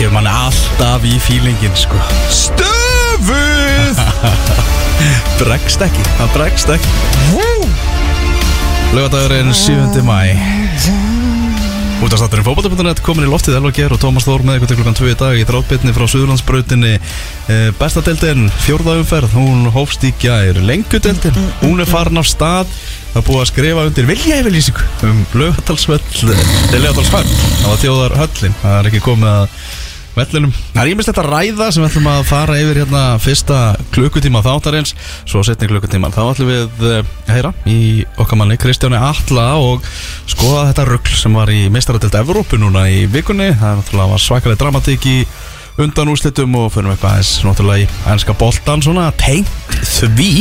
kemur manni alltaf í fílingin sko. Stöfuð! Bregst ekki, það bregst ekki. Lögadagurinn 7. mæ Útastátturinn fókbalta.net komin í loftið Elvar Geir og Tómas Þór með ykkur til klukkan 2 í dag í dráttbytni frá Suðurlandsbrautinni. Eh, Bestadeldin, fjórða umferð hún hófst í gær. Lengudeldin, hún er farin af stað. Það búið að skrifa undir vilja yfirlýsingu um lögadalsvöll til lögadalshöll, það var þjóðar höllin það er ekki komið að vellinum. Það er ímislegt að ræða sem við ætlum að fara yfir hérna fyrsta klukkutíma þáttarins. Svo setni klukkutíma. Þá ætlum við eh, að heyra í okkar manni Kristjáni Alla og skoða þetta rugl sem var í meistaradelt Evrópu núna í vikunni. Það var svakalega dramatík í undan úrslitum og fyrir eitthvað aðeins náttúrulega í ennska boltan svona tengt því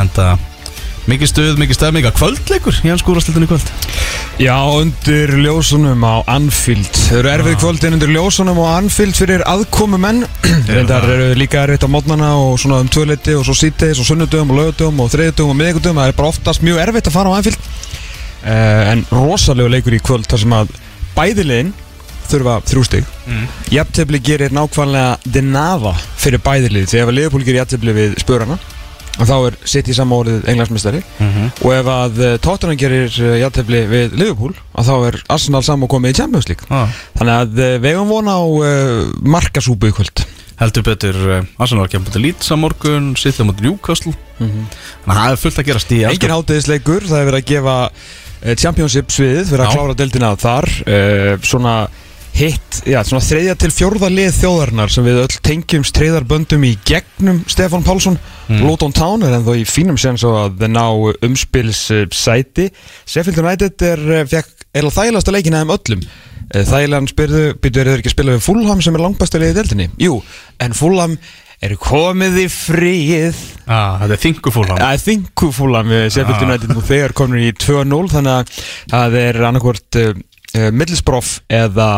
en það mikið stuð, mikið stefn, mikið kvöldleikur í ennsku úrastildinu í kvöld? Já, undir ljósunum á Anfield. Þau eru erfið kvöldin undir ljósunum á Anfield fyrir aðkomu menn Reyndar eru líka erfitt á mótnana og svona um tvöleiti og svo síteis og sunnudöfum og lögudöfum og þriðudöfum og miðgudöfum Það er bara oftast mjög erfitt að fara á Anfield. Uh, En rosalega leikur í kvöld þar sem að bæðiliðin þurfa þrjú stig. Mm. Jafntefli gerir nákvæmlega denava fyrir bæðilið Þegar Leopold gerir jafntefli við spörana og þá er City samórið englandsmestari og ef að uh, Tottenham gerir uh, játefli við Liverpool að þá er Arsenal saman komið í Champions League. Ah. þannig að við hefum vona á uh, markasúbu í kvöld. Heldur betur uh, Arsenal kemur til Leeds á morgun sittum mot Newcastle. Þannig að það er fullt að gerast í engin hátegisleikur, það er verið að gefa Championship sviðið, verið að klára deildina þar. Uh, svona hitt, já, svona þriðja til fjórða lið þjóðarinnar sem við öll tengjum streyðarböndum í gegnum Stefán Pálsson. Luton Town er ennþá í fínum séns á að ná umspils uh, sæti Sheffield United er, uh, fekk eða þægilegasta leikina þeim öllum. Uh, þægilegan spyrðu, byrjuður þeir ekki að spila við Fulham sem er langbæsta liðið í deildinni? Jú, en Fulham eru komið í fríið ah, þetta er þingufúlan Það er þingufúlam við Sheffield Ah. United nú þegar komur í 2-0 þannig að það er annarkvort uh, Middlesbrough eða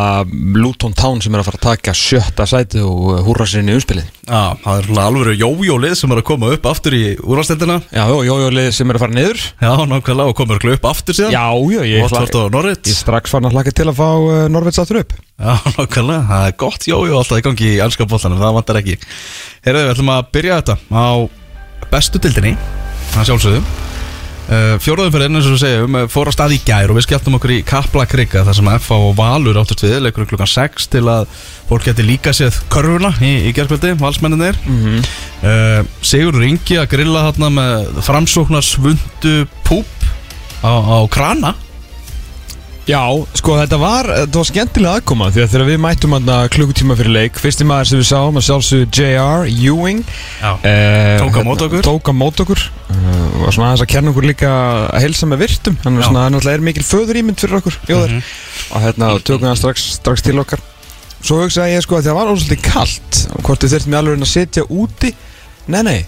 Luton Town sem er að fara að taka sjötta sæti og uh, húrra sér inn í umspilið. Ah, það er svona alveg jójólið sem er að koma upp aftur í úrvastendina Já, já, já, já, lið sem er að fara niður. Já, nákvæmlega og komur upp aftur síðan. Já, já, ég, Norwich. strax fann að hlaka til að fá uh, Norveits aftur upp. Já, nákvæmlega, það er gott jójó alltaf í gangi í ennska boltanum, það vantar ekki. Heyrðu, við ætlum að byrja þetta á bestu dildinni það sjálfsögðu Uh, Fjóraðum fyrir eins og við segjum uh, fór að stað í gær og við skelltum okkur í Kaplakrika þar sem FA og Valur áttust við leikur klukkan 6 til að fólk geti líka séð körfuna í, í gerðkvöldi, valsmenninir mm Mhm. Sigur Ringi að grilla þarna með framsóknar svundu púp á, á krana Já, sko þetta var, þetta var skemmtilega aðkoma því að þegar við mættum klukkutíma fyrir leik fyrsti maður sem við sáum að sjálfsögðu J.R. Ewing eh, Tók á móti okkur. Tók á mót okkur. Uh, og svona aðeins að kenna okkur líka að helsa með virtum. Hann er náttúrulega er mikil föður ímynd fyrir okkur jóðar og hérna tökum við strax, strax til okkar. Svo hugsaði ég sko að það var ósvolítið kalt og hvort við þurftum í alveg að setja úti. Nei nei,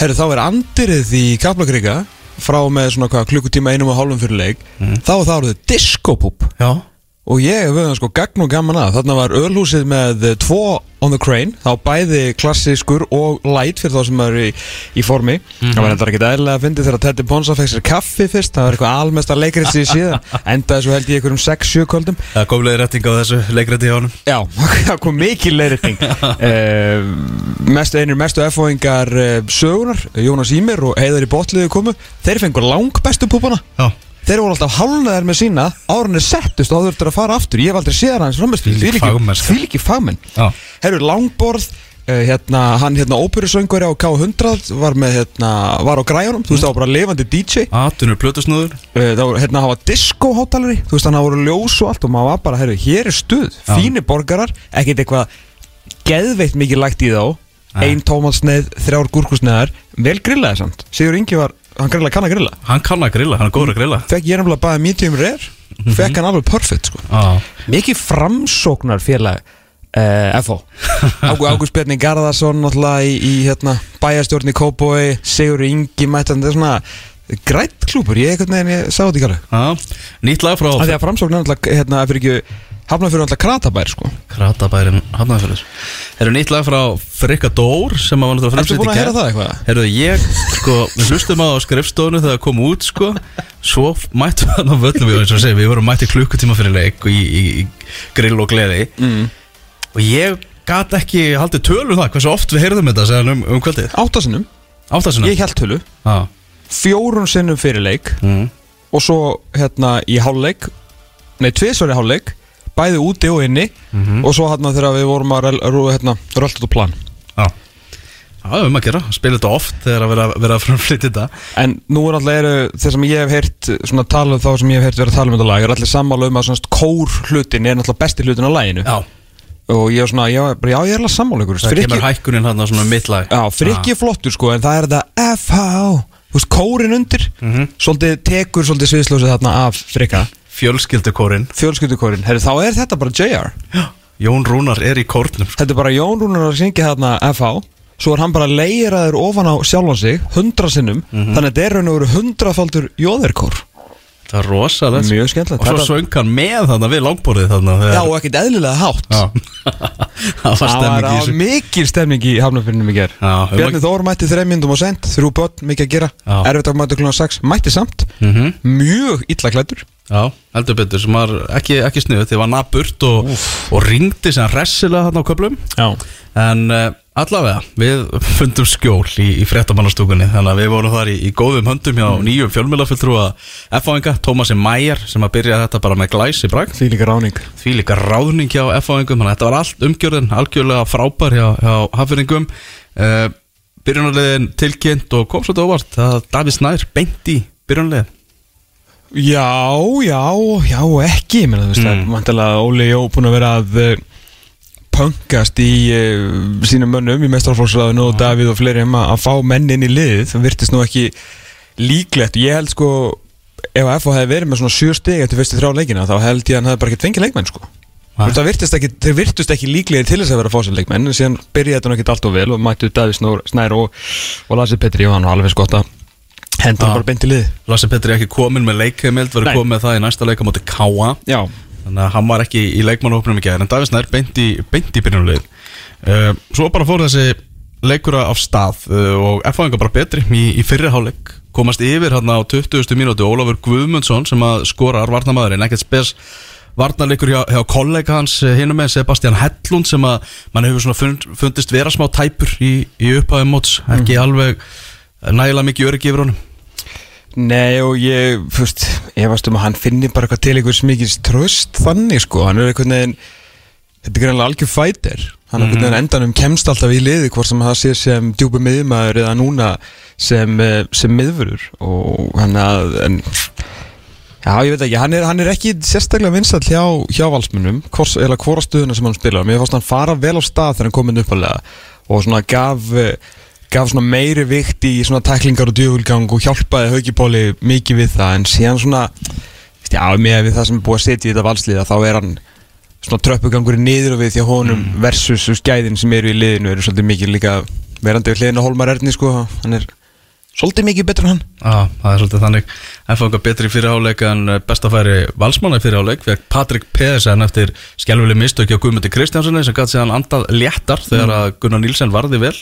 herru þá er andirið í Kaplakrika frá með svona hvað, klukkutíma einum og hálfum fyrir leik þá var það orðið diskopúp. Já og ég verið sko gagn og gaman að. Þarna var ölhúsið með eh, tvo on the crane. Þá bæði klassískur og light fyrir þá sem eru í, í formi. Það var enda ekki eðlilega að fyndi þegar Teddy Ponsa fekk sér kaffi fyrst. Það var eitthvað almesta leikrið sér síðan. Endaði svo held ég einhverjum 6-7 kvöldum. Það kom leiði rétting á þessu leikrætti hjá honum. Já, það kom mikil leiðrætting uh, mestu, Einir mestu F-óingar uh, sögunar Jónas Ímir og Heiðar í botliðu komu. Þeir fengur langbestu púpana Já Þeir voru alltaf hálnaðar með sína Árunni settust og þú þurftur að fara aftur. Ég hef aldrei séð hans fagmennska. Því líki fagmenn. Herru langborð uh, hérna, Hann hérna óperusöngari á K100 Var með hérna Var á græjunum. Þú veist það var bara lifandi DJ Atunur plötusnúður. Uh, það hérna, það var disco-hátalari Þú veist, að það voru ljós og allt og maður var bara, herru, hér er stuð. Fínir borgarar, ekkert eitthvað geðveitt mikið lægt í þá. Nei. Ein tómatsneið, þrjár gúrkusneðar. Vel grillaði samt. Sigur Ingi var hann grilla kann að grilla? Hann kann að grilla, hann er góður að grilla. Fekk ég nefnilega bara medium rare. Fekk hann alveg perfect sko. Já, Mikið framsóknar félag uh, FO Ágú, Ágúst Bjarni Garðarsson náttúrulega í, í hérna, bæjarstjórn í Kópói Sigur Ingi mættan þetta er svona grætt klúpur, ég einhvern veginn ég sá þetta ekki alveg já, nýtt lag frá af því að framsóknar náttúrulega hérna, fyrir ekki hafna fyrir náttúrulega kratabær sko. Kratabærin Hafnarfjörður. Herru nýtt lag frá Frikka Dór sem að var náttúrulega Ertu búin að heyra það eitthvað? Herru ég, sko, við hlustum á skrifstofunu þegar það kom út, sko. Svo mættum við hann á völlum við, eins og segja, við vorum mætti klukkutíma fyrir leik í, í, í grill og gleði. Mm. Og ég gat ekki haldið tölu um það, hversu oft við heyrðum þetta segðan um, um kvöldið. Áttasinnum, Áttasuna ég held tölu. Já, Fjórun sinnum fyrir leik. Mm. Og svo hérna í hálfleik. Nei, tvisvar í hálfleik Bæði úti og inni. Mhm. Og svo hérna þegar við vorum að hérna, rölda á plan. Já. Já, við um að gera, spila þetta oft þegar að vera, vera að framflytja þetta. En nú er eru þeir sem ég hef heyrt svona tala um þá sem ég hef heyrt vera að tala um þetta lag er allir sammála um að svona kór hlutin er náttúrulega besti hlutin á laginu. Já, og ég er svona, já, já ég er alveg sammála ykkur. Það Frikki, kemur hækkunin hann á svona mittlag já, frikki er flottur sko en það er þetta FH þú veist, kórin undir. Mhm. svolítið tekur svolítið sviðslósið þarna af frikka Fjölskyldukórin fjölskyldukórin, herri þá er þetta bara JR Jón Rúnar er í kórnum sko. þetta er bara Jón Rúnar að syngja þarna FH svo er hann bara leiraður ofan á sjálfan sig hundra sinnum, Mhm. þannig að þetta er raun og veru hundrafaldur jóðerkór Það er rosalega Mjög skemmtilegt. Og svo söng hann með þarna við langborðið þarna. Já, og ekkert eðlilega hátt. Það var stemming í þessu. mikil stemning í hafnafyrinum í ger Bjarni Þór mætti þreim myndum og sent Þrjú börn, mikið að gera. Að mæta klúna 6, mætti samt. Mhm. Mjög illa klættur Já, heldur betur sem var ekki, ekki sniðu Þið var naburt og, og ringdi sem hressilega þarna á köflum. Já En uh, allavega, við fundum skjól í, í fréttamannastúkunni. Þannig að við vorum þar í, í góðum höndum hjá Mm. nýjum fjölmjölafulltrúa F-áinga, Tómasi Mæjar sem að byrja þetta bara með glæs í brag Því líka ráning Því líka ráðning hjá F-áingum Þannig að þetta var allt umgjörðin, algjörlega frábær hjá, hjá hafðuringum uh, Byrjunarliðin tilkynnt og kom svolítið óvart að Davíð Snær beint í byrjunarliðin Já, já, já ekki. Þú veist Mm. það Vantilega Óli Jó búin að vera að uh, Pöngast í uh, sínum mönnum Í mestrarflóksraðinu og Davíð og fleiri um að, fá menn inn í liðið Það virtist nú ekki líklegt Ég held sko Ef að FO hefði verið með svona sjö stig eftir fyrstu þrjá leikina þá held ég að hann hefði bara ekki fengið leikmenn sko. Það virtist ekki, þeir virtust ekki líklegir til þess að vera að fá sér leikmenn en síðan byrjaði þetta ekkert allt og vel og mættu Davíð Snær og, og Lasi Petri og hann var alveg skott að henda Já. hann bara beint í lið Lasse Petri er ekki komin með leikheimild verður Nei. komin með það í næsta leika móti Káa Já, þannig að hann var ekki í leikmannahópnum í gæðir en Davíð Snær beint í, í byrjunarlið uh, Svo bara fór þessi leikura af stað uh, og F-áinga bara betri í, í fyrri hálfleik. Komast yfir hann á 20. mínúti Ólafur Guðmundsson sem að skorar varnamæðurinn ekkert spes varnarleikur hjá, hjá kollega hans hinum með Sebastian Hellund sem að mann hefur svona fund, fundist vera smá tæpur í, í upphæðum móts. Ekki alveg nægilega mikið öryggi yfir honum nei og ég, fyrst, ég varst um að hann finni bara eitthvað til einhvers mikið tröst þannig sko, hann er einhvern veginn þetta er greinlega algjör fætir hann er einhvern veginn endanum kemst alltaf í liði hvort sem það sé sem djúpi miðmaður eða núna sem, eh, sem miðvörur og hann að en, Já, ég veit ekki, hann er, hann er ekki sérstaklega vinsall hjá, hjá valsmunum hvors, eða hvora stöðuna sem hann spilar. Mér fannst hann fara vel á stað þegar hann kom inn uppalega og svona gaf eh, gaf svona meiri vikt í svona tæklingar og djöfulgang og hjálpaði haugipóli mikið við það en síðan svona já, með við það sem er búið að setja í þetta valsliða þá er hann svona tröppugangurinn niður og við því að honum versus skæðin sem eru í liðinu eru svolítið mikið líka verandi við hliðin á Holmar Erni sko, hann er svolítið mikið betur en hann. Já, það er svolítið þannig. F-fanga betri í fyrirháleik en eh, bestafæri valsmanna í fyrirháleik vekk Patrik Pedersen eftir skjálfileg mistöki á Guðmundi Kristjánssoni sem gæti séðan andað léttar þegar að Gunnar Nílsen varði vel.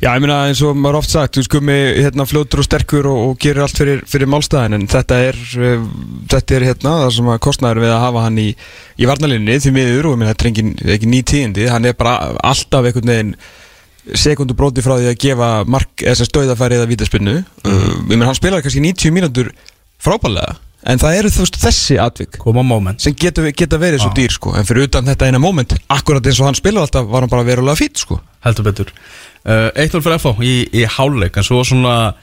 Já, ég meina eins og maður oft sagt, þú skummi hérna fljótur og sterkur og, og gerir allt fyrir, fyrir málstæðin en þetta er, uh, þetta er hérna það sem að kostnæður við að hafa hann í, í varnalinni því miður og ég meina þetta er engin, ekki ný tíðindi, hann er bara alltaf einhvern veginn sekundu bróti frá því að gefa mark, eða stöðafæri eða vítaspinnu uh, ég meina hann spilar kannski 90 mínútur frábælega en það eru þú veist þessi atvik sem geta, geta verið svo Já. dýr sko. En fyrir utan þetta eina moment, akkurat eins og hann spilar alltaf var hann bara verulega fýtt sko. Heldur betur. Uh, 1-0 fyrir FH í, í háleik en svo svona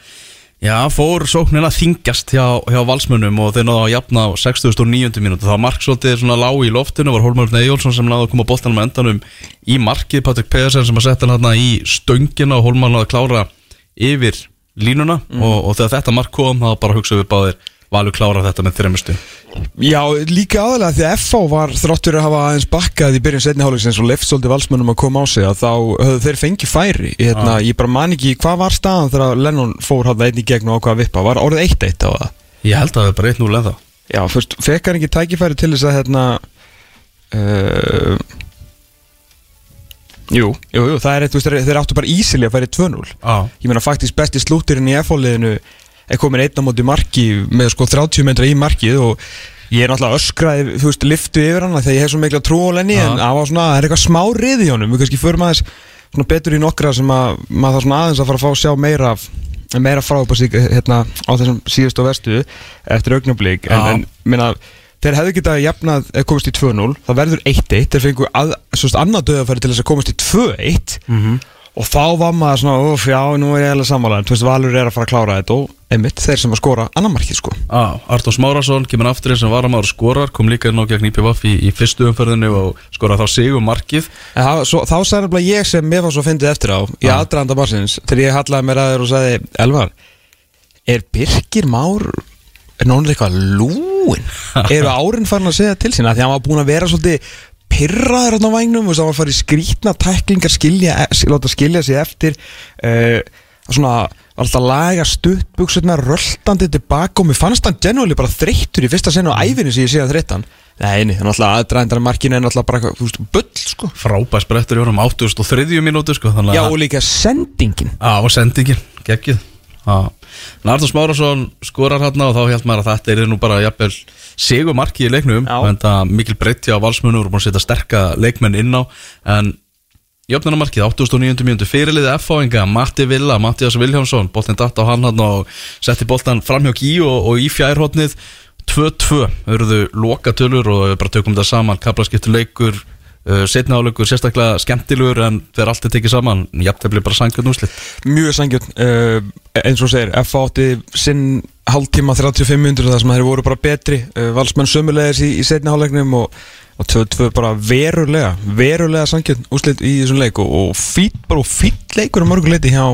já, fór sóknin að þingjast hjá, hjá valsmönnum og þeir náðu að jafna á 69. mínútu þá var mark svolítið svona lág í loftinu var Hólmar Neyjólfsson sem náðu að koma boltanum með endanum í markið, Patrik Pedersen sem að setja hann í stöngina og Hólmar náðu að klára yfir línuna og, og þegar þetta mark kom þá bara hugsaðum við báðir Valur klára þetta með þremistu Já, líka aðalega því að FH var þróttur að hafa aðeins bakkað í byrjun setni hálfleiksins og left svolítið valsmönnum að koma á sig að þá höfðu þeir fengið færi. Hérna, ég bara man ekki, hvað var staðan þegar Lennon fór hann einn í gegn og ákvað að vippa. Var orðið 1-1 á það? Ég held að það er bara 1-0 ennþá. Já, fyrst, fekk hann ekki tækifæri til þess að hérna uh, Jú, jú, jú, það er eitt, veist, þeir, áttu bara ísilega að færi 2-0 Já, Ég meina faktisk er komin einn á móti marki með sko 30 metra í markið og ég er náttúrulega öskraði, þú veist, liftu yfir hana þegar ég hef svo mikla Lenny Já. en það var svona, það er eitthvað smá rið í honum. Við kannski förum aðeins svona betur í nokkra sem að maður þarf svona aðeins að fara að fá að sjá meira af meira frá upp hérna á þessum síðustu og vestu eftir augnablík en, Já. en minna, þeir hefðu getað jafnað eða komast í 2-0, það verður 1-1 þeir fengu að, svona annað döðafæri til þess að komast í 2-1 og þá var maður svona, uff, já, nú er ég alveg sammála. Þú veist, Valur er að fara að klára þetta og einmitt, þeir sem að skora annar markið, sko. Á, Artur Smárasson kemur aftur eins og varamár skorar kom líka á gegn IPVF í, í fyrstu umferðinu og skorar þá sig um markið. En það, svo, þá nefnilega ég sem mér var svo fyndið eftir á í Já. aðdraðanda barsins þegar ég hallaði mér að þér og sagði Elvar, er Birgir Már er nónlega eitthvað lúin? Eru árin farin að segja til sína því að hann var búin að vera svolítið pyrraður á veist, hann var að fara í skrítna tæklingar skilja, láta skilja sig eftir uh, svona alltaf að laga stuttbuksurnar röltandi tilbaka og mér fannst hann genuáli bara þreyttur í fyrsta senu á æfinu sem ég sé að þreyttan Nei, nei, hann alltaf aðdraðandar markinu en alltaf bara, þú veist, bull, sko. Frábæð sprettur í honum 83 mínútu sko, þannig Já, að- og líka sendingin. Já, og sendingin, geggið Narður Smárasson skorar hérna og þá held maður að þetta er nú bara jafnvel sigur marki í leiknum. En það mikil breytti á valsmunum og búin að setja sterka leikmenn inn á. En jöfnunarmarkið 89. mínútu fyrirliði F-fáinga, Matti Villa, Mattias Viljámsson boltinn datt á hann hann og setti boltan framhjá Gí og, og í fjærhóttnið 2-2, auðvöðu lokatölur og bara tökum þetta saman, kaplaskiptur leikur uh, setna áleikur sérstaklega skemmtilegur en þegar allt er tekið saman, jafntefli bara sangjörn úrslit. Mjög sangjörn uh, eins og segir, F átti sinn hálftíma 35 minnur þar sem þeir voru bara betri. Uh, valsmenn sömulegis í, í setni hálfleiknum og, og 2-2 bara verulega verulega sangjörn úslit í þessum leik og, og fýtt bara og fýtt leikur á mörguleiti hjá,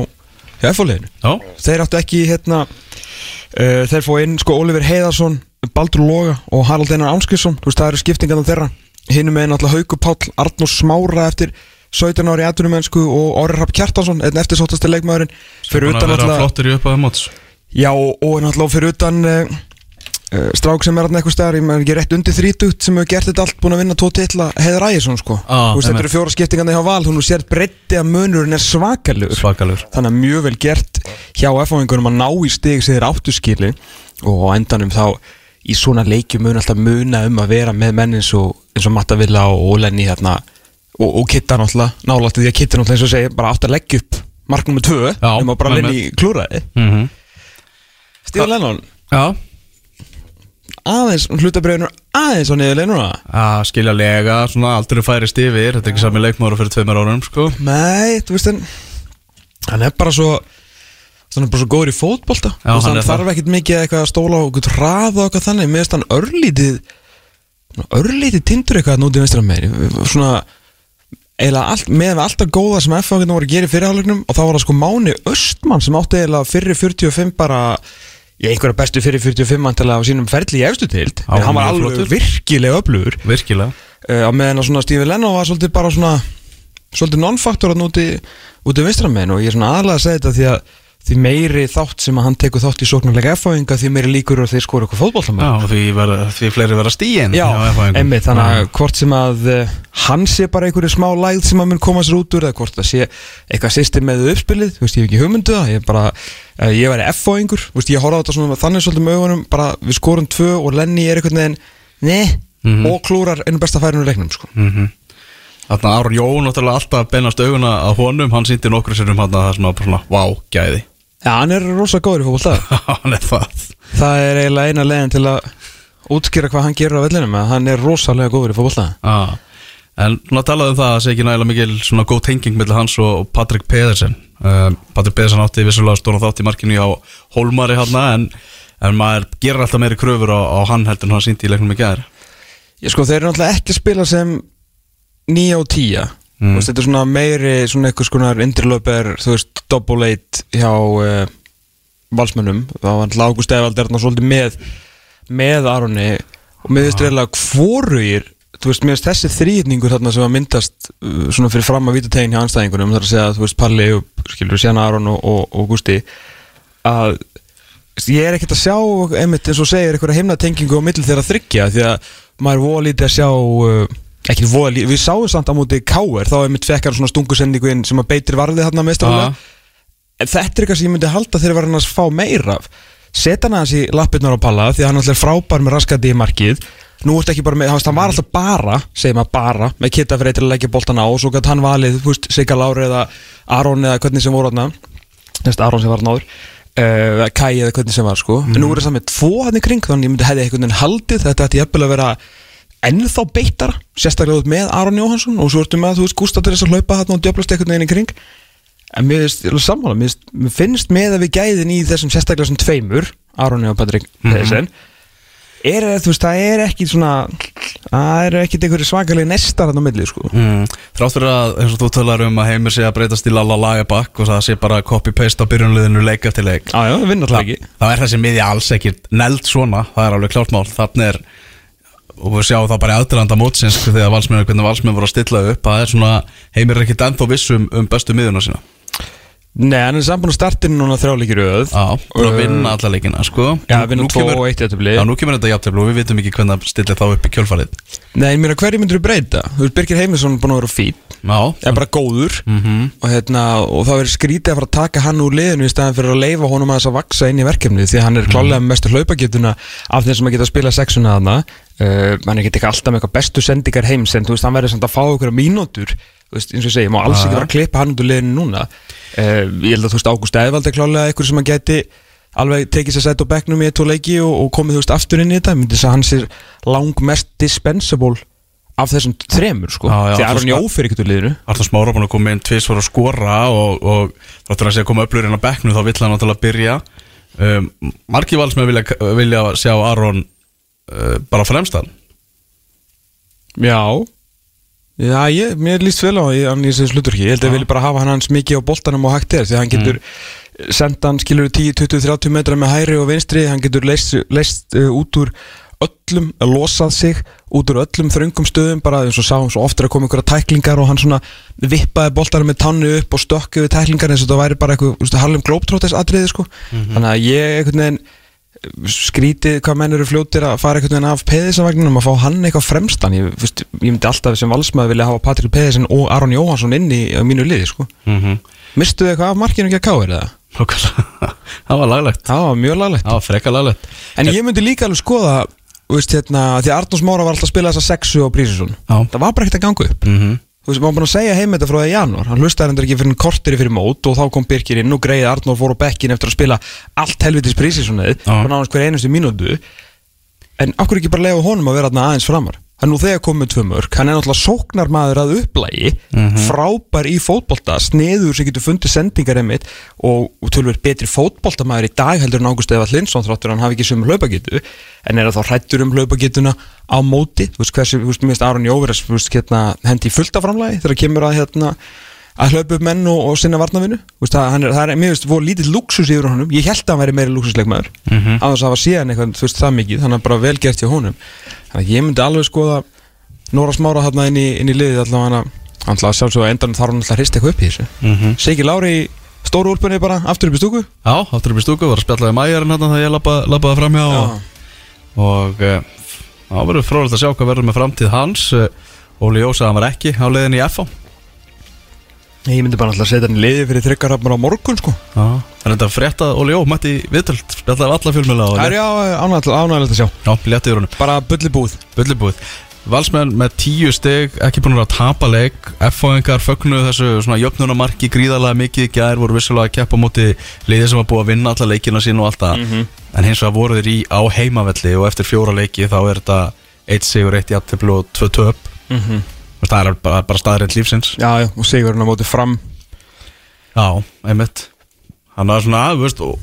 hjá F-fáleginu Já, þeir áttu ekki hérna uh, þeir fóðu inn sko Oliver Heiðarsson Baldur Loga og Harald Einar Ánskilsson þú veist það eru skiptingarna þeirra hinum með náttúrulega Hauku Páll Arnór Smára eftir 17 ári aðtunumennsku og Orri Rapp Kjartansson einn eftirsóttasti leikmaðurinn. Fyrir utan náttúrulega flottur í uppaði móts. Já og, og náttúrulega fyrir utan uh, uh, strák sem er hann eitthvað stær ég með ekki rétt undir 30 sem hefur gert þetta allt búin að vinna tvo titla Heiðar Ægjesson sko. Ah, þetta eru fjóra skiptingarna hjá Val hún sér breytti að munurinn er svakalugur Svakalur. Þannig að mjög vel gert hjá F-fáingunum að ná í stig sem þeir áttu skili og á endanum þá í svona leikjum mun alltaf muna um að vera með menn eins og, eins og Matta Villa og, Lenny hérna. Og, og Kitta náttúrulega nálægt því að Kitta náttúrulega eins og segja bara átt að leggja upp mark nummer 2 Já, nema bara með- Lenny klúraði mm -hmm. Stífa Lennon. Já, aðeins, hlutabröðinu aðeins á niður núna. Að skilja lega, svona aldrei færist yfir Þetta er ekki sami leikmáru fyrir tveimur árum sko. Nei, þú veist en hann er bara svo hann er bara svo góður í fótbolta. Já, hann hann þarf ekkert mikið eitthvað að stóla og og eitthvað þannig. Finnst hann örlítið örlítið tindur eitthvað nútið vinstra meir svona eiginlega allt, með alltaf góða sem FH voru að gera í fyrirhálegnum og þá var það sko Máni Östmann sem átti eiginlega fyrir 45 bara ég einhverja bestu fyrir 45 mantilega á sínum ferli í efstu tild Já, en hann var alveg virkilega öflugur. Virkilega. Uh, á meðan að svona Steve Lennon var svolítið bara svona svolítið non-faktor að núti út af vinstramenn og ég er svona aðalega að segja þetta því að því meiri þátt sem að hann tekur þátt í sóknarlega F-fáinga því meiri líkur og þeir skora okkur Já, fótbollamenn og því, verða, því fleiri vera stíin Já, einmitt, þannig að hvort sem að uh, hann sé bara einhverju smá lægð sem að mun koma sér út úr eða hvort það sé eitthvað system með uppspilið, þú veist, ég hef ekki hugmyndu það, ég er bara, uh, ég væri F-fáingur, ég horfa á þetta svona þannig svolítið með augunum, bara við skorum tvö og Lenny er einhvern veginn, ne, Mhm. og klúrar einu besta mm Þannig að Aron Jón náttúrulega alltaf beinast auguna að honum Hann sýndi nokkru sérum hann að það er svona, svona Vá, gæði Já, hann er rosa góður í fótbolta. Hann er það. Það er eiginlega eina leiðin til að útskýra hvað hann gerur á vellinum hann er rosalega góður í fótbolta. Ah. En svona talaðu um það að það sé ekki nægilega mikil svona góð tenging mellir hans og Patrik Pedersen. Uh, Patrik Pedersen átti vissulega stóna þátt í markinu á Hólmari hann en, en maður gerir alltaf meiri kröfur á, á hann heldur en hann sýndi í leiknum í gæðir Ég sko, þeir eru náttúrulega ekki að spila sem 9 og 10 Mm. Veist, Þetta er svona meiri, svona eitthvað skonar indrilöper, þú veist, double eight hjá uh, valsmönnum. Þá var alltaf Ágúst Eðvald er þarna svolítið með með Aroni. Og mér finnst reyðilega hvorugir þú veist, mér finnst þessi þrýðningur þarna sem að myndast uh, svona fyrir fram að vítategin hjá anstæðingunum þar að segja að þú veist Palli og skilur Sjana Aron og, og, og Gústi að veist, ég er ekkert að sjá einmitt eins og segir einhverja heimnatengingu á milli þeirra þryggja því að maður er voða lítið að sjá uh, ekki voða við sáum samt á móti Káer þá einmitt fekkar svona stungusendingu sem að beitir varðið þarna Já. En þetta er eitthvað sem ég myndi halda þegar var hann að fá meira af. Seta hann aðeins í lappirnar á palla Því að hann alltaf er frábær með raskandi í markið. Nú ertu ekki bara með, hann var alltaf bara Segir maður bara, með kitta fyrir til að leggja boltan á Og svo gæti hann valið, þú veist, Sigga Lári Eða Aron eða hvernig sem voru hann Næst Aron sem var hann áður uh, Kai eða hvernig sem var, sko. En nú er það með tvo hann í kring Þannig ég myndi hefði veginn haldið Þetta ætti jafnvel að vera ennþá beittara Sérstaklega með Aron Jóhansson Og svo ertu með, þú veist, Gústa til þess að hlaupa þarna Og djöflast einhvern veginn í kring En mér finnst, sammála, mér finnst, mér finnst með að við gæðin í þessum sérstaklega sem tveimur, Aroni og Patrik Pedersen, er, þú veist, það er ekki svona, það er ekki einhverju svakalegi nestar hann á milli, sko. Mm. Þrátt fyrir að, eins og þú talar um að heimir sé að breytast í lala lagabakk og það sé bara copy-paste á byrjunliðinu leik eftir leik Já, já, ekki. þá er þessi miði alls ekki neld svona, það er alveg klárt mál þannig er, og við sjáum það bara í aðdraðanda mótsins þegar valsmenn, hvernig valsmenn voru að stilla upp, það er svona heimir er ekkit ennþá vissum um bestu miðuna sína Nei, hann er saman á startinu núna þrjáleikir auð. Já, búin að vinna alla leikina, sko Já, vinna Nú 2 kemur- og 1 jættubli. Já, nú kemur þetta játtöflu og við vitum ekki hvernig það stillir þá upp í kjölfarið Nei, ég meina, hverju myndir þú breyta? Þú veist, Birgir Heimisson er búin að vera fín, Já, er bara góður Mhm. og, hérna, og það verður skrítið að fara að taka hann úr liðinu í staðan fyrir að leifa honum að þess að vaksa inn í verkefni því að hann er klálega með mestu hlaupagetuna af þeim sem að geta að spila sexuna þarna uh, hann er ekki alltaf með eitthvað bestu sendingar heims en þú veist, hann verður samt að fá okkur mínútur eins og ég segi, má alls ekki vera að klippa hann út úr liðinu núna. Uh, ég held að þú veist, Ágúst Eðvald er klálega eitthvað sem að geti alveg tekið sér sætt á bekknum í eitt og leiki og, og komið þú veist aftur inn í þetta. Myndi þess að hann sér langmest dispensable af þessum þremur sko. Já, já, því að þú Aron veist, Jó fyrir ekkert úr liðinu. Arþór Smára búin að koma inn tvís fyrir að skora og, og þáttur að sé að koma öflur inn á bekknu þá vill hann náttúrulega byrja. Um, Marki valsmenn vilja, vilja sjá Aron uh, bara fremstan. Já Já, ég, mér líst vel á hann í þessu sluturki Ég held að ég vilja bara hafa hann hans mikið á boltanum og hægt er Því að hann getur mm. senda hann skilur 10, 20, 30 metra með hæri og vinstri. Hann getur leist, leist uh, út úr öllum, uh, losað sig út úr öllum þröngum stöðum bara eins og sáum svo ofta að koma einhverja tæklingar og hann svona vippaði boltanum með tannu upp og stokki við tæklingar eins og það væri bara eitthvað, þú veist, Harlem Globetrotters atriði sko. Þannig að ég einhvern veginn skrítið hvað menn eru fljótir að fara einhvern veginn af Peðisavagninum að fá hann eitthvað fremstan ég, fyrst, ég myndi alltaf sem valsmaður vilja hafa Patrik Peðisen og Aron Jóhansson inn í mínu liði sko. mm -hmm. mistuðu eitthvað af markinu ekki að káir eða? Það var laglegt það var mjög laglegt Það var freka laglegt en ég myndi líka alveg skoða veist, hérna, því að Arnús Mára var alltaf að spila þessa sexu á Prísisson Já. það var bara ekkert að ganga upp mm -hmm. Þú veist, maður búin að segja heim þetta frá það í janúar. Hann hlustaði hendur ekki fyrir en korteri fyrir mót Og þá kom Birkir inn og greiði Arnór fór á bekkin Eftir að spila allt helvitis prísisonið Já. Bara nánast hver einustu mínútu. En okkur ekki bara lefa honum að vera aðeins framar Hann nú þegar komið tvö mörg Hann er náttúrulega sóknarmaður að upplægi Frábær í fótbolta Sneður sem getur fundið sendingar einmitt Og, og tölver betri fótboltamaður í dag Heldur en Ágúst Efa Linsson Þráttur hann hafi ekki sem hlaupagetu En er það þá hrættur um hlaupagetuna á móti. Þú veist hversu, þú veist, mér finnst Aron Jóveres hérna, hendi í fullta framlægi Þegar kemur að hérna að hlaupa upp menn og, og sinna varnavinu það, er, það er, mér finnst, voru lítið luxus yfir honum. Ég held að hann væri meiri luxusleikmaður mm -hmm. Að hafa síðan eitthvað, þú veist, það mikið. Þannig að bara vel gert hjá honum. Þannig að ég myndi alveg skoða Nóra Smára þarna inn í, inn í liðið allavega. Hann ætla að sjálfsögða endan þarf hann alltaf að hrista eitthvað upp í þessu. Mhm. Siggi Lári í stóru úlpunni bara aftur upp í stúku. Já, áttur upp í stúku, var að spjalla við mæjarinn hérna þegar ég labba, labbaði framhjá og, og uh, það verður frólægt að sjá hvað verður með framtíð hans. Uh, Óli Jósa, hann var ekki á leiðin í FH Ég myndi bara alltaf að setja hann í liðið fyrir þryggarhafnur á morgun sko. Já, það er þetta frétt að Óli Jó mætti viðtöld, spjallaði við alla fjölmjöla Það er já ánægilegt að sjá. Já, létti yfir honum Bara bulli búð Bullibúð Valsmenn með tíu steg, ekki búin að tapa leik. F-fáingar fögnuðu þessu svona jöfnunamarki gríðarlega mikið. Í gær voru vissulega að keppa á móti liðið sem var búið að vinna alla leikina sín og allt það. En hins vegar voru þeir í á heimavelli og eftir fjóra leiki þá er þetta eitt sigur, eitt jafntefli og tvö töp. Mhm. og það er bara, bara staðrænt lífsins. Já, já, og Sigurinn á móti fram. Já, einmitt. Hann er svona, þú veist, og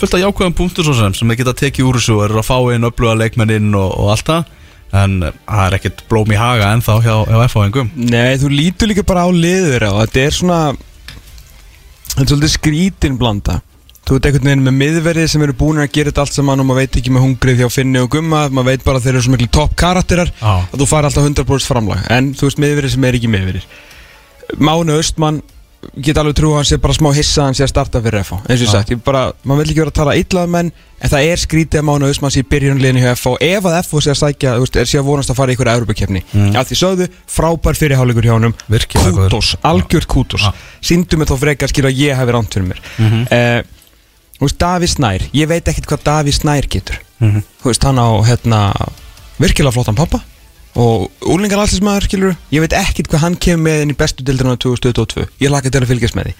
fullt af jákvæðum punktur svo sem sem þið geta tekið úr þessu og eru að fá inn öfluga leikmenn inn og, og allt það. En eh, það er ekkert blóm í haga ennþá hjá, hjá F-fáingum Nei, þú lítur líka bara á liður og þetta er svona Þetta er svolítið skrítin blanda Þú veit einhvern veginn með miðverði sem eru búin að gera þetta allt saman og maður veit ekki með hungrið hjá Finni og Gumma maður veit bara að þeir eru svo miklu topp karakterar Já. að þú fari alltaf 100% framlag. En þú veist miðverði sem er ekki miðverði Mánu Östmann get alveg trú að hann sé bara smá hissa að hann sé að starta fyrir FH eins og ég Já. sagt, ég bara, maður vil ekki vera að tala illa um menn en það er skrítið að Mánu Östmann sé í byrjunliðinu hjá FH ef að FH sé að sækja, þú veist, sé að vonast að fara veist, Daví Snær Ég veit ekkert hvað Daví Snær getur. Mhm. Þú veist, hann á, hérna Virkilega flottan pappa Og úlingar allsismæður, skilur Ég veit ekkert hvað hann kemur með inn í bestu dildina 2022 Ég laka til að fylgjast með því.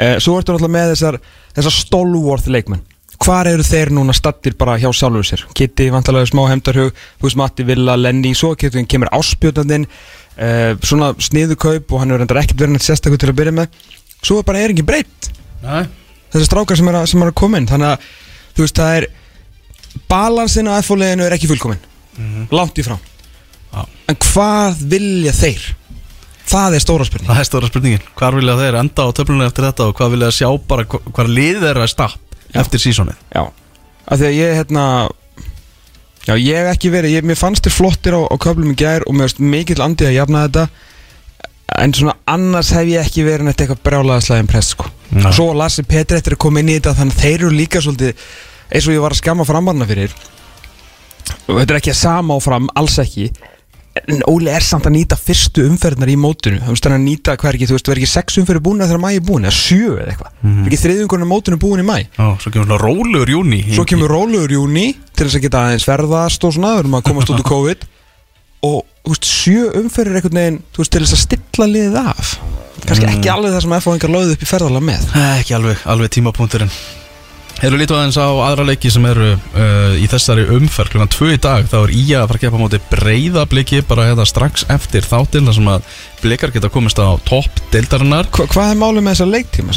Uh, Svo ertu náttúrulega með þessar Þessar stólvorð leikmenn. Hvar eru þeir núna stattir bara hjá sjálfur sér? Kitty, vantalega smá hefndarhug Þú veist, Matti, Villa, Lenny Svo getur kemur áspjötandinn uh, Svona sniðukaup Og hann er ekkert verið sérstakur til að byrja með. Svo bara er ekki breytt? Nei þessi strákar sem er, að, sem er að koma inn. Þannig að þú veist það er balansin á F-leginu er ekki fullkomin langt í frá. Já. en hvað vilja þeir? Það er stóra spurning Það er stóra spurningin. Hvar vilja þeir enda á töflunni eftir þetta og hvað vilja sjá bara hva- hvar liðið þeirra er stapp eftir sísonið? Já, af því að ég hérna já, ég hef ekki verið ég, mér fannst þér flottir á, á köflum í gær og mér finnst mikill andið að jafna þetta. En svona annars hef ég ekki verið neitt eitthvað brjálaðislega impress sko. Og svo Lassi Petri eftir að koma inn í þetta þannig að þeir eru líka svolítið eins og ég var að skamma framarna fyrir. Og þetta er ekki að sama á fram alls ekki. En Óli er samt að nýta fyrstu umferðnar í mótinu. Þú veist hann er að nýta hver ekki, þú veist, verður ekki sex umferði búin þegar mæ er búin, eða sjö eða eitthvað. Mm -hmm. ekki þriðjungurinn af mótinu búin í mæ Já, svo kemur rólegur júni svo kemur rólegur júni til þess að geta aðeins ferðast og svona, við erum að komast út úr COVID og veist, sjö umferðir einhvern veginn, veist, til þess að stilla liðið af. Kannski ekki alveg það sem F-fáingar lögðu upp í ferðalega með. Ekki alveg, alveg tímapunkturinn. Hefur lítið aðeins á aðra leiki sem eru uh, í þessari umferð? Klukkan 2 í dag þá er Ía að fara að gefa móti breyða bliki bara hérna strax eftir þáttinn þar sem að blikar geta komist á topp deildarinnar. Hva, hvað er málið með þessa leiktíma?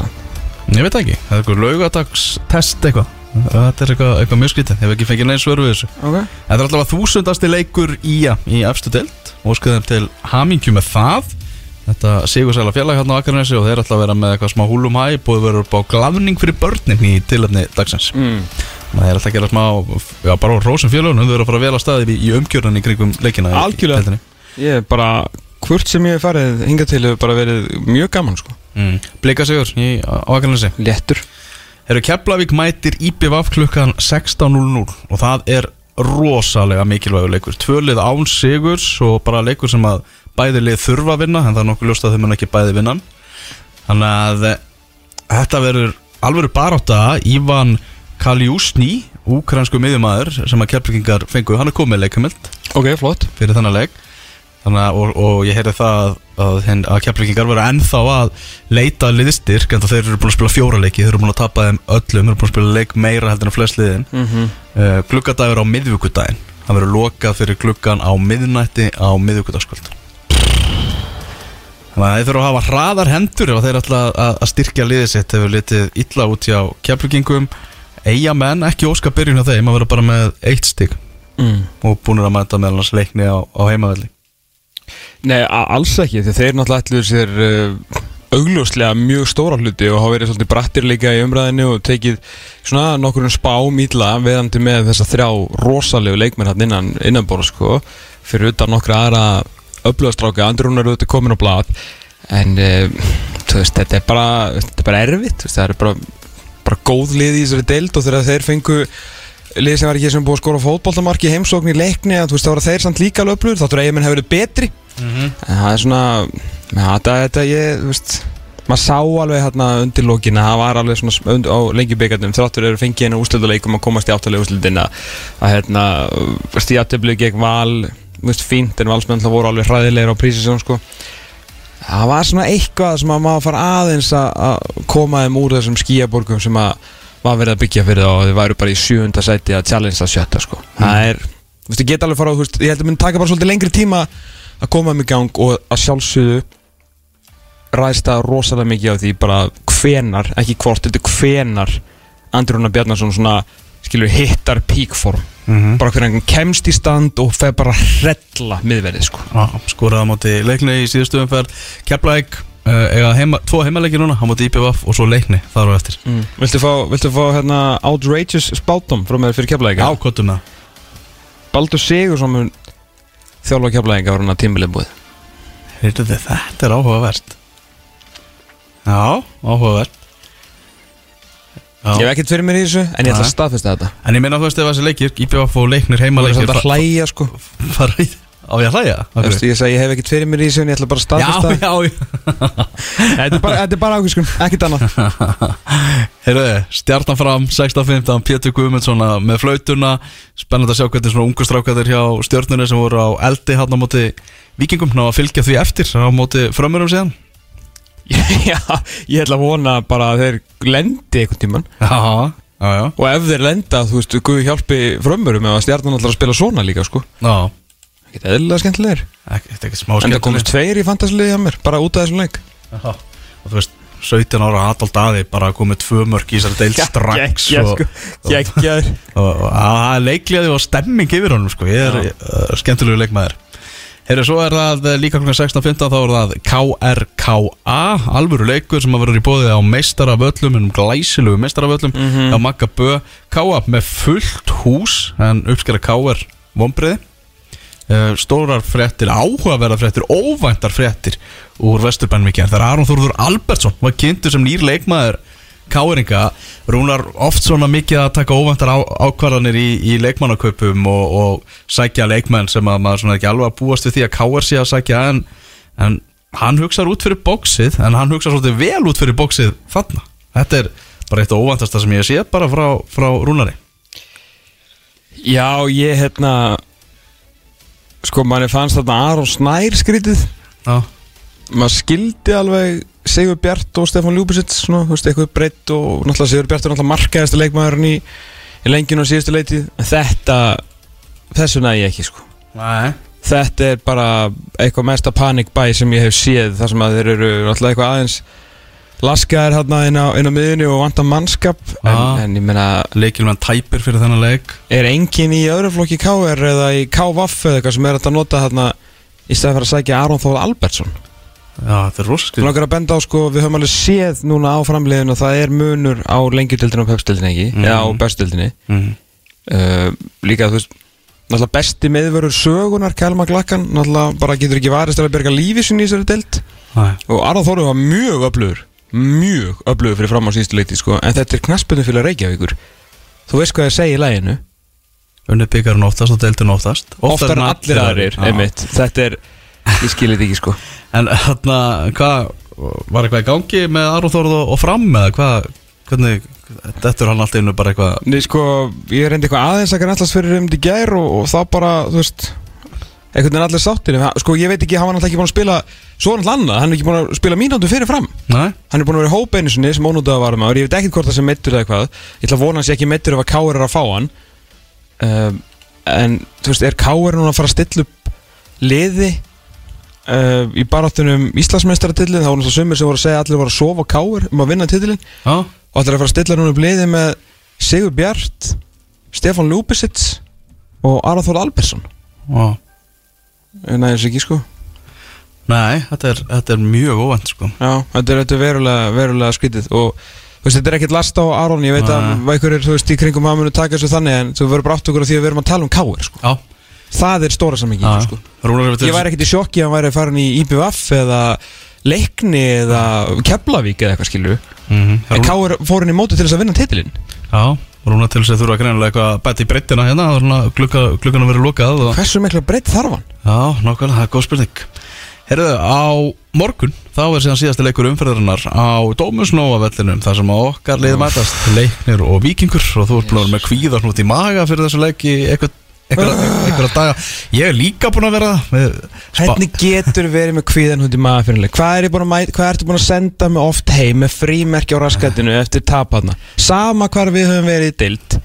Ég veit ekki, það er eitthvað laugadagstest eitthvað Þetta er eitthvað, eitthvað mjög skrítið, hefur ekki fengið neins svöru við þessu. Okay. Þetta er alltaf þúsundasti leikur Ía í efstu deild. Og skoðum til hamingju með það. Þetta sigur sæla félag hérna á Akarnesi og þeir ætla að vera með eitthvað smá húlum hæ. Búið verið upp á glavning fyrir börnin í tilöfni dagsins. Mm. Það er alltaf að gera smá, já bara rósum fjölugunum þau eru að fara vel að staði í, í umgjörðan í kringum leikina í- í Algjörlega. Ég er bara, hvort sem ég hef farið hingað til hefur bara verið mjög gaman sko. Mm. Blika sigur í, á Akarnesi Léttur Herru Keflavík mætir IPVF klukkan 16.00 og það er rosalega mikilvægur leikur. Tvölið án sigurs og bara leikur sem að bæði lið þurfa að vinna en það er nokkuð ljóst að þau mun ekki bæði vinna. Þannig að eh, þetta verður alveg barátta. Ívan Kaljúsni úkransku miðjumæður sem að Keflavíkingar fengu, hann er komið leikamild Ok, flott. Fyrir þennan leik. Þannig að, og, og ég heyrði það að, að, að Keflavíkingar voru ennþá að leita liðstyrk en þeir eru búin að spila fjóra leiki, þeir eru búin að tapa þeim öllum, þeir eru búin að spila leik meira heldur en flest liðin. Mm -hmm. uh, Gluggadagur á miðvíkudaginn Það verður lokað fyrir gluggan á miðnætti á miðvíkudagskvöld Þannig að þeir þurfa að hafa hraðar hendur ef þeir ætla að, að styrkja liðið sitt hefur litið illa út hjá Keflavíkingum Eyja menn, ekki óska byrjun á þeim að vera bara með eitt stig. Mm. og búinir að mæta hans leikni á, á heimavelli Nei, alls ekki, því þeir náttúrulega ætluðu sér uh, augljóslega mjög stóra hluti og hafa verið svolítið brattir líka í umræðinu og tekið svona nokkurinn spám ítla veðandi með þessa þrjá rosalegu leikmenn hann innan, innanbóra sko fyrir utan nokkra aðra öflugastráka, andrúnar auðvitað komin á blad en uh, veist, þetta er bara þetta er bara erfitt, veist, það er bara bara góð lið í þessari deild og þegar þeir fengu lið sem var ekki sem búið að skora fótboltamarki í heimsókn í leikni að veist það var þeir samt líka alveg öflugur þáttur að eigin hefur verið betri en það er svona þetta, þetta ég, þú veist maður sá alveg hérna undir lókin að það var alveg svona und, á lengjubíkarnum þráttur eru fengið henni úslutuleikum að komast í áttalega úslutin að hérna stíðatöflu gegn val veist fínt en valsmenn voru alveg hræðilegir á prísisjón sko. Það var svona eitthvað sem að maður fara aðeins að, koma þeim úr þessum skíaborgum sem að var verið að byggja fyrir það og þau væru bara í sjöunda sæti að challenge að sjötta sko. það er, þú veist, ég get alveg fara á, ég held að að koma þeim í gang og að sjálfsögðu ræðst það rosalega mikið á því bara hvenar, ekki hvort, þetta er hvenar Andrúna Bjarnason svona skilur hittar píkform Mhm. bara hvernig hann kemst í stand og fer bara hrella miðverðið sko Já, skoraði á móti leikni í síðustu umferð Keflæk uh, eiga heima, tvo heimaleiki núna Hann múti IPVF og svo leikni þar á eftir mm. Viltu fá, viltu fá hérna outrageous spátum frá mér fyrir? Já, kottum með Baldur Sigursson mun þjálfa keflæðinga var hann að tímbilið búið. Heyrðu þið, þetta er áhugavert. Já, áhugavert. Já. Ég hef ekkert fyrir mér í þessu en ég ætla að staðfesta þetta. En ég minna þú veist ef þessi leikir, IPVF og leiknir Það er heimaleikir samt að hlæja sko. fara í Á ég að hlæja? Þú veist, Ég sagði ég hef ekkert fyrir mér í þessu en ég ætla bara að staðfesta Já, já, já. Þetta er bara, þetta er bara ákvískun, ekkert annað. Heyrðu, stjartan fram 16-15, Pétur Guðmundsson með flautuna, spennandi að sjá hvernig svona ungu strákatir hjá stjörnunni sem voru á eldi hann á móti vikingum ná að fylgja því eftir á móti frömmurum síðan. Já, ég ætla að vona bara að þeir lendi einhvern tíman Já, já, já, Og ef þeir lenda, þú veist, Guð hjálpi frömmurum Ekkert eðlilega skemmtilegir. Er ekki smá En það komist tveir í fantasliði hjá mér, bara út af þessum leik. Já, og þú veist 17 ára Adolf Daði bara komið tvö mörg í þessari deil strax Gekkja, og, að leikliði og stemming yfir honum sko, ég er uh, skemmtilegu leikmaður. Heyrðu, svo er það eh, líka klukkan 16.15 þá er það KRKA alvöru leikur sem að vera í bóðið á meistaraföllum um glæsilegu meistaraföllum mm -hmm. á Magga Bö. K.A. með fullt hús en uppskera K.R. vonbreiði stórar fréttir, áhugaverðar fréttir óvæntar fréttir úr Vesturbænmikið þegar Aron Þórður Albertsson var kynntur sem nýr leikmaður Káringa. Rúnar oft svona mikið að taka óvæntar á, ákvarðanir í, í leikmannaköpum og, og sækja leikmenn sem að maður svona ekki alveg að búast við því að Káar sé að sækja en, en hann hugsaður út fyrir bóksið en hann hugsaður svolítið vel út fyrir bóksið þarna. Þetta er bara eitt óvæntasta sem ég sé bara frá, frá rúnari. Já, ég hérna Sko, manni fannst þarna Aron Snær skrítið. Já, Maður skildi alveg Sigur Bjart og Stefán Ljúbisits Svona, þú veist, eitthvað breytt og náttúrulega Sigur Bjart er náttúrulega markaðasti leikmaðurinn í, í lenginu og síðustu leitið En þetta, þessu næði ég ekki, sko. Nei. Þetta er bara eitthvað mesta panikbæ sem ég hef séð þar sem að þeir eru náttúrulega eitthvað aðeins laskaðir hérna inn á, inn á miðunni og vantar mannskap en, Já. en ég meina, leikilmenn tæpir fyrir þennan leik er engin í öðru flokki KR eða í KVF eða eitthvað sem er að nota hérna í stæði fyrir að sækja Aron Þóð Albertsson Já, þetta er rosa Þú langar að benda á sko, við höfum alveg séð núna á framleiðinu og það er munur á lengjutildinu og pepstildinu ekki, Mhm. eða á bestildinu mm. uh, líka þú veist náttúrulega besti meðverður sögunar Kjálma Glakkan, náttúrulega bara getur ekki varist að berga lífi sinni í þessari deild Nei. og Aron Þóru var mjög öflugur mjög öflugur fyrir fram á síðustu leiti sko, en þetta er knaspinu fyrir Reykjavíkur. Þú veist hvað ég segi í læginu Unnið byggarinn oftast og deildin oftast. Oftar en allir aðrir, einmitt. Þetta er, ég skilir þetta ekki sko. En hérna, hvað Var eitthvað í gangi með Aron Þórð og, og fram eða hvað, hvernig Þetta er hann alltaf innu bara eitthvað Nei, sko, ég reyndi eitthvað aðeins að kannast fyrir um þetta í gær og, og þá bara, þú veist einhvern veginn allir sáttir sko, ég veit ekki, hann var náttúrulega ekki búin að spila svo náttúrulega annað, hann er ekki búin að spila mínútu fyrir fram. Nei, hann er búin að vera í hópeinu sinni sem ónútaða varum ég veit ekkert hvort það sem meittur eða hvað. Ég ætla að vona hans ekki meittur ef að Káur er að fá hann. Um, en þú veist, er Káur núna að fara að stilla upp liði uh, í baráttunum Íslandsmeistaratitlið þá var náttúrulega sumir sem voru að segja allir voru að sofa Káur um að vinna titlin já, og allir að fara að stilla núna upp liði með Sigur Bjart Stefán Ljúbisits og Þór Albersson já Nei, þessi ekki sko. Nei, þetta er, þetta er mjög óvænt sko. Já, þetta er, þetta er verulega, verulega skrítið. Og þú veist, þetta er ekkert last á Aron ég veit Nei. að einhver er, þú veist, í kringum að munu taka þessu þannig en þú verður brátt okkur á því að við erum að tala um káir sko. Já, það er stóra samingi já sko. Ég væri ekkert í sjokki að hann væri farin í IBVF eða Leikni eða Keflavík eða eitthvað skilju mm en káir fór henni móti til þess að vinna titilinn. Já, Rúnar til þess að þurfa greinilega eitthvað að bæta í breyttina hérna klukka, klukkan að vera lokað og... hversu mikla breytt þarf hann? Já, nákvæmlega, það er góð spurning Herðu, á morgun þá er síðan síðasti leikur umferðarinnar á Dómusnóa vellinum þar sem okkar liði mætast leiknir og vikingur og þú ert búin að vera með kvíðar hnút í maga fyrir þessu leiki eitthvað einhverja daga ég er líka búin að vera Hvernig getur verið með kvíðan hund í maður fyrir leik? Hvað, er hvað ertu búin að senda mig oft heim með frímerki á raskættinu eftir taparna? Sama hvar við höfum verið dild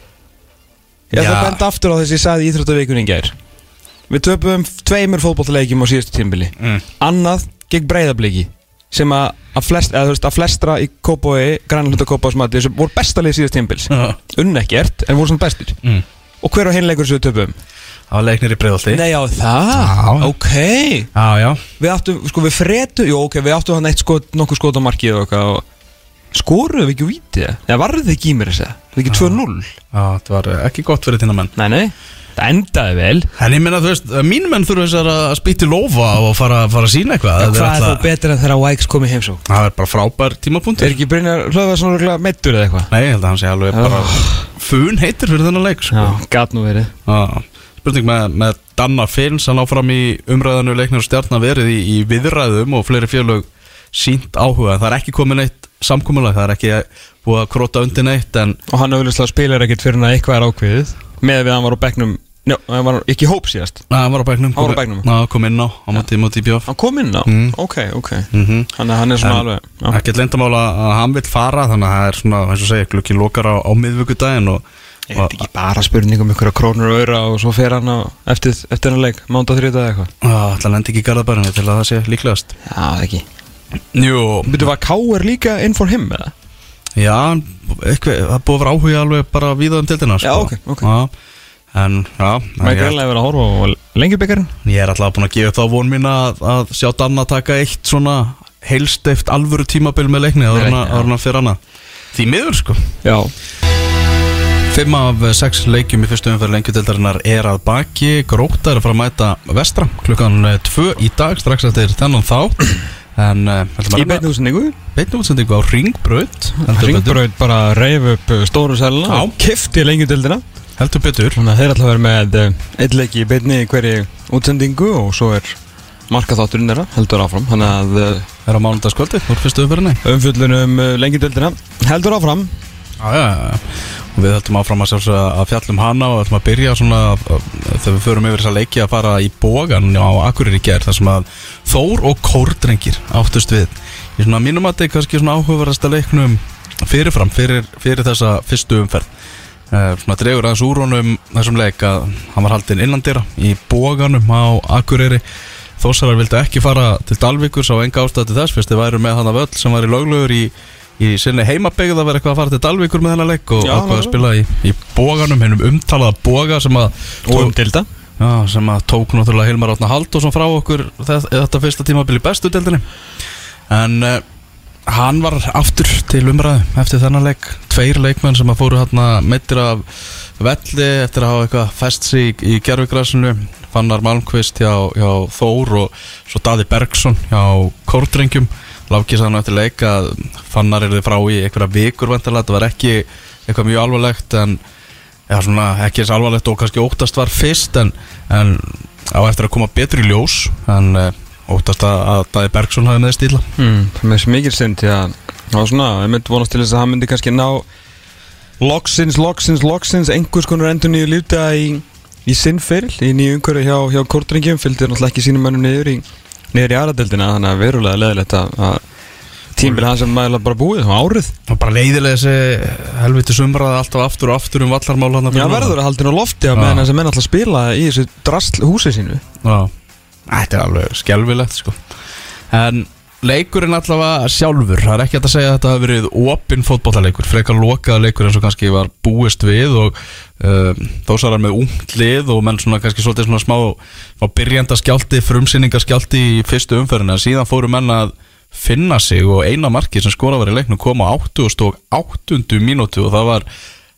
Ég ætla að benda aftur á þess að ég sagði Íþróttavíkunni í gær Við töpum tveimur fótbollaleikjum á síðustu tímbili Mm. Annað gegn breyðabliki sem að, að, flest, að, veist, að flestra í Kópói, grænlunda Kópásmati sem voru bestalið síðust tímbils Já. Unn ekkert, en voru svona bestir Mm. Og hver á hinleikur sem við töpum? Það var leiknir í breiðalti Nei, já, það, Já. ok Já, já Við áttum, sko, við fretu, jú, ok, við áttum hann eitt skot, nokkuð skot á markið og eitthvað og skoruðu við ekki úr vítið? Eða varðu þið ekki í mér þess að? Það ekki 2-0? Já, þetta var ekki gott fyrir þína menn Nei, nei, það endaði vel En ég meina, þú veist, mínum menn þurfa þessar að spýti lófa og fara, fara að sína eitthvað Hvað Þetta er þá betur en þegar Vikes kom í heimsók? Það er bara frábær tímapunktur Er ekki Brynjar hlöða svona regla meittur eða eitthvað? Nei, ég held að hann sé alveg bara fun heitir fyrir þennan leik sko. Já, gat nú verið Já. Spurning með, með Danna Finns hann áfram í umræðinu leiknir og stjarnar verið í, í viðræðum og fleiri fjölög sínt áhuga það er ekki komin eitt samkomulag það er ekki búið að króta undir neitt en Og hann auðvitað spilar ekkert fyrir hann að eitthvað er ákveðið Með við að hann var á bekknum Njó, hann var ekki í hóp síðast na, hann var á bæknum Hann var á bekknum. Na, kom inn á á móti, móti bjóf Hann kom inn á? Mm. Ok, ok mm Þannig að hann er svona alveg já. ekkert lendamála að hann vil fara þannig að það er svona, eins og segja, glukki lokar á, á miðvíkudaginn og, Er þetta ekki bara spurning um ykkur krónur og öra og svo fer hann á eftir, eftir hann leik, mánda þrjóta eða eitthvað og það lendi ekki í garðabærinu til að það sé líklegast Já, það ekki Jú, Byrju, var K.R. líka in for him eða? Já, eitthvað, það er búið að vera áhuga alveg bara víða um tildina Já, ok, ok. Já, En, já, Maður ég, greinlega verið að horfa á lengjubikarinn ég er alltaf búin að gefa þá von mín að, að sjá Danna taka eitt svona heilsteift alvöru tímabil með leikni að- að fyrir hana Því miður sko. Já. Fimm af eh, sex leikjum í fyrstu umferð lengjutildarinnar er að baki. Gróta er að fara að mæta vestra klukkan eh, tvö í dag strax eftir þennan þá En uh, Í beinni útsendingu? Beinni útsendingu á betur. Ringbraut bara reif upp uh, stóru selina Já. og kifti lengjudildina Heldur betur. Þannig að þeir að vera með uh, eitt leiki í beinni í hverju útsendingu og svo er markaþátturinn þeirra heldur áfram. Þannig að uh, Er á mánudagskvöldi úr fyrstu umferðinni? umfjöllunum uh, lengjudildina heldur áfram. Já, já, já. Og við höldum áfram að, að fjallum hana og höldum að byrja svona þegar við förum yfir þessa leiki að fara í bógan á Akureyri ger þar sem að Þór og Kórdrengir áttust við. Í svona mínum að þetta er kannski svona áhugaverðasta leiknum fyrirfram fyrir, fyrir þessa fyrstu umferð svona dregur aðeins úr honum þessum leik að hann var haldinn innandira í bóganum á Akureyri. Þórsarar vildu ekki fara til Dalvíkur sá enga ástæð til þess fyrst þið væru með hann af öll sem var í löglegur í í sinni heimabegð að vera eitthvað að fara til Dalvíkur með þennan leik og Já, ákvað að spila í, í bóganum, hennum umtalaða bóga sem að, dilda já, sem að tók náttúrulega Hilmar Átna Halldórsson frá okkur þetta, þetta fyrsta tímabil í bestu deildinni. En uh, hann var aftur til umræðu eftir þennan leik. Tveir leikmenn sem að fóru hérna meittir af velli eftir að hafa eitthvað fest sig í, í gerfugrasinu Fannar Malmqvist hjá, hjá Þór og svo Daði Bergson hjá Kórdrengjum. Láki sann eftir leik að Fannar er þið frá í einhverja vikur vantilega, þetta var ekki eitthvað mjög alvarlegt en já, svona, ekki eins alvarlegt og kannski óttast var fyrst en, en á eftir að koma betur í ljós en uh, óttast að, að Daði Bergson hafi með stíla mm, með svo mikil stund því að það var svona, ég myndi vonast til þess að hann myndi kannski ná loksins, loksins, loksins einhvers konar endur nýju lífta í, í sinnferil, í nýju umhverju hjá, hjá Kortringjum, fylgdi náttúrulega ekki sínum mönnum niður í, niður í aðradeldina þannig að verulega leðilegt að, tímbil hans er mæla bara búið og árið. Og bara leiðilega þessi helviti sumraði alltaf aftur og aftur um vallarmál Já, verður að haldin á lofti að þess að menn alltaf spila í þessu drasl húsi sínu. Já, þetta er alveg skelvilegt sko. En leikurinn allavega sjálfur Það er ekki að segja að þetta hafi verið opinn fótbollaleikur Frekar lokaða leikur eins og kannski var búist við Og um, þósarar með ungt lið Og menn svona kannski svolítið svona smá Smá byrjanda skjálti, frumsýninga skjálti Í fyrstu umferðina, síðan fóru menn að finna sig Og eina marki sem skora var í leiknum Kom á 80 og 80 mínútu Og það var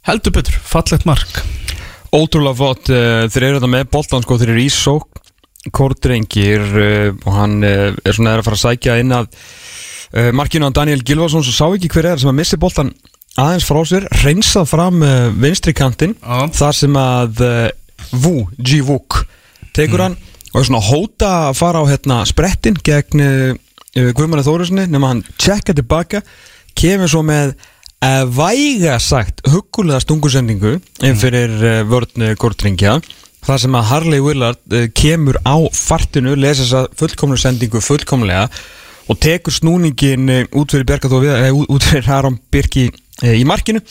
heldur betur, fallegt mark. Ótrúlega fótt, uh, þeir eru þetta með boltan sko, þeir eru í sók Kórdrengir uh, og hann uh, er svona er að fara að sækja inn að uh, markinu á Daniel Gilvason svo sá ekki hver er sem að missi boltan aðeins frá sér, reynsað fram vinstri kantinn, Já. þar sem að Wu, Ji Wook tekur hann og er svona hóta að fara á hérna sprettin gegn Guðmanni Þórusinni nema hann tjekka tilbaka kemur svo með uh, væga sagt huggulega stungusendingu inn fyrir uh, vörn Kortringja þar sem að Harley Willard uh, kemur á fartinu, lesa þessa fullkomlu sendingu fullkomlega og tekur snúningin uh, út fyrir Bjarkaþófi uh, út fyrir Aron Birki í markinu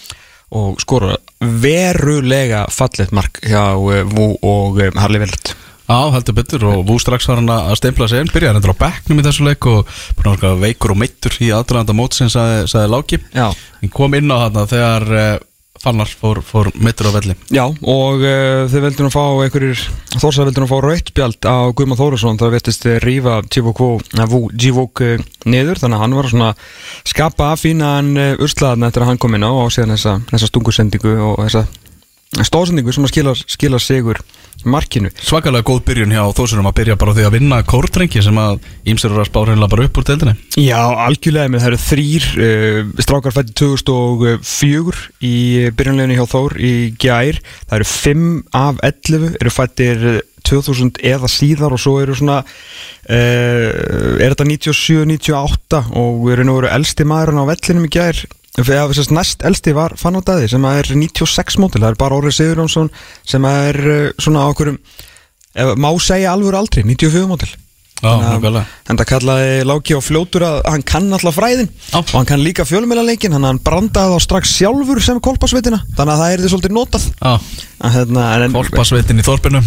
og skora verulega fallet mark hjá Vú og Harley Willard. Já, heldur betur og Vú strax var hann að stempla sig inn, byrjaði hendur á bekknum í þessu leik og að veikur og meittur í aðdraðanda mótsins sagði, sagði Láki. Já, hann kom inn á þarna þegar uh, Fannar fór, fór mittur á velli. Já, og uh, þau vildur nú fá einhverjir, Þórsað vildur nú fá rautbjald á Guðmann Þórusson, það vettist rífa Givok uh, niður, þannig að hann var svona skapa að fína hann uh, urslaðan eftir að hann kom inn á og síðan þessa, þessa stungusendingu og þessa stóðsendingu sem að skila, skila sigur markinu. Svakalega góð byrjun hjá Þórsurum að byrja bara því að vinna kórtrengi sem að ímsir eru að spá reynilega bara upp úr deildinni. Já, algjörlega með það eru þrýr uh, strákar fætti 2004 í byrjunleginni hjá Þór í gær, það eru 5 af 11 eru fættir 2000 eða síðar og svo eru svona uh, er þetta 97-98 og erum nú verið elsti maðurinn á vellinum í gær Þegar þess að næst elsti var Fanótaði sem er 96 mótil, það er bara Orri Sigurjónsson sem er uh, svona á okkurum má segja alveg aldrei 94 mótil Já, það kallaði Láki á fljótur að hann kann alltaf fræðin Já. og hann kann líka fjölumelaleikin hann, hann brandaði þá strax sjálfur sem kolpasveitina þannig að það er því svolítið notað. Já, En hérna, en, Kolpasveitin í þorpinu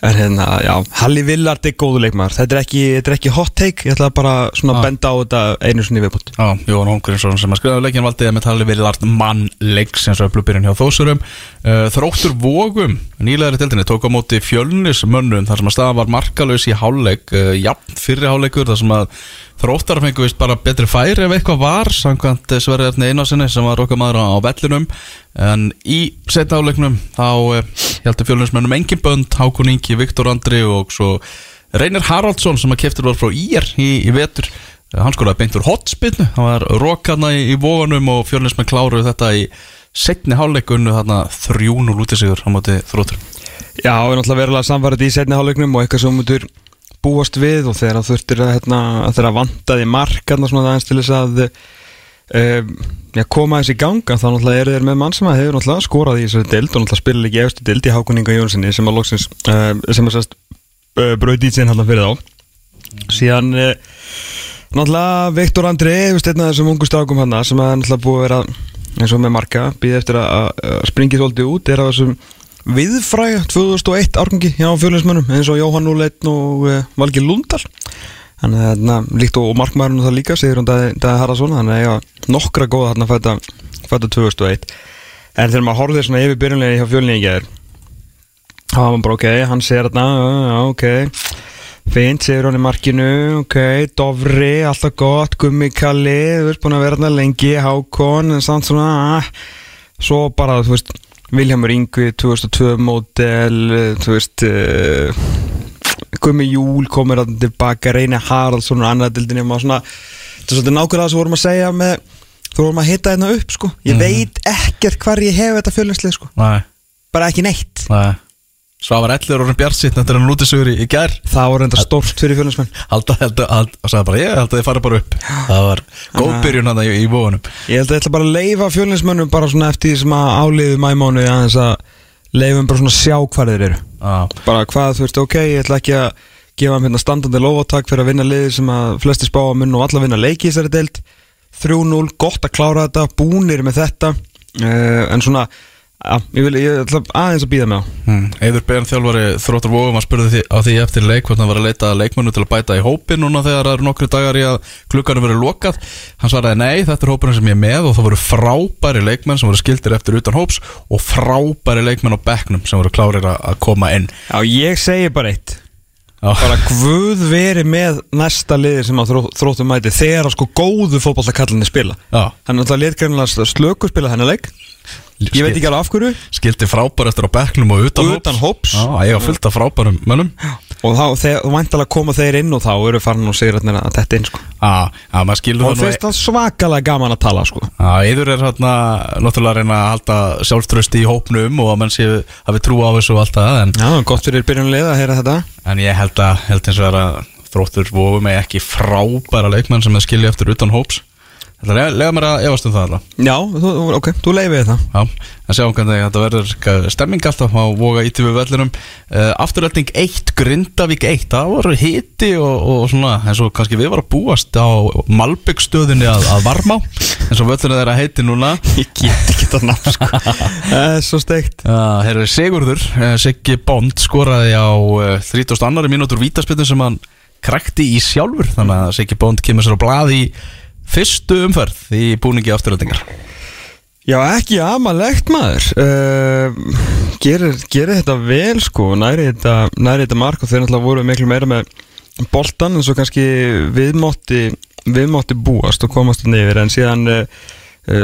en hérna, já, Halli Villard er góðu leikmaður. Þetta er ekki, þetta er ekki hot take. Ég ætla bara svona að benda á þetta einu sinni viðbútt Já, Jón Holmgrímsson sem að skrifa. Leikin valdi með tali verið lart mann leiks eins og upplubyrjun hjá Þósurum. Uh, Þróttur Vógum, nýlegaðri tildinni tók á móti fjölnismönnum þar sem að staða var markalös í háleik uh, jafn fyrri háleikur þar sem að Þróttar fengu vist bara betri færi ef eitthvað var samkvæmt Sverriðarni Einarsinni sem var okkar maður á vellinum. En í setna háleiknum þá heldur fjölnismönnum engin bönd Hákon Ingi, Viktor Andri og svo Reynir Haraldsson sem að keftur var frá IR í, í vetur. Hann skoraði beint úr hotspinnu hann var rokarna í, í vóganum og fjölnismenn kláruðu þetta í setni hálfleikunnu þarna 3-0 út í sigur á móti þróttur Já, við erum alltaf verulega samfarið í setni hálfleiknum og eitthvað sem mútur búast við og þegar þú þurftir að, hérna, að þeirra vantaði mark hérna svona aðeins til þess að um, já, koma þessi í ganga þá náttúrulega eru þeir með mann sem að hefur náttúrulega skorað í þessari deild og náttúrulega spila ekki eftir deild í Hákuninga Jónssoni sem að loksins uh, sem að sérst uh, brauði í síðan hérna fyrir þá. Síðan uh, náttúrulega Viktor Andri veist, einn af þessum ungu strákum hann sem að náttúrulega búið að vera eins og með marka býði eftir að, að springi svolítið út er af þessum viðfræga 2001 árgangi hjá fjölinsmönnum eins og Jóhann Úleitn og uh, Valgi Lundal. Þannig að hérna, líkt og markmæðurinn það líka Sigur hann Dæði Haraldsson þannig að nokkra góða þarna fæta, fæta 2001 en þegar maður horfið svona yfir byrjunlega hjá fjölinni í gerð þá var maður bara ok, hann segir þarna ok, fint, Sigur hann í markinu ok, Dovri, alltaf gott Gummi Kalli, þú veist búin að vera þarna lengi Hákon, en samt svona uh, svo bara, þú veist Viljámur Yngvi 2002 mótel þú veist uh, Gumi Júl komur að tilbaka Reyni Haraldsson og svona, þetta er svolítið nákvæmlega það sem vorum að segja með, þú vorum að hitta hérna upp sko. ég Mhm. veit ekkert hvar ég hef þetta fjölunslið sko. Bara ekki neitt nei Svavar Ellir orðin Bjartsitt þetta er hann út í sigur í, gær. Það voru enda stórt fyrir og ég held að þið fara bara upp. Það var góð byrjun hann í, í vógunum ég held að ég ætla bara að leifa fjölunslmönnum bara svona eftir því sem að áliðu mæmánu aðeins að leifum bara svona sjá hvar þeir eru. Já, bara hvað, þú veist, ok, ég ætla ekki að gefa hann hérna standandi lofatak fyrir að vinna liði sem að flesti spá að mun og alla vinna leiki í þessari deild. 3-0, gott að klára þetta búnir með þetta. Uh, en svona, já, ég vil ég ætla aðeins að býða með á. Hmm. Eður Bejan þjálfari þróttur vóum að spurði því, á því eftir leik hvort hann var að leita að leikmennu til að bæta í hópin núna þegar það eru nokkru dagar í að klukkanum verið lokað. Hann svaraði nei, þetta er hópurinn sem ég er með og það voru frábæri leikmenn sem voru skildir eftir utan hóps og frábæri leikmenn á bekknum sem voru klárir að koma inn. Já, ég segi bara eitt. Já. bara guð veri með næsta liði sem að þró, þróttum mæti þegar að sko góðu fótballakallinni spila. Já. hann er alltaf létgreinlega slöku spila hennar leik ég veit ekki alveg af hverju. skildi frábæri eftir á bekknum og utan, Utan hóps. Já, ég var fullt af frábærum mönnum. Og þá, þegar, og væntalega koma þeir inn og þá eru farin og segir að þetta inn sko. Já, já, maður skilur og það nú finnst það svakalega gaman að tala sko. Já, yður er hérna náttúrulega að reyna að halda sjálfströsti í hópnum og að mann sé hafi trú á þessu og allt það en, Já, gott fyrir byrjunlega að heyra þetta. En ég held að held eins og er að þróttur vofu mig ekki frábæra leikmenn sem það skilja eftir utan hóps. Það er lega mér að efast um það alveg Já, þú, ok, þú leifið það. Já, en sjáum hvernig þetta verður stemming alltaf á voga íti við vellinum. Uh, Afturölding 1, Grindavík 1 Það voru hiti og, og svona eins og kannski við varum að búast á Malbyggstöðinni að, að varma eins og völlinu þeirra heiti núna. Ég get ekki þetta nafn sko. Það er svo steikt. Hér er Sigurður, uh, Siggi Bond skoraði á uh, 32. mínútur vítaspilnu sem hann krækti í sjálfur. Þannig að Siggi Bond kemur sér á blað í fyrstu umferð í búningi afturöldingar Já, ekki amalegt maður. Uh, gerir, gerir þetta vel sko. Næri þetta, næri þetta mark og þeir náttúrulega voru miklu meira með boltan en svo kannski viðmátti viðmátti búast og komast yfir. En síðan uh,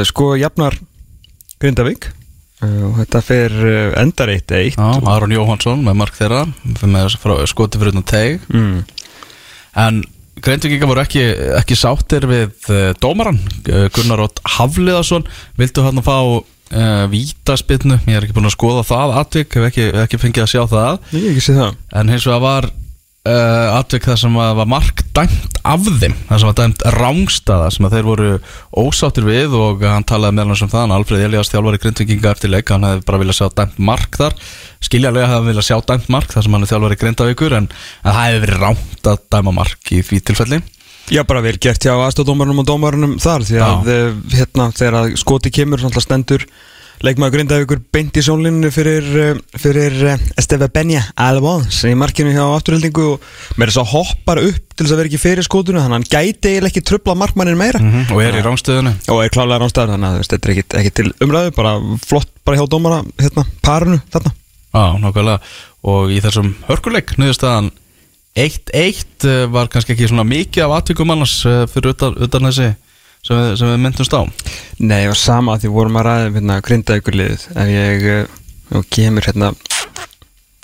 sko jafnar Grindavík. Uh, og þetta fer endar eitt eitt. Já, Aron Jóhansson með mark þeirra með skoti fyrir utan teg mm. En Greinvíkinga voru ekki, ekki sáttir við uh, dómaran uh, Gunnar Ótt Hafliðarsson Vildu hann að fá uh, vítaspinnu Ég er ekki búin að skoða það atvik Hef ekki, hef ekki fengið að sjá það. Ég hef ekki sé það. En hins vegar var uh, atvik þar sem var mark dæmt af þeim þar sem var dæmt rángstaða sem að þeir voru ósáttir við og hann talaði meðal hans um það hann Alfred Elias þjálfari grindvikinga eftir leik hann hefði bara viljað sjá dæmt mark þar skiljanlega hefði hann viljað sjá dæmt mark þar sem hann er þjálfari grindavíkur en, það hefði verið ránt að dæma mark í því tilfelli Já, bara vel gert hjá aðstofdómarunum og dómarunum þar því að Já. uh, hérna, þegar skoti kemur svona stendur leikmaður grindavíkur beint í sónlinu fyrir, uh, fyrir uh, Esteve Benja Albons í markinu hjá afturhildingu og með þess að hoppar upp til þess að vera ekki fyrir skotinu þannig að hann gæti eiginlega ekki trubla markmannin meira. -hmm. og er í rángstöðinu og er klálega ránstæður þannig að þetta er ekki, ekki til umræðu bara flott bara hjá dómara hérna, parinu þarna. Já, nákvæmlega. Og í þessum hörkuleik nöðustæðan 1-1 uh, var kannski ekki svona mikið af atvikum annars fyrir utan, utan þessi sem við, sem við myndumst á? Nei, og sama að því vorum að ræða um hérna, grindavíkur liðið ef ég og kemur hérna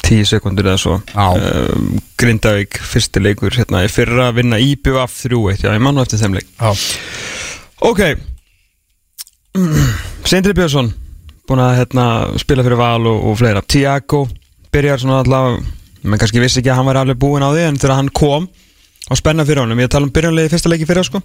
10 sekundur eða svo. Um, Grindavík, fyrsti leikur hérna, ég fyrir að vinna IBF 3-1 já, ég mann á eftir þeim leik. Já, Ok. Sindri Björnsson búin að hérna, spila fyrir Val og, og fleira. Tiago byrjar svona alltaf menn kannski vissi ekki að hann væri alveg búinn á því en þegar hann kom og spenna fyrir honum. Ég tala um byrjanlegi fyrsta leiki fyrir sko.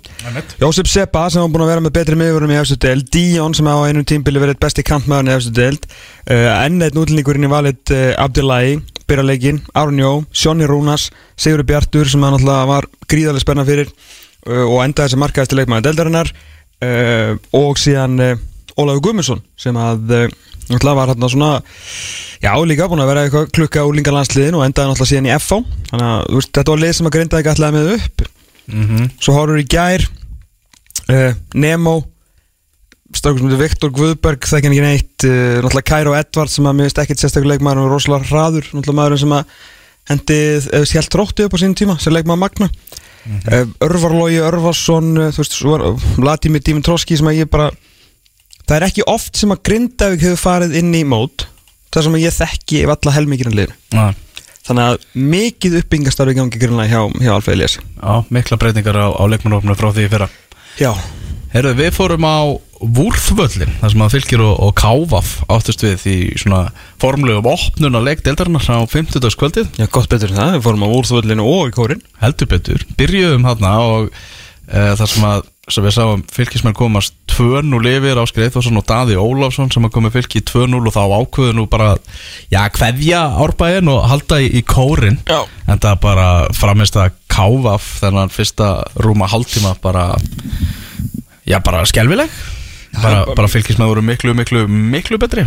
Jósef Seppa sem var búin að vera með betri miðurum í efstu deild. Dion sem á einum tímbili verið besti kantmaðurinn í efstu deild. Uh, enn eitt nútlendingurinn í valit uh, Abdullahi byrjarleikin, Aron Jó, Sjónni Rúnas Sigur Bjartur sem hann alltaf var gríðarlega spenna fyrir uh, og endaði þessi markaðist leikmaður deildarinnar. Uh, og síðan Ólafur Guðmundsson sem að alltaf var hérna svona já líka búin að vera eitthvað klukka úr lingarlandsliðin og endaði alltaf síðan í FH þannig að veist, þetta var lið sem að grinda ekki alltaf með upp. Mm Svo horfur í gær uh, Nemo heitir Viktor Guðberg Þekki hann ekki neitt uh, Náttúrulega Kairo Edvards sem að mér veist ekkert sérstaklega leikmaður og rosalega hraður Náttúrulega maðurinn sem að hendi uh, Helt trótti upp á sínum tíma sem leikmaður Magna. Mm -hmm. Örvarlógi Örvarsson Þú veist, Vladimir Dimitrovski sem að ég bara Það er ekki oft sem að Grindavík hefur farið inn í mót Það sem að ég þekki valla helmingirinn liðinu Já, Þannig að mikið uppbyggingastarfi gangi grunlega hjá, hjá Alfa Elias já mikla breytingar á, á leikmannofnum frá því fyrra. Já. Herru, við fórum á Vúrþvöllin þar sem að fylgir og, og Kávaf áttust við í svona formlegum opnun á leik deildarinnar á 50. kvöldið Já, gott betur en það, við fórum á úrþvöllinu og í kórin heldur betur, byrjuðum þarna og e, þar sem að sem við sáum fylgismenn komast 2-0 yfir Áskir Eithvarsson og Daði Ólafsson sem að komi fylgi 2-0 og þá ákveðu nú bara já, kveðja árbæðin og halda í, í kórin Já. en það bara framist að Kávaf þennan fyrsta rúma hálftíma bara já, bara skelvileg bara, bara fylgismenn voru miklu, miklu, miklu betri.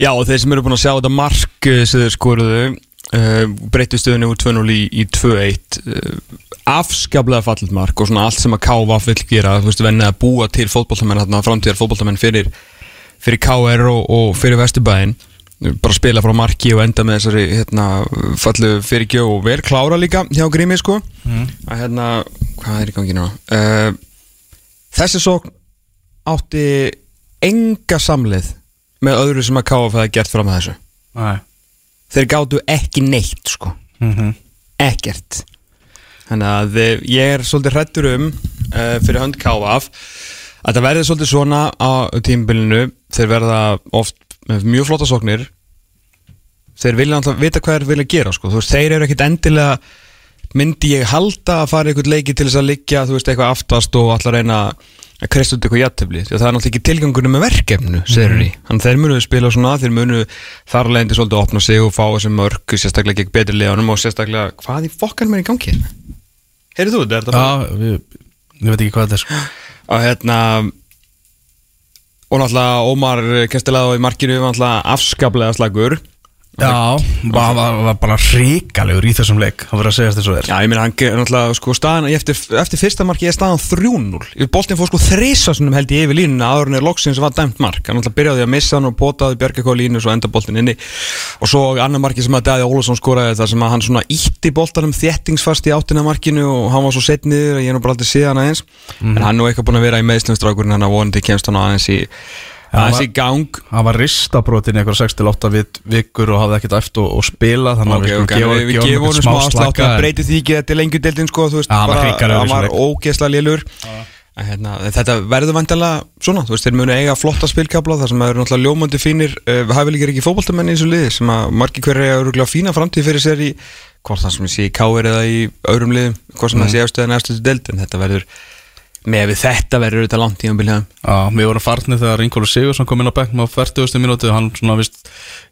Já, og þeir sem eru búin að sjá þetta mark eh, sem þeir skoruðu uh, breyttu stöðunni úr 2-0 í, í 2-1 uh, afskaplega fallit mark og svona allt sem að KVF vill gera, þú veist, venni að búa til fótbollamenn, þarna framtíðar fótbollamenn fyrir, fyrir KR og, og fyrir Vesturbæinn. Bara spila frá marki og enda með þessari hérna, fallu fyrirgjó og vel klára líka hjá Grími sko. Mm. að hérna, hvað er í gangi núna uh, þessi sókn átti enga samlið með öðru sem að KF hefði gert fram að þessu. Nei. þeir gáttu ekki neitt sko. Mm ekkert þannig að eh, ég er svolítið hrættur um uh, fyrir hönd KF að það verði svolítið svona á tímabilinu þeir verða oft mjög flotta sóknir þeir vilja alltaf vita hvað þeir vilja gera sko. veist, þeir eru ekkit endilega myndi ég halda að fara í eitthvað leiki til þess að liggja, þú veist, eitthvað aftast og alltaf reyna að kristja út eitthvað að það er náttúrulega ekki tilgangunum með verkefnu mm. þannig þeir munu spila svona þeir munu þar leðindi svolítið opna sig og fá þessi mörg sérstaklega gegn betri liðanum og sérstaklega hvað í fokkan mér í gangi hérna heyrðu þú þetta? Já, við, ég veit ekki hvað þetta er sko. og hérna og náttúrulega Ómar Kestilaðó í markinu var náttúrulega afskaplega slagur Já, var, var, bara ríkalegur í þessum leik Það verður að segja þessu þér Já, ég meina, hann er náttúrulega, sko, staðan eftir, eftir fyrsta marki er staðan 3-0 Boltin fór sko þrísasunum held ég yfir línuna áður en er loksins var dæmt mark. Hann náttúrulega byrjaði að missa hann og potaði Björgakóð línu svo enda boltin inni. Og svo annar marki sem að Dæði Ólafsson skoraði það sem að hann svona ítti boltanum þéttingsfast í áttina markinu og hann var svo setniður að ég er nú bara aldrei séð hann aðeins En hann er nú eitthvað búin að vera í meðslumstrákurinn hann að vonandi kemst hann aðeins í, aðeins í gang. Hann var ristabrotin í eitthvað 6-8 vik- vikur og hafði ekkert eftir og, og spila Þannig Ok, að við, gefum honum smá afslátt Það breytir því ekki þetta er lengjudeldin sko, veist, hann var bara, hann var ógeðslega lélur. En, hérna, Þetta verður vantilega svona, þú veist, þeir munu eiga flotta spilkabla þar sem það eru náttúrulega ljómandi fínir uh, við hafum líka ekki fótboltamenn í þessu liði sem að margir hverju eiga öruglega fína framtíð fyrir sér í hvort það sem ég sé í káir eða í öðrum liðum, hvort sem það sé efstöðan efstöðu deld en þetta verður, með við þetta verður þetta langt í umbyrjaðum Já, við vorum farnir þegar Ingólu Sigursson kom inn á bekknum á 40. minútu hann svona vist,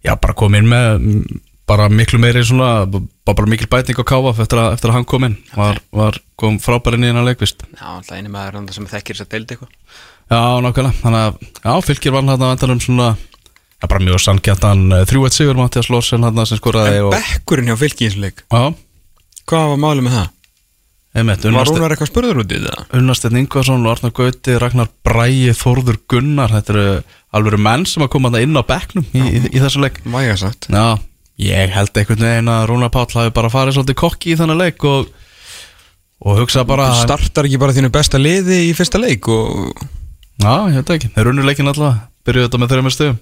já bara kom inn með mm, bara miklu meiri svona bara, bara mikil bæting á káfa eftir, að- eftir að hann kom inn. Var, var kom frábæri inn í hennar leikvist. Já, alltaf eini maður sem þekkir þess að deld eitthvað. Já, nákvæmlega, þannig að já, fylgir var hann að vantar um svona já, bara mjög sannkjættan 3-1 sigur Mattias Lorsen hann sem skoraði En og, bekkurinn hjá fylki í þessu leik, Já, hvað var málið með það? Einmitt, Var var eitthvað spurður út í það? Unnarsteinn Ingvarsson og Arnar Gauti, Ragnar Bræi, Þórður Gunnar Þetta eru alveg menn sem að koma inn á bekknum í, í, í þessu leik. Væga sagt. Já, ég held einhvern veginn að Rúnar Páll hafi bara farið svolítið kokki í þannig leik og, og hugsa bara Þú startar ekki bara þínu besta liði í fyrsta leik og Já, ég það ekki, þeir runnu leikin alltaf byrjuðu þetta með þeirra með stöðum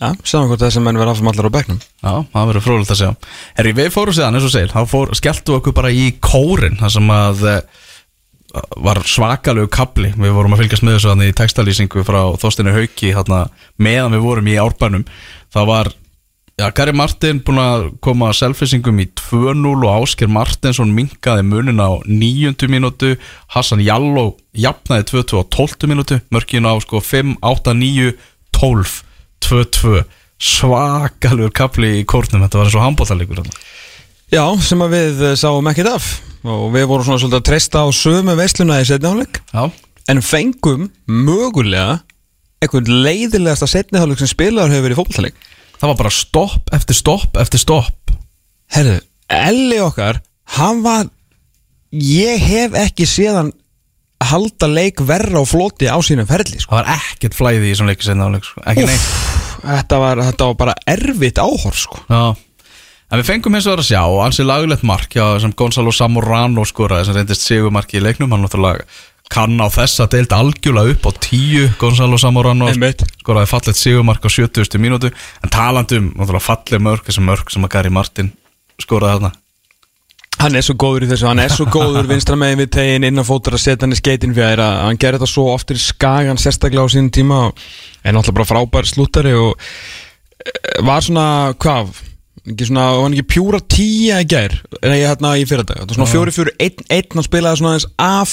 Já, sjáum hvort þessi menn verða áfram allar á bekknum. Já, það verður frólægt að sjá. Herri, við fórum síðan, eins og segir, þá fór, skelltu okkur bara í kórin þar sem að eh, var svakalegu kapli við vorum að fylgjast með þessu þannig í textalýsingu frá Þorsteinu Hauki hérna, meðan við vorum í árbænum. Það var, já, Gary Martin búin að koma selfisingum í 2-0 og Ásker Martinsson minkaði munin á 9. mínútu. Hassan Jalló jafnaði 2-2 á 12. mínútu. Mörkin á sko 5, 8, 9 12, 2-2 svakalur kapli í kórnum þetta var eins og handbóttalegur Já, sem að við eh, sáum ekkert af. Og við vorum svona svolítið að treysta á sömu veisluna í setni hálfleik. Já, en fengum mögulega einhvern leiðilegasta setni hálfleik sem spilaður hefur verið í fótballtaleik það var bara stopp eftir stopp eftir stopp. Herðu, Elli okkar hann var ég hef ekki séðan halda leik verra á floti á sínum ferli sko. það var ekkert flæði í þessum leiki senna áleik sko. þetta, þetta var bara erfitt áhorf sko. En við fengum eins og að sjá og ansið lagulegt mark já, sem Gonzalo Zamorano skoraði sem reyndist sigumarki í leiknum hann náttúrulega kann á þessa deild algjörlega upp á tíu Gonzalo Einmitt. skoraði fallet sigumark á 70. mínútu en talandum, náttúrulega falleg mörk þessi mörk sem að Gary Martin skoraði þarna Hann er svo góður í þessu, hann er svo góður vinstra megin við tegin innan fótur að setja hann í skeitin fyrir að hann gerir þetta svo oftir í skagan sérstaklega á sínum tíma er náttúrulega bara frábær slúttari og eh, var svona, hvað ekki svona, var hann ekki pjúra tíja í gær? En ég hérna í fyrardag, þetta var svona fjóri fjóri einn, einn, hann spilaði svona aðeins af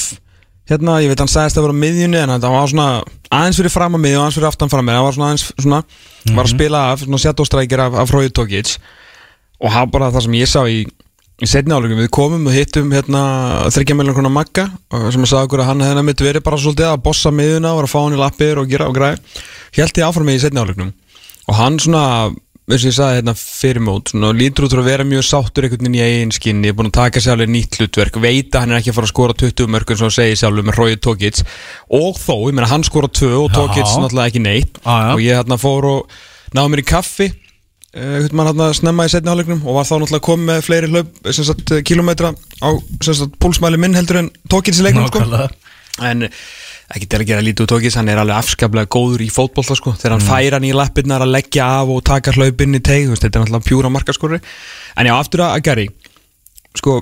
hérna, ég veit hann sagðist að vera á miðjunni en það var svona aðeins fyrir fram að miðju og aðeins fyrir aftan fram að það var svona aðeins svona, í setni álegum, við komum og hittum hérna þryggja meðlan konar Magga sem að sagði okkur að hann hefði nefnitt verið bara svolítið að bossa miðuna og að fá hann í lappir og gera og græði held ég áfram með í setni álegnum og hann svona, eins og ég sagði hérna fyrir mót, svona lítur út frá að vera mjög sáttur einhvern veginn í eigin skinni, búin að taka sér alveg nýtt hlutverk, veit að hann er ekki að fara að skora 20 mörgum sem hann segir sjálfur með Rói Tókits og þó, ég meina hann skora 2 og Tókits náttúrulega ekki neitt. Og ég hérna fór og náði mér í kaffi einhvern mann hérna snemma í setni hálfleiknum og var þá náttúrulega komið með fleiri hlaup sem sagt, kilometra á púlsmæli minn heldur en Tókits í leiknum sko. En ekki til að gera lítið úr Tókits hann er alveg afskaplega góður í fótbolta sko. þegar hann fær hann í lappirnar að leggja af og taka hlaupinn í teig, þú veist, þetta er náttúrulega pjúra markaskorri en já, aftur að Gary sko,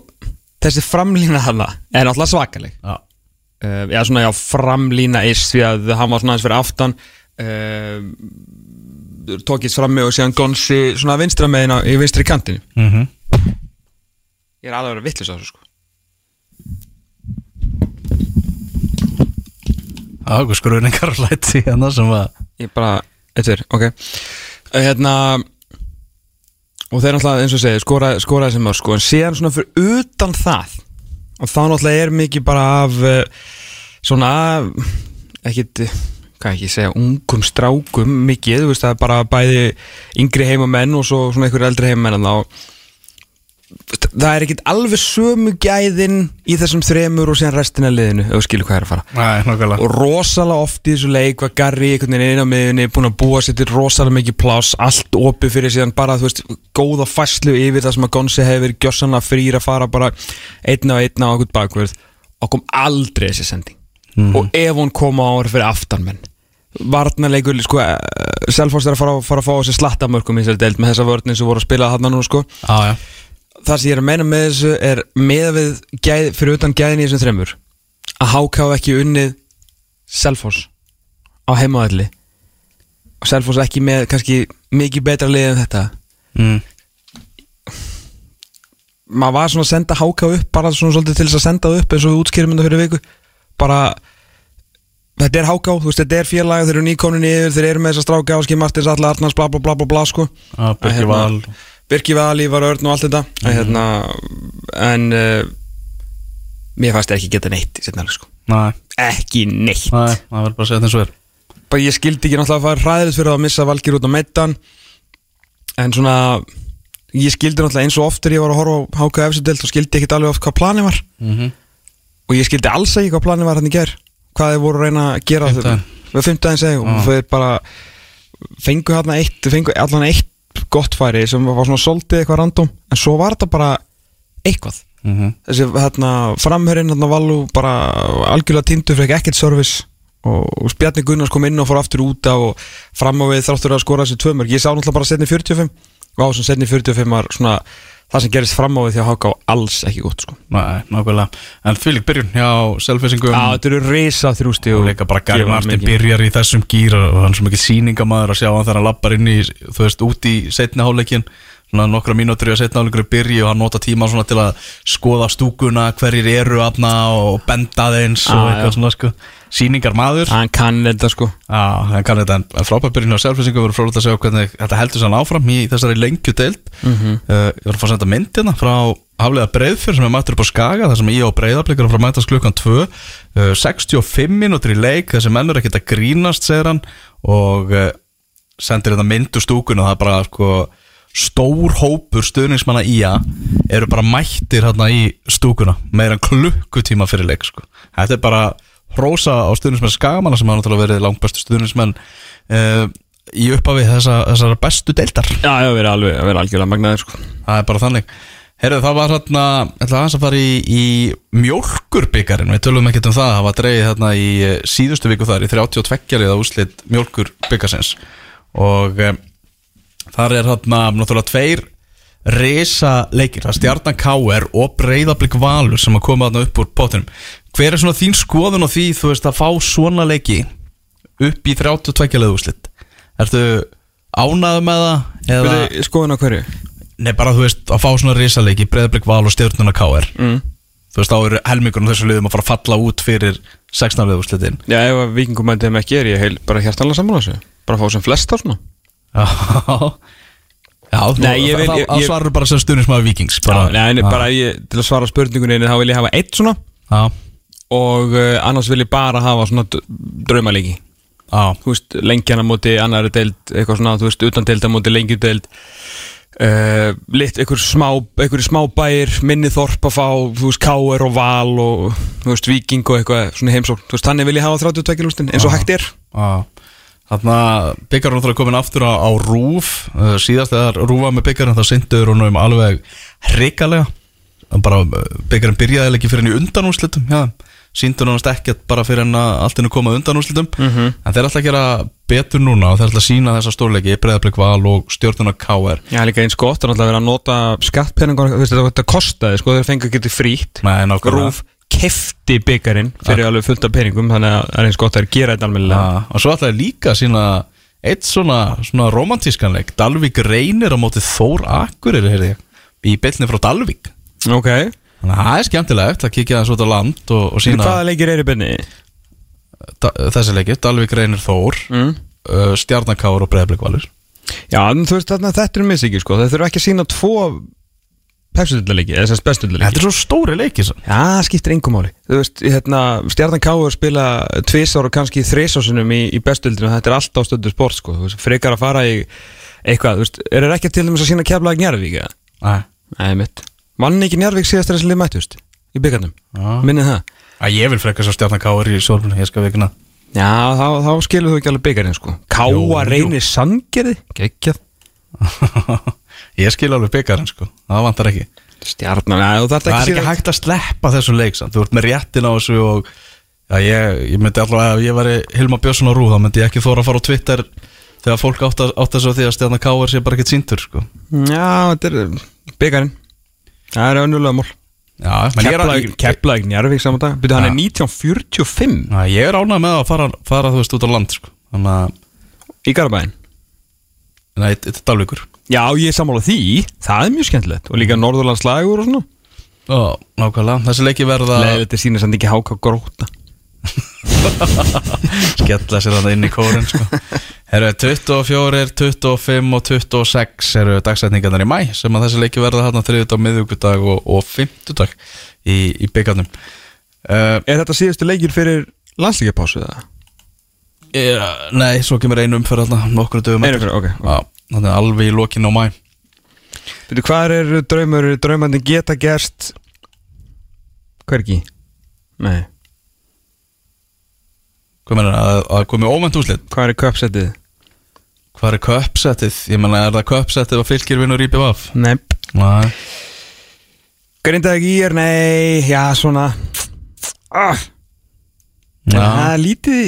þessi framlína hana er náttúrulega svakaleg Já. uh, já, svona já, framlína is því að hann var svona aðeins fyrir aftan uh, tókist frammi og síðan Gonsi svona vinstra meðina í vinstri kantinu. Mhm. ég er alveg að vera vittlis á þessu sko okkur skruðningar og læti hérna sem að ég bara, þetta er, ok. Uh, hérna og þeir náttúrulega eins og segja skoraði skora þessi mörg sko. En síðan svona fyrir utan það og þá náttúrulega er mikið bara af uh, svona ekkit hvað ekki segja, ungum strákum mikið, þú veist, það er bara bæði yngri heimamenn og svo svona einhver eldri heimamenn en þá. Það er ekkit alveg sömu gæðin í þessum þremur og síðan restina liðinu, ef þú skilur hvað er að fara. Nei, og rosalega oft í þessu leik var Garri einhvern veginn inn á miðunni búin að búa sér til rosalega mikið pláss allt opið fyrir síðan bara þú veist góða fæslu yfir það sem að Gonsi hefur gjössanna frýr að fara bara einna og einna á okkur bakverð og kom aldrei þessi sending og ef hún kom á ára fyrir aftanmenn varnarleikur sko, Selfoss er að fara, fara að fá þessi slattamörkum í þessari deild með þessa vörnir sem voru að spila þarna nú sko. Já, já. Það sem ég er að meina með þessu er með við gæð, fyrir utan gæðin í þessum þreymur að HK hafa ekki unnið Selfoss á heimaðalli og Selfoss ekki með kannski mikið betra lið en þetta. Mm. maður var svona að senda HK upp bara svona svolítið til þess að senda upp eins og útskýrum þetta fyrir viku bara þetta er HK, þú veist þetta er félag þeir eru nýkonin yfir, þeir eru með þess að stráka Áski Martins, Alla Arnars, bla bla bla bla bla sko. Já, Birgir Hérna, Val. Birki Val, Ívar Örn og allt þetta. Mm hérna, en uh, mér fannst ekki geta neitt í setna sko. Nei, ekki neitt. Nei, það verður bara að segja þetta eins og er. Bara ég skildi ekki náttúrulega að fara hræðilegt fyrir að missa Valgir út á meittan en svona ég skildi náttúrulega eins og oft þegar ég var að horfa á HK Efsidelt og skildi ekki alveg oft hvað planið var. Mm og ég skildi alls ekki hvað planið var hann í ger hvað þeir voru að reyna að gera við fimmtudaginn segi og þeir bara fengu hérna eitt, fengu allan eitt gott færi sem var svona soldið eitthvað random en svo var þetta bara eitthvað. -hmm. þessi hérna framhörinn hérna Valú bara algjörlega tindu fyrir ekkert service. Og, og Bjarni Gunnars kom inn og fór aftur út af og fram á við þráttur að skora þessi tvö mörg ég sá náttúrulega bara setni 45 og á sem setni 45 var svona það sem gerist fram á við því að háka á alls ekki gott sko. Nei, nákvæmlega. En því lík byrjun hjá selfisingum Já, þetta eru reysa þrjústi og líka bara Gary Martin byrjar í þessum gýr og hann er svo mikið sýningamæður að sjá hann þegar hann lappar inn í, þú veist, út í setni hálfleikin svona nokkra mínútur í að setni hálfleikur byrji og hann nota tíma svona til að skoða stúkuna hverjir eru aðna og benda þeins og eitthvað svona sko sýningar maður hann kann þetta sko Já, hann kann þetta en frábært byrjun hjá selfisingum voru frólægt að segja hvernig þetta heldur sann áfram í þessari lengju deild Mhm. uh, Ég var að fá að senda myndina frá Haflega Breiðfjör sem er mættur upp á Skaga þar sem ég og Breiðablikar frá mætast klukkan 2 uh, 65 mínútur í leik þessi menn er ekkert að grínast segir hann og uh, sendir þetta mynd úr stúkun og það er bara sko, stór hópur stuðningsmanna í að eru bara mættir hérna í stúkuna meira en klukkutíma fyrir leik sko. þetta er bara hrósa á stuðningsmenn Skagamanna sem hafa náttúrulega verið langt bestu stuðningsmenn uh, í upphafi þessa, þessara bestu deildar. Já, já, verið alveg, verið algjörlega magnaður sko. Það er bara þannig. Herðu, það var hérna, ég ætla aðeins að fara í, í mjólkurbyggarinn, við tölum ekkert um það, það var dreigið hérna í eh, síðustu viku þar í 32 liða úslit mjólkurbyggarsins og um, þar er hérna náttúrulega tveir risa leikir, það er Stjarnan K.R. og Breiðablík Valur sem að koma þarna upp úr pottinum. Hver er svona þín skoðun á því, þú veist, að fá svona leiki upp í 32 liða úslit? Ertu ánæðu með það? Eða... Skoðun á hverju? Nei, bara þú veist, að fá svona risaleiki Breiðablík Val og stjórnuna KR mm. Þú veist, þá eru helmingunum þessu liðum að fara að falla út fyrir 16 liðu úrslitin já, ef að vikingum mæntið þeim ekki er ég heil bara hjartanlega saman á þessu. Bara fá sem flesta svona. Já. Já, ég- svarur bara sem stuðnismæður vikings bara, já, nei, bara ég, til að svara spurningunni þá vil ég hafa eitt svona. Já, og uh, annars vil ég bara hafa svona draumalegi já, þú veist, lengjana móti annari deild eitthvað svona, þú veist, utan deilda móti lengju deild. Uh, lit, einhver smá, einhver smá bæir minni þorp að fá, þú veist, káer og val og, þú veist, viking og eitthvað svona heimsókn, þú veist, þannig vil ég hafa 32 lústin eins og hægt er. Já. Þarna byggarinn náttúrulega komin aftur á, á rúf uh, Síðast þegar rúfa með byggarinn þá synduður hún um alveg hrikalega. Bara byggarinn byrjaði ekki fyrir henni undanúrslitum já, síndur hann ekkert bara fyrir henni að allt henni koma undanúrslitum Mhm. en þeir ætla að gera betur núna og þeir ætla að sína þessa stórleiki Breiðablík Val og stjórnuna KR Já, líka eins gott, það er náttúrulega verið að nota skattpenningar, þú veist, þetta, kostaði, sko, þeir fengu ekki frítt. Nei, nákvæmlega. Rúf kefti byggarinn fyrir alveg fullt af peningum þannig að það er eins gott að gera þetta Já, og svo ætla ég líka að sína eitt svona, svona romantískanleik Dalvík reynir á móti Þór ég, í bylni frá Dalvík. Ok, Þannig að það er skemmtilegt að kíkja þessu út á land og, og en sína hvaða leikir er í byrni? da, þessi leiki, Dalvík reynir Þór Mm. uh, Stjarnakáur og Breiðablík Valur Já, en þú veist, þarna, þetta er missikið, sko þeir þurfa ekki að sína tvo pepsutildaleiki, eða þess bestutildaleiki Þetta er svo stóri leikir sann. Já, það skiptir engum máli Þú veist, hérna, Stjarnan Káur spila tvisar og kannski þrisásunum í, í bestildinu Þetta er alltaf stundu sport, sko veist, Frekar að fara í eitthvað, þú veist Er það ekki til dæmis að sína keflaði Njarvík, eða? Æ, Nei, mitt Mann ekki Njarvík síðast er þessi lið mættust Í byggarnum, Já. minnið það Æ, ég vil frekar svo stjarnan káar í sólfuna, ég skal vikna. Já, þá, þá skilur þú ekki alveg byggarinn, sko jú. reynir sangerði, geggjað ég skil alveg byggarinn, sko. Það vantar ekki. Stjarnan, þarf Það er ekki ekki hægt að sleppa þessu leik sann. Þú ert með réttin á þessu og já, ég, ég myndi allavega, ef ég væri Hilma Björnsson á Rú, þá myndi ég ekki þóra að fara á Twitter þegar fólk átt að, að svo því að stjarnan káar sé bara ekkert síntur, sko. Já, þetta er byggarinn Það er önnulega að... Keflavík Njarvík saman dag Byrju, hann er Já. 1945 Já, ég er ánægð með að fara, fara þú veist, út á land, sko. Þannig að, í Garabæðin nei, þetta er dalvíkur. Já, ég er sammála því Það er mjög skemmtilegt Og líka Norðurlandslægur og svona Ó, nákvæmlega. Þessi leiki verða... Leður þetta sýnir samt ekki háka gróta skella sér þannig inn í kórin sko. Herru, 24, 25 og 26 eru dagsætningarnar í mæ sem að þessi leiki verða hérna þriðut á miðvíkudag og, og fimmtudag í, í byggarnum uh, Er þetta síðustu leikir fyrir landslíkjapásu eða? Nei, svo kemur einu umferð hérna nokkru dögum Einu umferð, ok, ok. Já, Þannig að alveg í lokin á mæ Byrju, hvað er draumur Draumandi geta gerst Hvergi? Nei Hvað meina, að, að komi óvænt úslit Hvað er köpsettið? Hvað er köpsettið? Ég menna, er það köpsettið að fylgir vinnur í BVF? Nei. Nei. Grindaði í er, nei, já, svona. Ah, Það Já, er lítið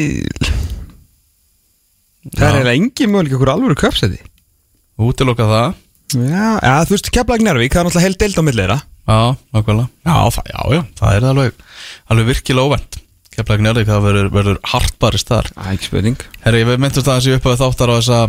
Það er eiginlega engin möguleik okkur alvöru köpsetti útiloka það. Já, ja, þú veist, Keflag Njárvík, það er náttúrulega heil deild á millera Já, nákvæmlega. Já, það, já, já, það er alveg, alveg virkilega óvænt Keflag Njörðvík, það verður, verður hartbarist þar. Það er ekki spurning. Herri, við myndumst að þessi upp að þáttar á þessa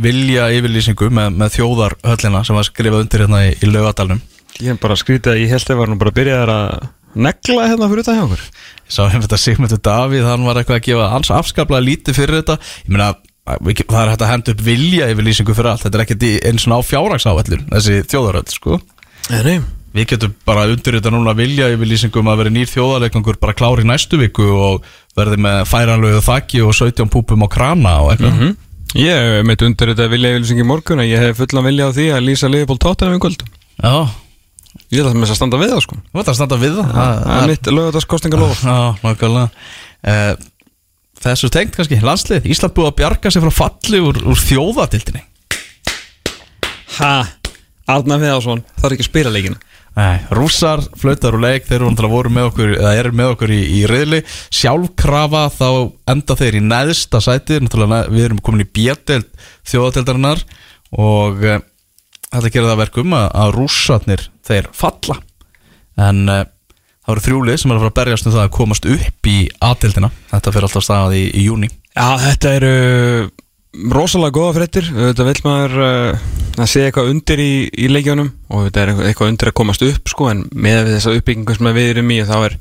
vilja yfirlýsingu með, með þjóðarhöllina sem var skrifað undir hérna í, í laugadalnum Ég hef bara skrítið að ég held að var nú bara að byrja þar að negla hérna fyrir þetta hjá okkur. Ég sá einmitt að Sigmundur Davíð, hann var eitthvað að gefa hans afskaplega lítið fyrir þetta. Ég meina, við- það er hægt að henda upp vilja yfirlýsingu fyrir allt. Þetta er ekkert í eins og á fjárhagsáallur, þessi þjóðarhöll, sko. Nei, nei Við getum bara undir þetta núna vilja yfirlýsingum að vera nýr þjóðarleikangur bara klári næstu viku og verði með færanlegu þakki og 17 púpum á krana og eitthvað. Mhm. Ég mitt undir þetta vilja yfirlýsing í morgun ég hef fullan vilja á því að lýsa liðból tóttanum í kvöld Já, Ég ætla að standa við það sko þú vart að standa við það. Það er mitt lögataskostingar lof Já, nákvæmlega. Eh, Þessu tengt kannski, landslið, Ísland búið að bjarga sig frá falli úr, úr þjóðatildinni. Ha, Arna Viðarsson þarf ekki að spila leikina Nei, rússar, flautar og leik, þeir voru með okkur, eða eru með okkur í, í reyðli Sjálfkrafa þá enda þeir í neðsta sæti, náttúrulega við erum komin í bjöldeld þjóðatildarinnar og e, þetta gerir það verkum að, að rússarnir þeir falla. En e, það eru þrjúlið sem er að fara að berjast um það að komast upp í aðtildina, þetta fyrir alltaf stað í, í júni Já, þetta eru rosalega góða fréttir. Þetta vil maður uh, að segja eitthvað undir í, í leikjónum og þetta er eitthvað- undir að komast upp sko, en með þessa uppbyggingu sem við erum í þá er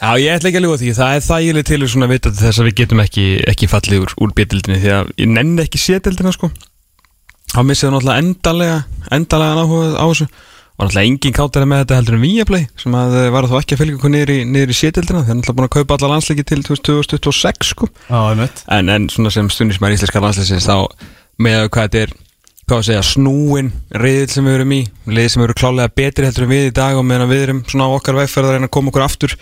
Já, ég ætla ekki að ljúga því. Það er þægileg til svona að vita þess að við getum ekki, ekki fallið úr, úr bjöldildinni því að ég nenni ekki sétildina sko. Þá missið náttúrulega endalega endalega áhuga á þessu og náttúrulega engin káttar með þetta heldur en Viaplay sem að eh, var þá ekki að fylgja okkur niður í, niður í sétildina þeir er náttúrulega búin að kaupa alla landsleiki til 2026 sko. Einmitt. En, en svona sem stundismæri íslenska landsleisins þá með hvað þetta er hvað að segja, snúin riðil sem við erum í, lið sem eru klálega betri heldur en við í dag og meðan við erum svona á okkar vegferð að reyna að koma okkur aftur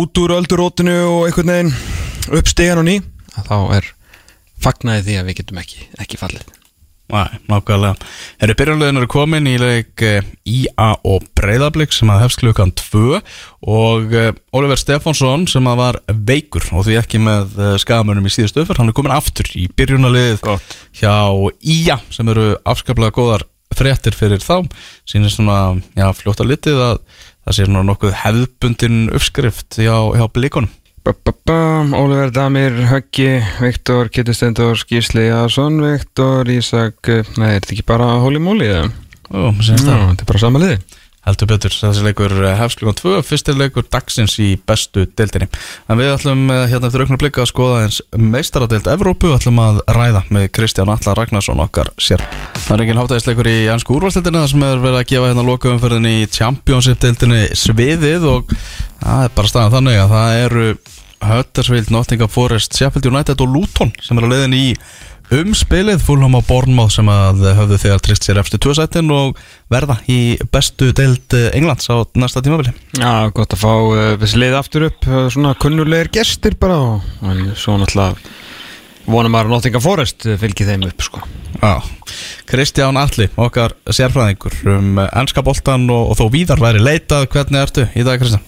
út úr öldurótinu og einhvern veginn upp stegan og ný þá er fagnaði því að við getum ekki, ekki fallið Nákvæmlega. Eru byrjanlegin eru komin í leik eh, IA og Breiðablík sem að hefst klukkan 2 og eh, Oliver Stefánsson sem að var veikur og því ekki með eh, skagamörnum í síðustu öfur, hann er komin aftur í byrjunarlið Gott. hjá IA sem eru afskaplega góðar fréttir fyrir þá, sínir svona já, fljóta litið að það sé svona nokkuð hefðbundin uppskrift hjá, hjá blíkonum. Oliver Damir, Höggi, Viktor, Kitty Stendur, Gísli Jason, Viktor, Ísak, nei, er þetta ekki bara Moly eða? Ó, það. þetta er bara sama liði. Heldur betur, þessi leikur hefsklungan 2, fyrstir leikur dagsins í bestu deildinni. En við ætlum eh, hérna eftir auknar blikka að skoða eins meistaradeild Evrópu, ætlum að ræða með Kristján Allar Ragnarsson okkar sér. Það er enginn hátæðisleikur í ansku úrvalstildinni þar sem er verið að gefa hérna lokaumferðin í Championship-deildinni sviðið og það er bara staðan þannig að það eru Huddersfield, Nottingham Forest, Sheffield United og Luton sem er að leiðin í umspilið Fulham á Bournemouth sem að höfðu þegar trist sér eftir tvösætin og verða í bestu deild Englands á næsta tímabili Já, gott að fá uh, þessi leið aftur upp uh, svona kunnulegir gestir bara og en svo náttúrulega vonum að Nottingham Forest uh, fylgi þeim upp sko. Já, Kristján Alli, okkar sérfræðingur um ennska boltan og, og þó víðar væri leitað, hvernig ertu í dag Kristján?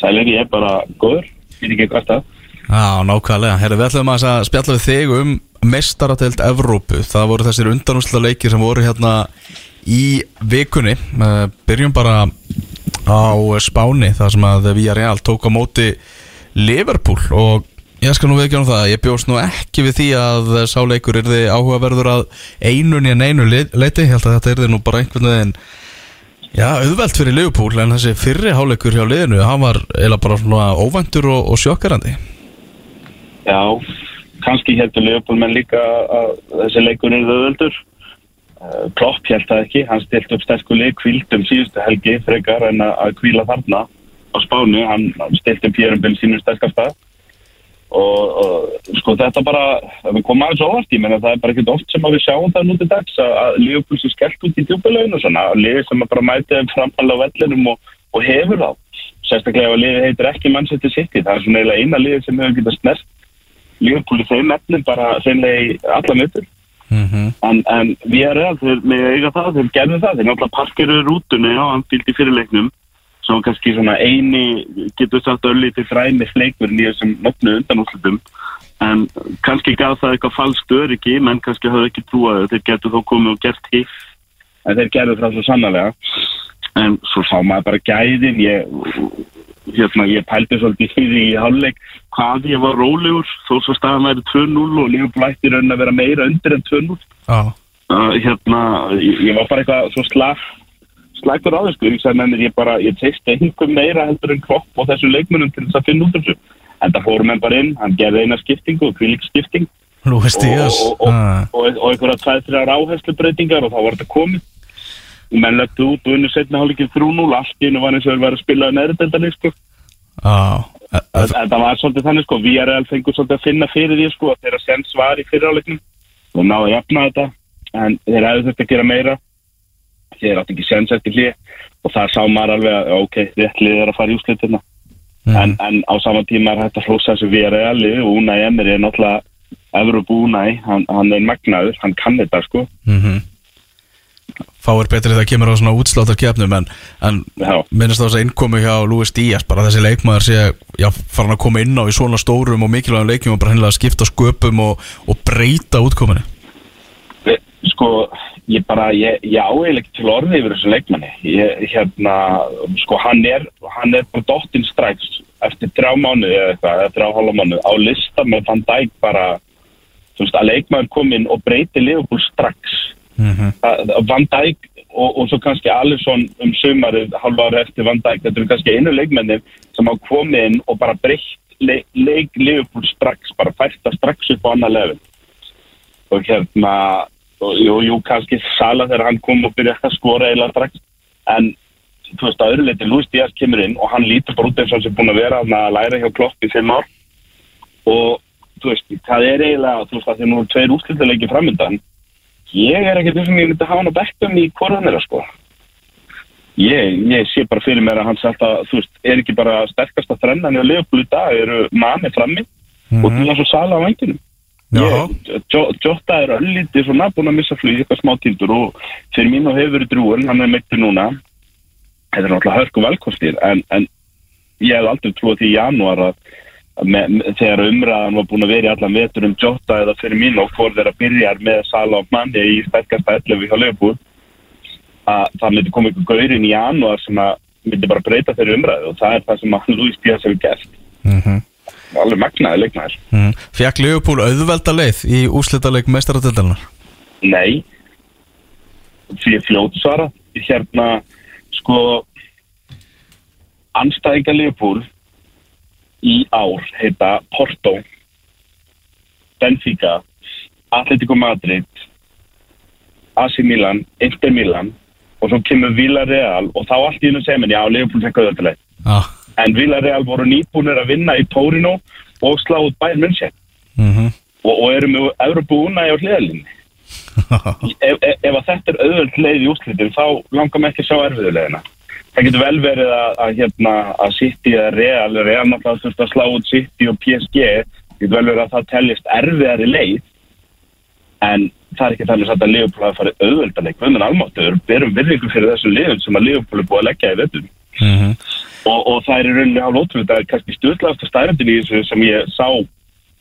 Sælir, ég er bara góður, er ekki hvert að Já, nákvæmlega. Herri, við ætlum að spjalla við þig um mestaratelt Evrópu. Það voru þessir undanúsla leikir sem voru hérna í vikunni. Uh, byrjum bara á Spáni, þar sem að Villarreal tók á móti Liverpool og ég skal nú veikja um það. Ég bjóst nú ekki við því að sá leikur er þið áhugaverður að einun í en einu leiti. Ég held að þetta er þið nú bara einhvern veginn Já, auðvelt fyrir Liverpool en þessi fyrri háleikur hjá liðinu, hann var eða bara svona óvæntur og, og sjokkarandi. Já, kannski heldur Leopold líka að þessi leikur er auðveldur. Uh, Klopp held það ekki, hann stilt upp sterkuli, kvildum síðustu helgi frekar en að kvíla þarna á spánu, hann stilt upp fjörumbel sínum sterkasta og, og sko þetta bara, við komum aðeins óvart í menn að það er bara ekkert oft sem að við sjáum það nútið dags að, að Leopold sé skellt út í djúbelögin og svona, að liði sem að bara mæti framfalla á vellinum og, og hefur þá. Sérstaklega að liði heitir ekki mannsætti sitt það er svona eiginlega eina liði sem hefur getað snert Liverpool í þeim efnum bara þeimlega í alla mötur mm -hmm. en, en við erum alltaf með eiga það, þeir gerðum það. Þeir náttúrulega parkeruður rútunni á anfíld í fyrirleiknum svo kannski svona eini getur sagt öllítið fræmi fleikurinn í þessum nöfnu undanúslutum en kannski gaf það eitthvað falskt öryggi menn kannski hafði ekki trúið þeir getur þó komið og gert hitt en þeir gerðu það svo sannlega en svo sá maður bara gæðin ég hérna, ég pældi svolítið fyrir í háluleik hvað ég var rólegur þó svo staðan væri 2-0 og lífum blætti raun að vera meira undir en 2-0 ah. uh, hérna, ég, ég var bara eitthvað svo slag slagur á þessu, ég sagði nefnir ég bara ég teist einhver meira heldur en kropp og þessu leikmunum til þess að finna út þessu. En það fórum henn bara inn, hann gerði eina skipting og kvílik skipting og, og, og, ah. og einhverja 2-3 áherslu breytingar og þá var þetta komið og menn lefði út og unnu setna hálfleikin 3-0 allt í hennu var eins og var að spila neðrdeldan sko. ah. en það var svolítið þannig sko. Við erum alveg fengur svolítið að finna fyrir því sko að þeirra sens var í fyriráleiknum og náðu að jafna þetta. En þeir hefðu þetta að gera meira. Þeir átti ekki sens eftir hlið og það sá maður alveg að ok, réttlið er að fara í úslitina mm. en, en á saman tíma er þetta hlósa þessu við erum alveg og Unai Emir er náttúrulega Evropu Unai, hann, hann er magnaður. Hann kann þetta sko. Mm -hmm fáir betri þegar kemur á svona útsláttar kefnum en, en minnast á þess að innkomi hjá Luis Díaz, bara þessi leikmaður sé já, farin að koma inn á í svona stórum og mikilvægum leikjum og bara hennilega skipta sköpum og, og breyta útkominu Sko, ég bara ég, ég áhegileg ekki til orði yfir þessu leikmanni. Ég, hérna, sko hann er hann er bara dottinn stræks eftir drá mánu eða eitthvað, eða drá hálfa mánu á lista með Van Dijk bara þú veist, að leikmaður kom inn og breyti Liverpool strax mm -hmm. Van Dijk og, og svo kannski Alisson um sömarið halva ára eftir Van Dijk. Þetta eru kannski einu leikmennir sem á komið inn og bara breytt leik, leik Liverpool strax, bara færta strax upp á annar lefn og hérna og, jú, jú, kannski Sala þegar hann kom og byrjaði að skora eila strax. En þú veist að öðruleiti Luis Díaz kemur inn og hann lítur bara út eins og hans er búin að vera að læra hjá Klopp í fimm ár. Og þú veist, það er eiginlega þú veist að þeir nú er tveir útlýttileiki framöndan Ég er ekkert þessum ég myndi hafa hann á bekkum í korðanera sko. Ég, ég sé bara fyrir mér að hann sagt að þú veist, er ekki bara sterkast að þrenna niður leifbúl í dag, eru manni frammi mm -hmm. og þú er svo sala á venginum. Jota er öllítið svona búin að missa flug eitthvað smá tíldur og fyrir mín og hefur drúin, hann er meittur núna þetta er náttúrulega hörku velkostir en, en ég hef aldrei trúið því í janúar að með, með, þegar umræðan var búin að vera í allan vetur um Jota eða fyrir mín og hvort þeirra byrjar með Sala og Manni í sterkasta 11 hjá Leopold að það myndi koma ykkur gaurinn í januar sem að myndi bara breyta þeirri umræðu og það er það sem að Lúi Stíðas hefur gert mm -hmm. alveg magnaði leiknæður mm. Fekk Leopold auðvelda leið í úslitaleg meistaradöldanar? Nei fyrir fljótsvara hérna sko anstæðinga Liverpool í ár heita Porto Benfica Atletico Madrid AC Milan, Inter Milan og svo kemur Villarreal og þá allt í hennu mér, já, Liverpool fekk auðvitað Já, en Villarreal voru nýbúnir að vinna í Torino og slá út Bayern München. Mhm. Og, og eru með Evropu unægi á hliðalinni ef, ef, ef þetta er auðvöld leið í úrslitin þá langar mig ekki að sjá erfiðulegina það getur vel verið að, að hérna að City eða Real, Real náttúrulega þurft að slá út City og PSG getur vel verið að það teljist erfiðari leið. En það er ekki þannig að Leopold hafa farið auðvöldaleg hvernig almáttur, berum virðingu fyrir þessu liðum sem að Leopold er búið að leggja í vettum Mhm. og, og það er í rauninni hálf ótrúlega, það er kannski stjórnlegasta stærndin í þessu sem ég sá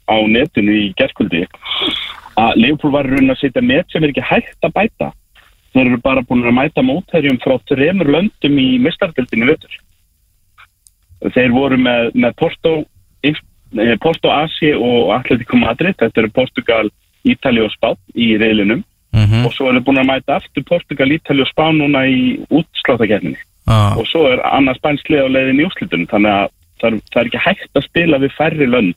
á netinu í gerðkvöldi að Leopold var í rauninni að setja net sem er ekki hægt að bæta þeir eru bara búin að mæta mótherjum frá tremur löndum í mistardildinu vettur þeir voru með, með Porto eh, Porto Asi og Atletico Madrid. Þetta eru Portugal, Ítali og Spán í reylinum Mhm. og svo eru búin að mæta aftur Portugal, Ítali og Spán núna í útsláttakefninni Já, og svo er annars spænslið á leiðin í úrslitunum þannig að það er, það er ekki hægt að spila við færri lönd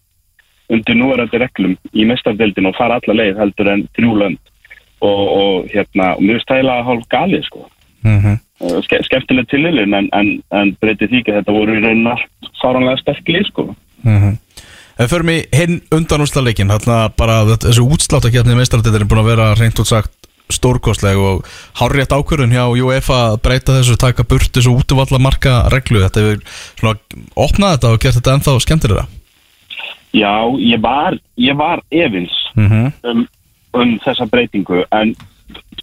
undir núverandi reglum í mestafdeldin og fara alla leið heldur en þrjú lönd og, og hérna, og það eiginlega hálf galið sko. Mhm. Ske, skemmtileg tililin en, en, en breytið því að þetta voru í raunin allt sáranlega sterklið sko. Mhm. Ef við förum í hinn undan úrslaleikin þarna bara þetta- þessi útsláttakjarni meistaradeildin er búin að vera reynt út sagt stórkostleg og hárrétt ákvörðun hjá UEFA að breyta þessu, taka burt þessu útvalla marka reglu, þetta hefur svona opnað þetta og gert þetta ennþá skemmtilega Já, ég var, ég var efins. Mm -hmm. um, um þessa breytingu en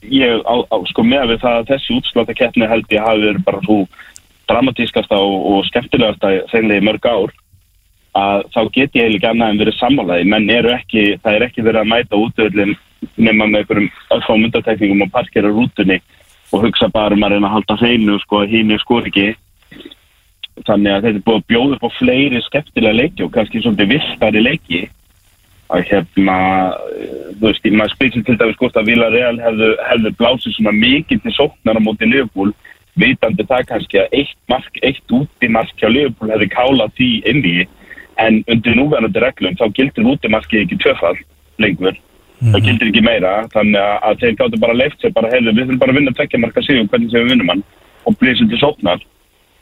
ég á, á, sko með við það að þessi útsláttaketni held ég hafi verið bara svo dramatískasta og, og skemmtilegasta þeimlega í mörg ár að þá get ég eiginlega annað en verið sammálaði menn eru ekki, það er ekki verið að mæta útöðlinn nema með einhverjum öllfám undartekningum og parkera rútunni og hugsa bara um að reyna að halda hreinu sko að hínu skor ekki. Þannig að þetta er búið að bjóða upp á fleiri skemmtilega leiki og kannski svolítið vistari leiki að hérna eh, þú veist, maður spilsir til dæmis hvort að Villarreal hefðu, hefðu blásið svona mikið til sóknar á móti Liverpool vitandi það kannski að eitt mark, eitt útimark hjá Liverpool hefði kálað því inn í. En undir núverandi reglum þá gildir útimarkið ekki tvöfall lengur. Það gildir ekki meira. Þannig að, þeir gáttu bara leift sér bara hefðu, við þurfum bara að vinna tvekja marka sigur hvernig sem við vinnum hann? Og blísið til sóknar.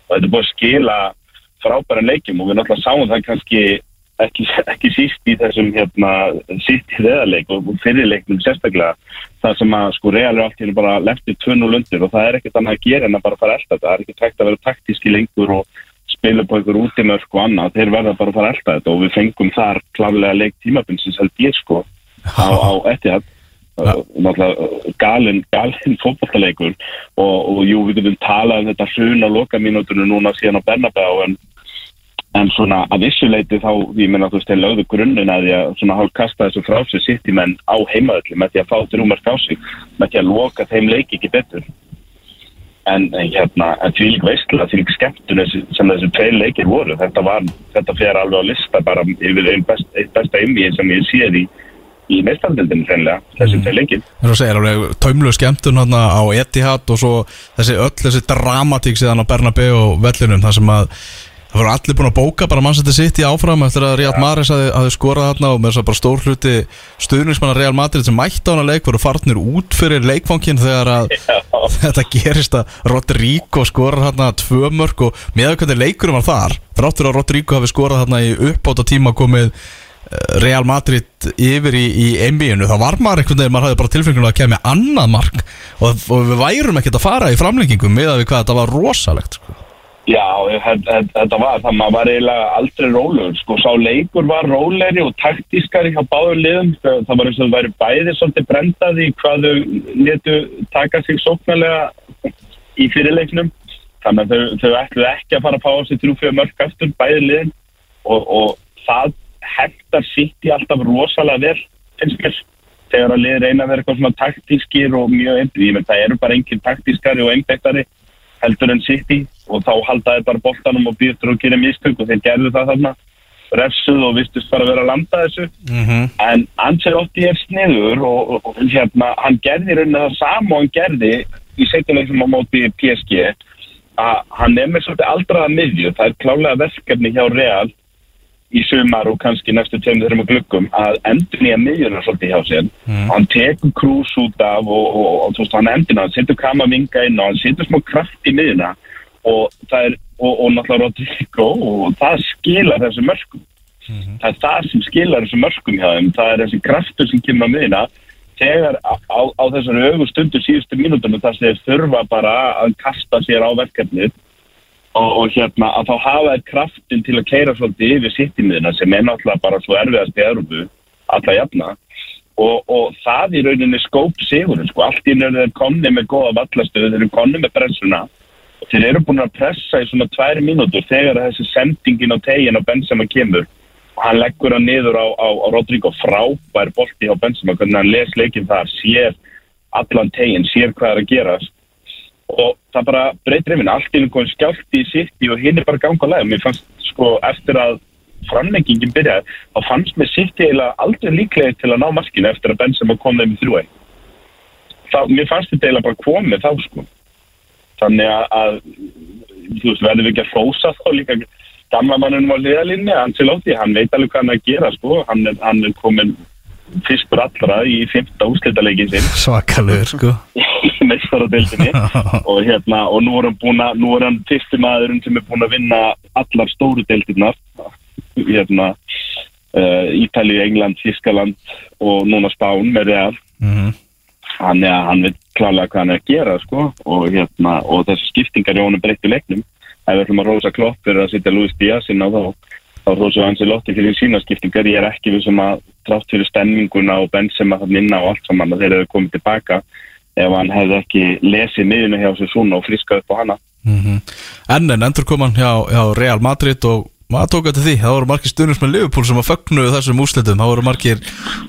Og þetta er búið að skila frábæran leikjum og við náttúrulega sáum það kannski ekki, ekki síst í þessum hérna, síst í reðarleik og fyrirleiknum sérstaklega það sem að sko real er allt hérna bara leftið 2-0 undir og það er ekkert annað að gera en að bara fara þetta, það er ekki tækt að vera taktíski lengur og spila på einhver útimörk og annað, þeir verða bara að fara elda þetta og við fengum þar klálega leik tímabinsins held ég sko á, á náttúrulega galinn galin fótballtaleikur og, og jú, við getum talað um þetta hrun á lokamínútunum núna síðan á Bernabéu en, en svona að vissuleiti þá, ég meina þú veist, þeir lögðu grunninn að því að svona hálf kasta þessu frá sig sitt í menn á heimaðalli með því að fá þrjúmark á sig með því að loka þeim leiki ekki betur. En, en hérna, en því lík veistlega, því lík skemmtun sem þessi tveir leikir voru, þetta var þetta fer alveg á lista bara yfir einn best, besta ymmi sem ég séð í í meistardildinu hreinlega, þessi tveir leikir. Eins og segir alveg taumlu skemmtun hérna á Etihad og svo þessi öll þessi dramatík síðan á Bernabeu og vellinum þar sem að það voru allir búin að bóka bara mannsætti sitt í áfram eftir að Real Maris hafi, hafi skorað þarna og með þess að bara stór hluti stuðningsmanna Real Madrid sem mætti á hana leik voru farnir út fyrir leikfangin þegar að þetta gerist að Rodrigo skorar þarna tvö mörg og með hvernig leikurum var þar þráttur að Rodrigo hafi skorað þarna í uppáta tíma komið eh, Real Madrid yfir í, í NBA-unu þá var maður einhvern veginn, maður hafði bara tilfengjum að kemja annað mark og, og við værum ekkert að fara í framlengingum með að við hvað þetta var rosalegt sko. Já, þe- þe- þetta var, það maður var eiginlega aldrei rólegur, sko, sá leikur var rólegri og taktískari hjá báður liðum, það var eins og það væri bæði svolítið brendaði hvað þau letu taka sig sóknarlega í fyrirleiknum, þannig að þau, þau ætluðu ekki að fara að fá á sig trúfjöð mörg aftur bæði liðin. Og, og það heftar sitt í alltaf rosalega vel, finnst mér, þegar að liðir reyna að vera eitthvað svona taktískir og mjög einbygg, ég menn það eru bara engin taktískari og einbyggari heldur en City og þá haldaði bara boltanum og býður og gera mistök og þeir gerðu það þarna. Refsuð og vistust bara að vera að landa þessu. Mm -hmm. en Ancelotti er sniður og, og, og hérna, hann gerði rauninni það sama og hann gerði í setjuleikum á móti PSG að hann er með svolítið aldraða miðju, það er klálega verkefni hjá Real í sumar og kannski næstu tveim þeirra með gluggum að endur nýja miðjuna svolítið hjá sér. Mm. hann tekur krús út af og, og, og hann endur hann setur kamavinga inn og hann setur smá kraft í miðjuna og það er, og, og náttúrulega Rodrigo og það skilar þessu mörgum það er það sem skilar þessu mörgum hjá þeim, það er þessi kraftur sem kemur á miðjuna. Þegar á, á, á þessari augu stundu síðustu mínútunum þar sem þeir þurfa bara að kasta sér á verkefnið og, og hérna að þá hafa þeir kraftin til að keira svolítið yfir sittinmiðina sem er náttúrulega bara svo erfiðast í Európu alla jafna. Og, og það í rauninni skóp sigurinn sko, allt í nörðu þeir konni með góða vallastöðu, þeir eru konni með pressuna og þeir eru búin að pressa í svona tværi mínútur þegar þessi sendingin á tegin á Benzema kemur. Og hann leggur hann niður á, á, á Rodrigo. Frábær bolti á Benzema, hvernig hann les leikin þar, sér allan tegin, sér hvað er að gerast og það bara breytir yfir allt í einhvern skjált í sitt og hinn er bara ganga leið mér fannst sko eftir að framleggingin byrjaði þá fannst mér sitt eiginlega aldrei líklega til að ná maskinu eftir að Benzema kom þeim í þrjúi mér fannst þetta eiginlega bara komið þá sko þannig að, að þú veist verðum við ekki að fósa þá líka gamla mannunum á liðalinni Ancelotti, hann veit alveg hvað hann að gera sko, hann er, hann er komin fyrstur allra í fymta úslitaleikin sinn. Svakalur sko. Í meistaradeildinni. Og hérna og nú er hann búin að nú er hann fyrsti maðurinn sem er búin að vinna allar stóru deildirnar. Hérna uh, Ítali, England, Þískaland og núna Spán með Real. Mm -hmm. Hann, ja, hann veit klálega hvað hann er að gera sko. Og hérna og þessi skiptingar í honum breyttu leiknum. Ef við ætlum að rosa klopp fyrir að setja Luis Díaz inn á þá þá rosa Ancelotti fyrir sína skiptingar ég er ekki við sem að trátt fyrir stemminguna og Benzema þannig inna og allt saman að þeir eru komið tilbaka ef hann hefði ekki lesið miðuna hjá sér svona og friskað upp á hana. Mm -hmm. En en endur kom hann hjá, hjá Real Madrid og maður tók þetta því, það voru margir stundins með Liverpool sem að fögnuðu þessum úslitum, það voru margir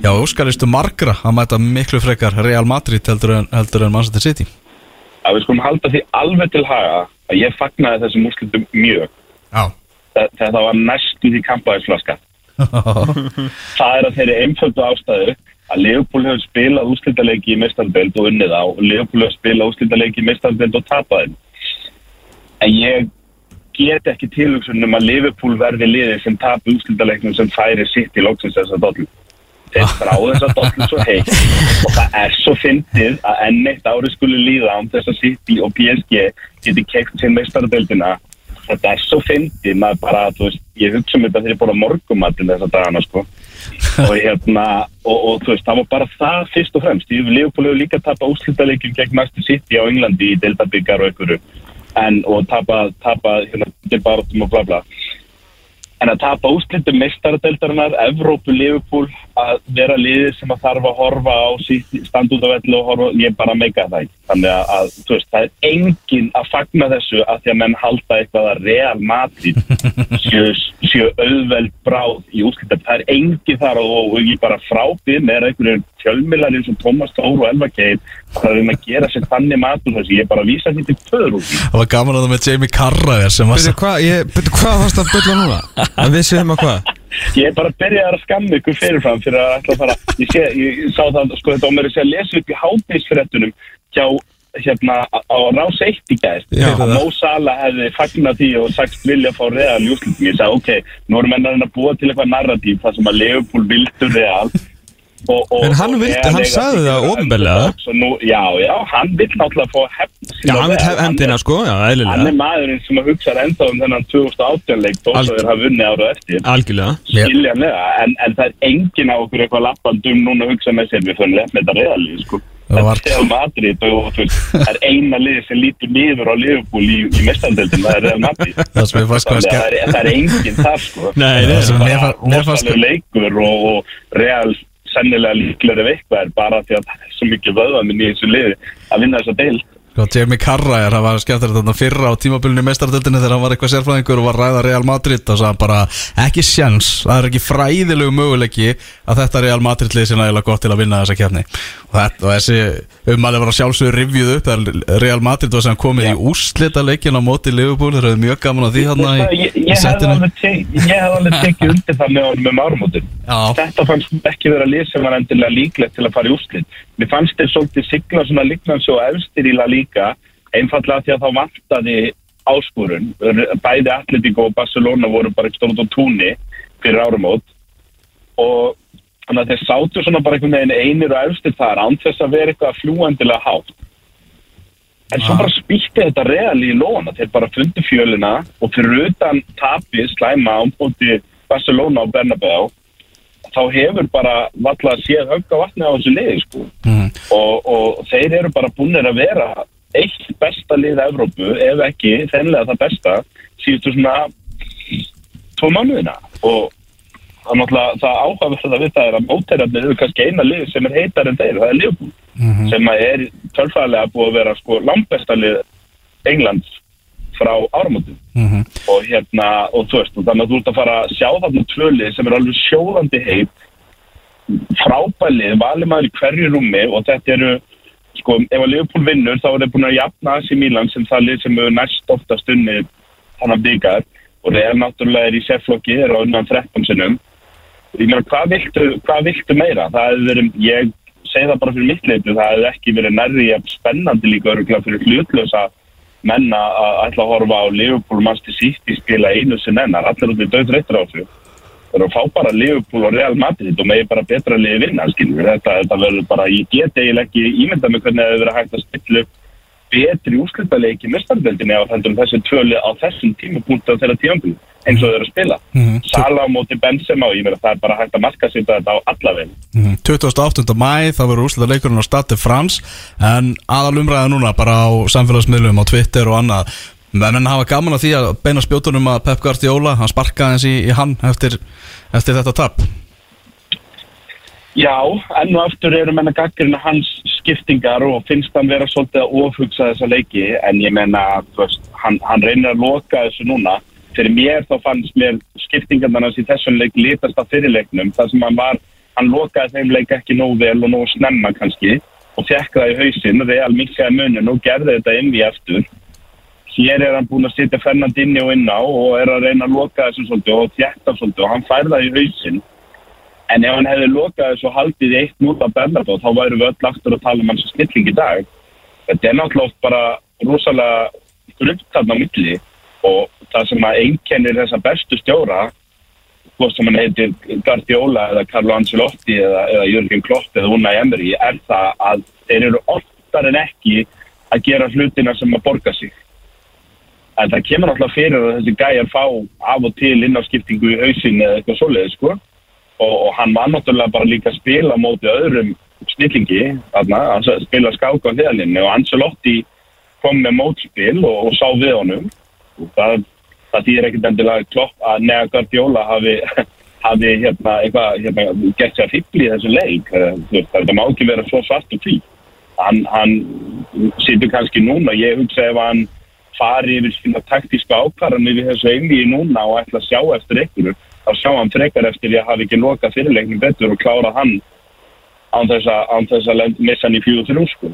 já, óskalistu margra að mæta miklu frekar Real Madrid heldur en, heldur en Manchester City. Að við skulum halda því alveg til haga að ég fagnaði þessum úrslitum mjög. Já. Þegar það var næstu því kampaðisflaska það er að þeirri einföldu ástæðu að Leopold hefur spilað úslítalegi í mestarbeld og unnið á og Leopold hefur spilað úslítalegi í mestarbeld og tapaði. En ég get ekki tilugsunum að Liverpool verði liðið sem tapu úslítalegnum sem færi sitt í lóksins þess að dollu þeir frá þess að dollu svo heitt. Og það er svo fyndið að enn eitt ári skuli líða án þess að City og PSG geti keikt sinn mestarbeldina þetta er svo fyndið maður bara, þú veist, ég hugsa um þetta þegar ég að morgumatinn þessa dagana sko. Og hérna, og, og þú veist, það var bara það fyrst og fremst, ég hefur líka tapað úslítalegjum gegn Master City á Englandi í Delta-byggar og einhverju en, og tapað, tapað, hérna, tilbaratum og bla bla. En að tapa úslitum meistaradeldarinnar, Evrópu, Liverpool að vera liðið sem að þarf að horfa á stand út á vellu og horfa, ég bara meika það þannig að, að veist, það er engin að fagna þessu að því að menn halda eitthvað að Real Madrid séu, séu auðveld bráð í úslitum, það er engin þar og, og ég bara frábið með einhverjum fjölmilar eins og Thomas Tóru og Elva Keil það er um að gera sér þannig matur þessi, ég er bara að vísa þetta úr því. Það var gaman að það með Jamie Carragher sem var Byrju, hvað, ég, hvað varst að bylla núna? En við séum að hvað? Ég er bara að byrja að skamma ykkur fyrirfram fyrir að ætla að fara Ég, sé, ég sá það, sko þetta á mér að að lesa upp í hátægisfrettunum hjá hérna á rás eitt í gæst að Mo Salah hefði fagnat því og sagt vilja fá Real í úslutum ég sagði ok, nú erum við að búa til eitthvað narratív þar sem að Leopold vildur Real og, og, En hann vildi- Real hann sagði það nú, Já, já, hann vill náttúrulega fá hefn Já, hann vil hef hendina sko, já, Hann er eðlilega maðurinn sem að hugsa enda um þennan 2018 leik þó Alg- að þeir hafa vunnið ára eftir. Algjörlega. Skiljanlega, en, en það er engin á okkur eitthvað lappandum núna að hugsa með sér við fyrir lefn þetta reyðalið, sko. Það er Madrid og þú veist, það er eina lið sem lítur niður á Liverpool í, í mestandeldin, það er Real Madrid. Það sem það er, það er engin þar, sko. Nei, nei, Það sem er bara rosalega leikur og, og Real sennilega líklega er bara því að það er svo mikið vöðvaminn í þessu liði að vinna þessa deil Sko, Jamie Carragher, það var skemmtilegt þarna fyrra á tímabilinu í mestardeltinni þegar hann var eitthvað sérfræðingur og var ræða Real Madrid og sagði bara ekki sjans, það er ekki fræðilegu möguleiki að þetta Real Madrid lið sinna eiginlega gott til að vinna þessa kefni og, og þessi umæli var sjálfsögur rivjuð upp þegar Real Madrid var sem komið Já. í úrslita leikin á móti Liverpool, þeir hefðu mjög gaman á því hann í, í tek- ég hefði alveg tekið undir það með honum um árumótin Já, þetta fannst ekki vera lið sem var endilega líklegt til að fara í úrslit. Mér fannst þeir svolítið sigla svona líknans og efstir í La Liga einfallega því að þá vantaði áskorun. Bæði Atletico og Barcelona voru bara stórt á túnni fyrir árumót og þannig að þeir sátu svona bara einhvern veginn einir og efstir þar án þess að vera eitthvað fljúendilega hátt. En svo bara spýtti þetta reali í lóna þeir bara fundi fjölina og fyrir utan tapi slæma ámbóti Barcelona og Bernabeu þá hefur bara valla séð högg á vatni á þessu liði sko. Mhm. og, og þeir eru bara búinir að vera eitt besta lið Evrópu, ef ekki þennlega það besta, síðustu svona tvo mánuðina. Og það er náttúrulega það áhugaverða við það er að mótærarnir eru kannski eina lið sem er heitar en þeir, það er Liverpool sem að er tölfræðilega búið að vera sko langbesta lið Englands frá áramótum. Mhm. og hérna, og þú veist, og þannig að þú ert að fara að sjá þarna tvöli sem er alveg sjóðandi heit frábælið, valið maður í hverju rúmi og þetta eru, sko, ef að Liverpool vinnur þá er þeir búin að jafna AC Milan sem það lið sem hefur næst ofta stunni þannig byggar og Real náttúrulega er í sefflokki, er á unnan 13 sinnum. Og ég meina, hvað viltu, hvað viltu meira? Það hefur verið, ég segi það bara fyrir mitt leitu, það hefur ekki verið nærri spennandi líka öruglega fyrir hlutlösa menna að ætla að horfa á Liverpool Manchester City spila einu sem ennar, allir út í döð þreyttur á þessu það eru að fá bara Liverpool og Real Madrid og megi bara betra liði vinna þetta, þetta verður bara, ég get eiginlega ekki ímynda mig hvernig það hefur verið hægt að spilla upp betri úrslutaleiki mestardeldinni á þessi tvöli á þessum tímapunktu á þeirra tímabili eins og þau eru að spila Mhm. Sala á móti Benzema og ég meina það er bara hægt að marka sér þetta á alla veginn Mhm. 28. mæ, það verður úrslega leikurinn á Stade France en aðal umræða núna bara á samfélagsmiðlum á Twitter og annað menn en hafa gaman að því að beina spjótunum að Pep Guardiola, hann sparkaði eins í, í hann eftir, eftir þetta tap. Já, enn og aftur eru menna gaggrina hans skiptingar og finnst hann vera svolítið að ofhugsa þessa leiki. En ég menna, hann, hann reynir að loka þessu núna. Fyrir mér þá fannst mér skiptingarna hans í þessum leik litast af fyrirleiknum þar sem hann var, hann lokaði þeim leik ekki nóg vel og nóg snemma kannski og fekk það í hausinn, real mikkaði munin og gerði þetta inn í eftir. Hér er hann búin að setja Fernand inni og inn á og er að reyna að loka þessum svolítið og þjætta svolítið og hann fær það í hausinn En ef hann hefði lokað þessu haldið eitt nút af Bernardo þá væru við öll aftur að tala um hans snilling í dag. Þetta er náttúrulega bara rosalega grunt þarna á milli og það sem að einkennir þessa bestu stjóra hvort sem hann heitir Guardiola eða Carlo Ancelotti eða, eða Jörgen Klopp eða Unai Emery er það að þeir eru oftar en ekki að gera hlutina sem að borga sig. En það kemur náttúrulega fyrir að þessi gæjar fá af og til innafskiptingu í hausin eða eitthvað svoleiði sko. Og, og hann var náttúrulega bara líka að spila móti öðrum snillingi þarna, hann spila skáka á hliðalinni og Ancelotti kom með mótspil og, og sá við honum. Það, það þýðir ekkert endilega klopp að Nea Guardiola hafi, hafi hérna, eitthvað hérna, gett sér að fipli í þessu leik. Eh, það má ekki vera svo svart og því hann, hann situr kannski núna, ég hugsa ef hann fari yfir sína taktíska ákvarðanir við þessu einvíi núna og ætla að sjá eftir einhverju þá sjá hann frekar eftir að hafa ekki lokað fyrirleiknum betur og klára hann án þess að, án að missa hann í fjögur þrjú sko.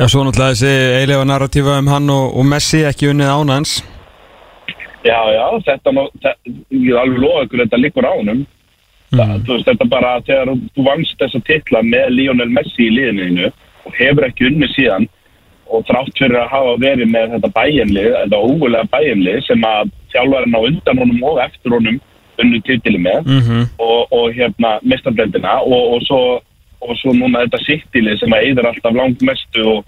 Já, svo náttúrulega þessi eiginlega narratífa um hann og, og Messi ekki unnið ánans Já, já, þetta má, ég er alveg loða ykkur, þetta liggur á honum. Það, þetta bara þegar þú vangst þessa titla með Lionel Messi í liðinu og hefur ekki unni síðan og þrátt fyrir að hafa verið með þetta bæjanlið, þetta ógulega bæjanlið sem að þjálfarinn á undan honum og eftir honum unnu titili með mm og, og hérna mestarblendina og, og, svo, og svo núna þetta sittilið sem að eyður alltaf langt mestu og,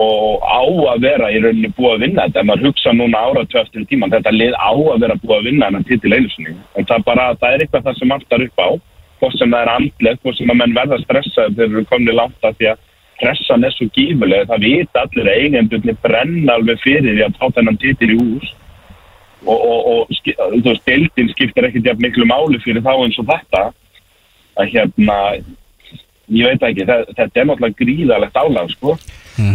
og á að vera í rauninni búið að vinna þetta. En maður hugsa núna áratöð eftir tíman þetta lið á að vera búið að vinna en titil einu sinni. En það er bara, það er eitthvað það sem aftar upp á hvort sem það er andlega, hvort sem að menn verða stressaði þegar þeir eru komni langt að því að pressan er svo gífulega, það vita allir að eigendurni brenna alveg fyrir því að tá þennan titil í hús. Og, og, og ski- þú veist, deildin skiptir ekkert jafn miklu máli fyrir þá eins og þetta. Að hérna ég veit ekki, það, þetta er náttúrulega gríðalegt álag, sko.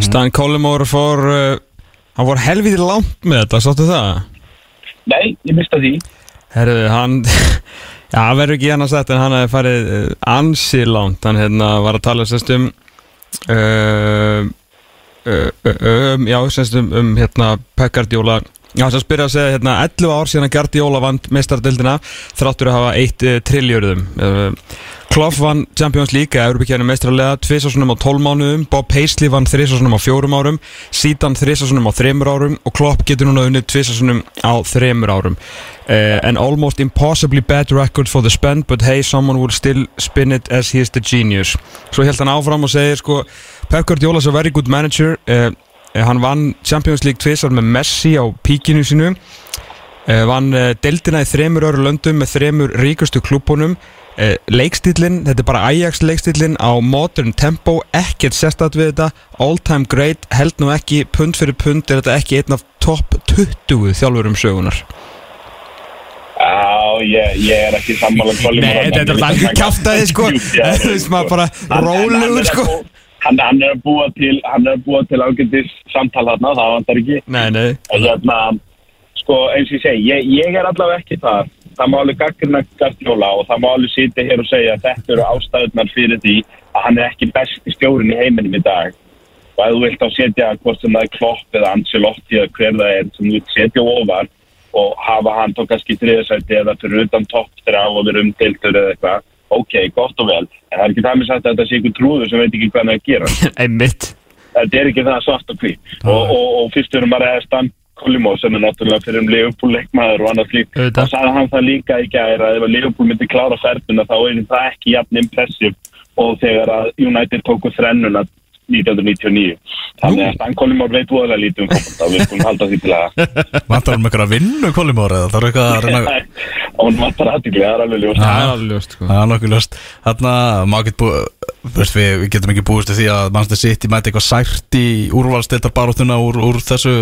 Stan Collymore fór uh, hann fór helviti langt með þetta, sáttu það? Nei, ég mista því. Herru, hann Já, verður ekki hann að setja en hann hefði farið uh, ansi langt. Hann hérna var að tala sérst um uh, um, já, sérst um, um hérna Pep Guardiola. Já, að spyrja að segja hérna 11 ár síðan að Guardiola vand mestardildina þráttur að hafa eitt uh, triljörðum uh, Klopp vann Champions League að Europakjæðinu meistralega tvisasunum á 12 mánuðum. Bob Paisley vann þrisasunum á 4 árum. Sítan þrisasunum á 3 árum. Og Klopp getur núna unnið tvisasunum á 3 árum. Uh, An almost impossibly bad record for the spend but hey, someone will still spin it as he is the genius. Svo held hann áfram og segir sko Pep Guardiola is a very good manager. Uh, Hann vann Champions League tvisar með Messi á píkinu sínu. uh, Vann uh, deildina í þremur öru löndum með þremur ríkustu klúbunum uh, Leikstílinn, þetta er bara Ajax leikstílinn á modern tempo Ekkert sérstætt við þetta. All time great, held nú ekki pund fyrir pund er þetta ekki einn af topp 20 þjálfurum sögunar Já, ég, ég er ekki sammála um Nei, þetta er alveg kjáftæði sko. Þú veist maður bara rólegur sko. Hann, hann er að búa til, til ágættis samtal þarna, það vantar ekki. Nei, nei. En hérna, sko, eins og ég segi, ég, ég er allavega ekki þar. Það má alveg gaggrina Gardiola og það má alveg sitja hér og segja að þetta eru ástæðunar fyrir því að hann er ekki besti stjórin í heiminum í dag. Og ef þú vilt á setja hvort sem það er Klopp eða Ancelotti eða hver það er sem þú setja ofar og hafa hann tó kannski þriðasæti eða fyrir utan topp þegar á og vera umdeildur eða eitthvað, ok, gott og vel. En það er ekki það með sagt að þetta sé einhver trúður sem veit ekki hvað hann er að gera Einmitt þetta er ekki það svart og hvít og, og, og fyrst erum bara að Collymore sem er náttúrulega fyrir um Liverpool leikmaður og slíkt Auðvitað. þá sagði hann það líka í gæri að ef að Liverpool myndi klára ferðuna þá er það ekki jafn impressiv og þegar að United tóku þrennuna 1999 þannig að Stan Collymore veit voðalega lítið um fólk við skulum halda því til að Vantar um eitthvað að vinna kolimóra eða? Það er eitthvað að reyna hún vantar aðtikli, það er alveg ljóst. Það er alveg ljóst sko. Það er nokkuð löst Þarna, má get bú, veist, við, við getum ekki búist við því að Manchester City mæti eitthvað sært í úrvalstildarbaróttuna úr, úr þessu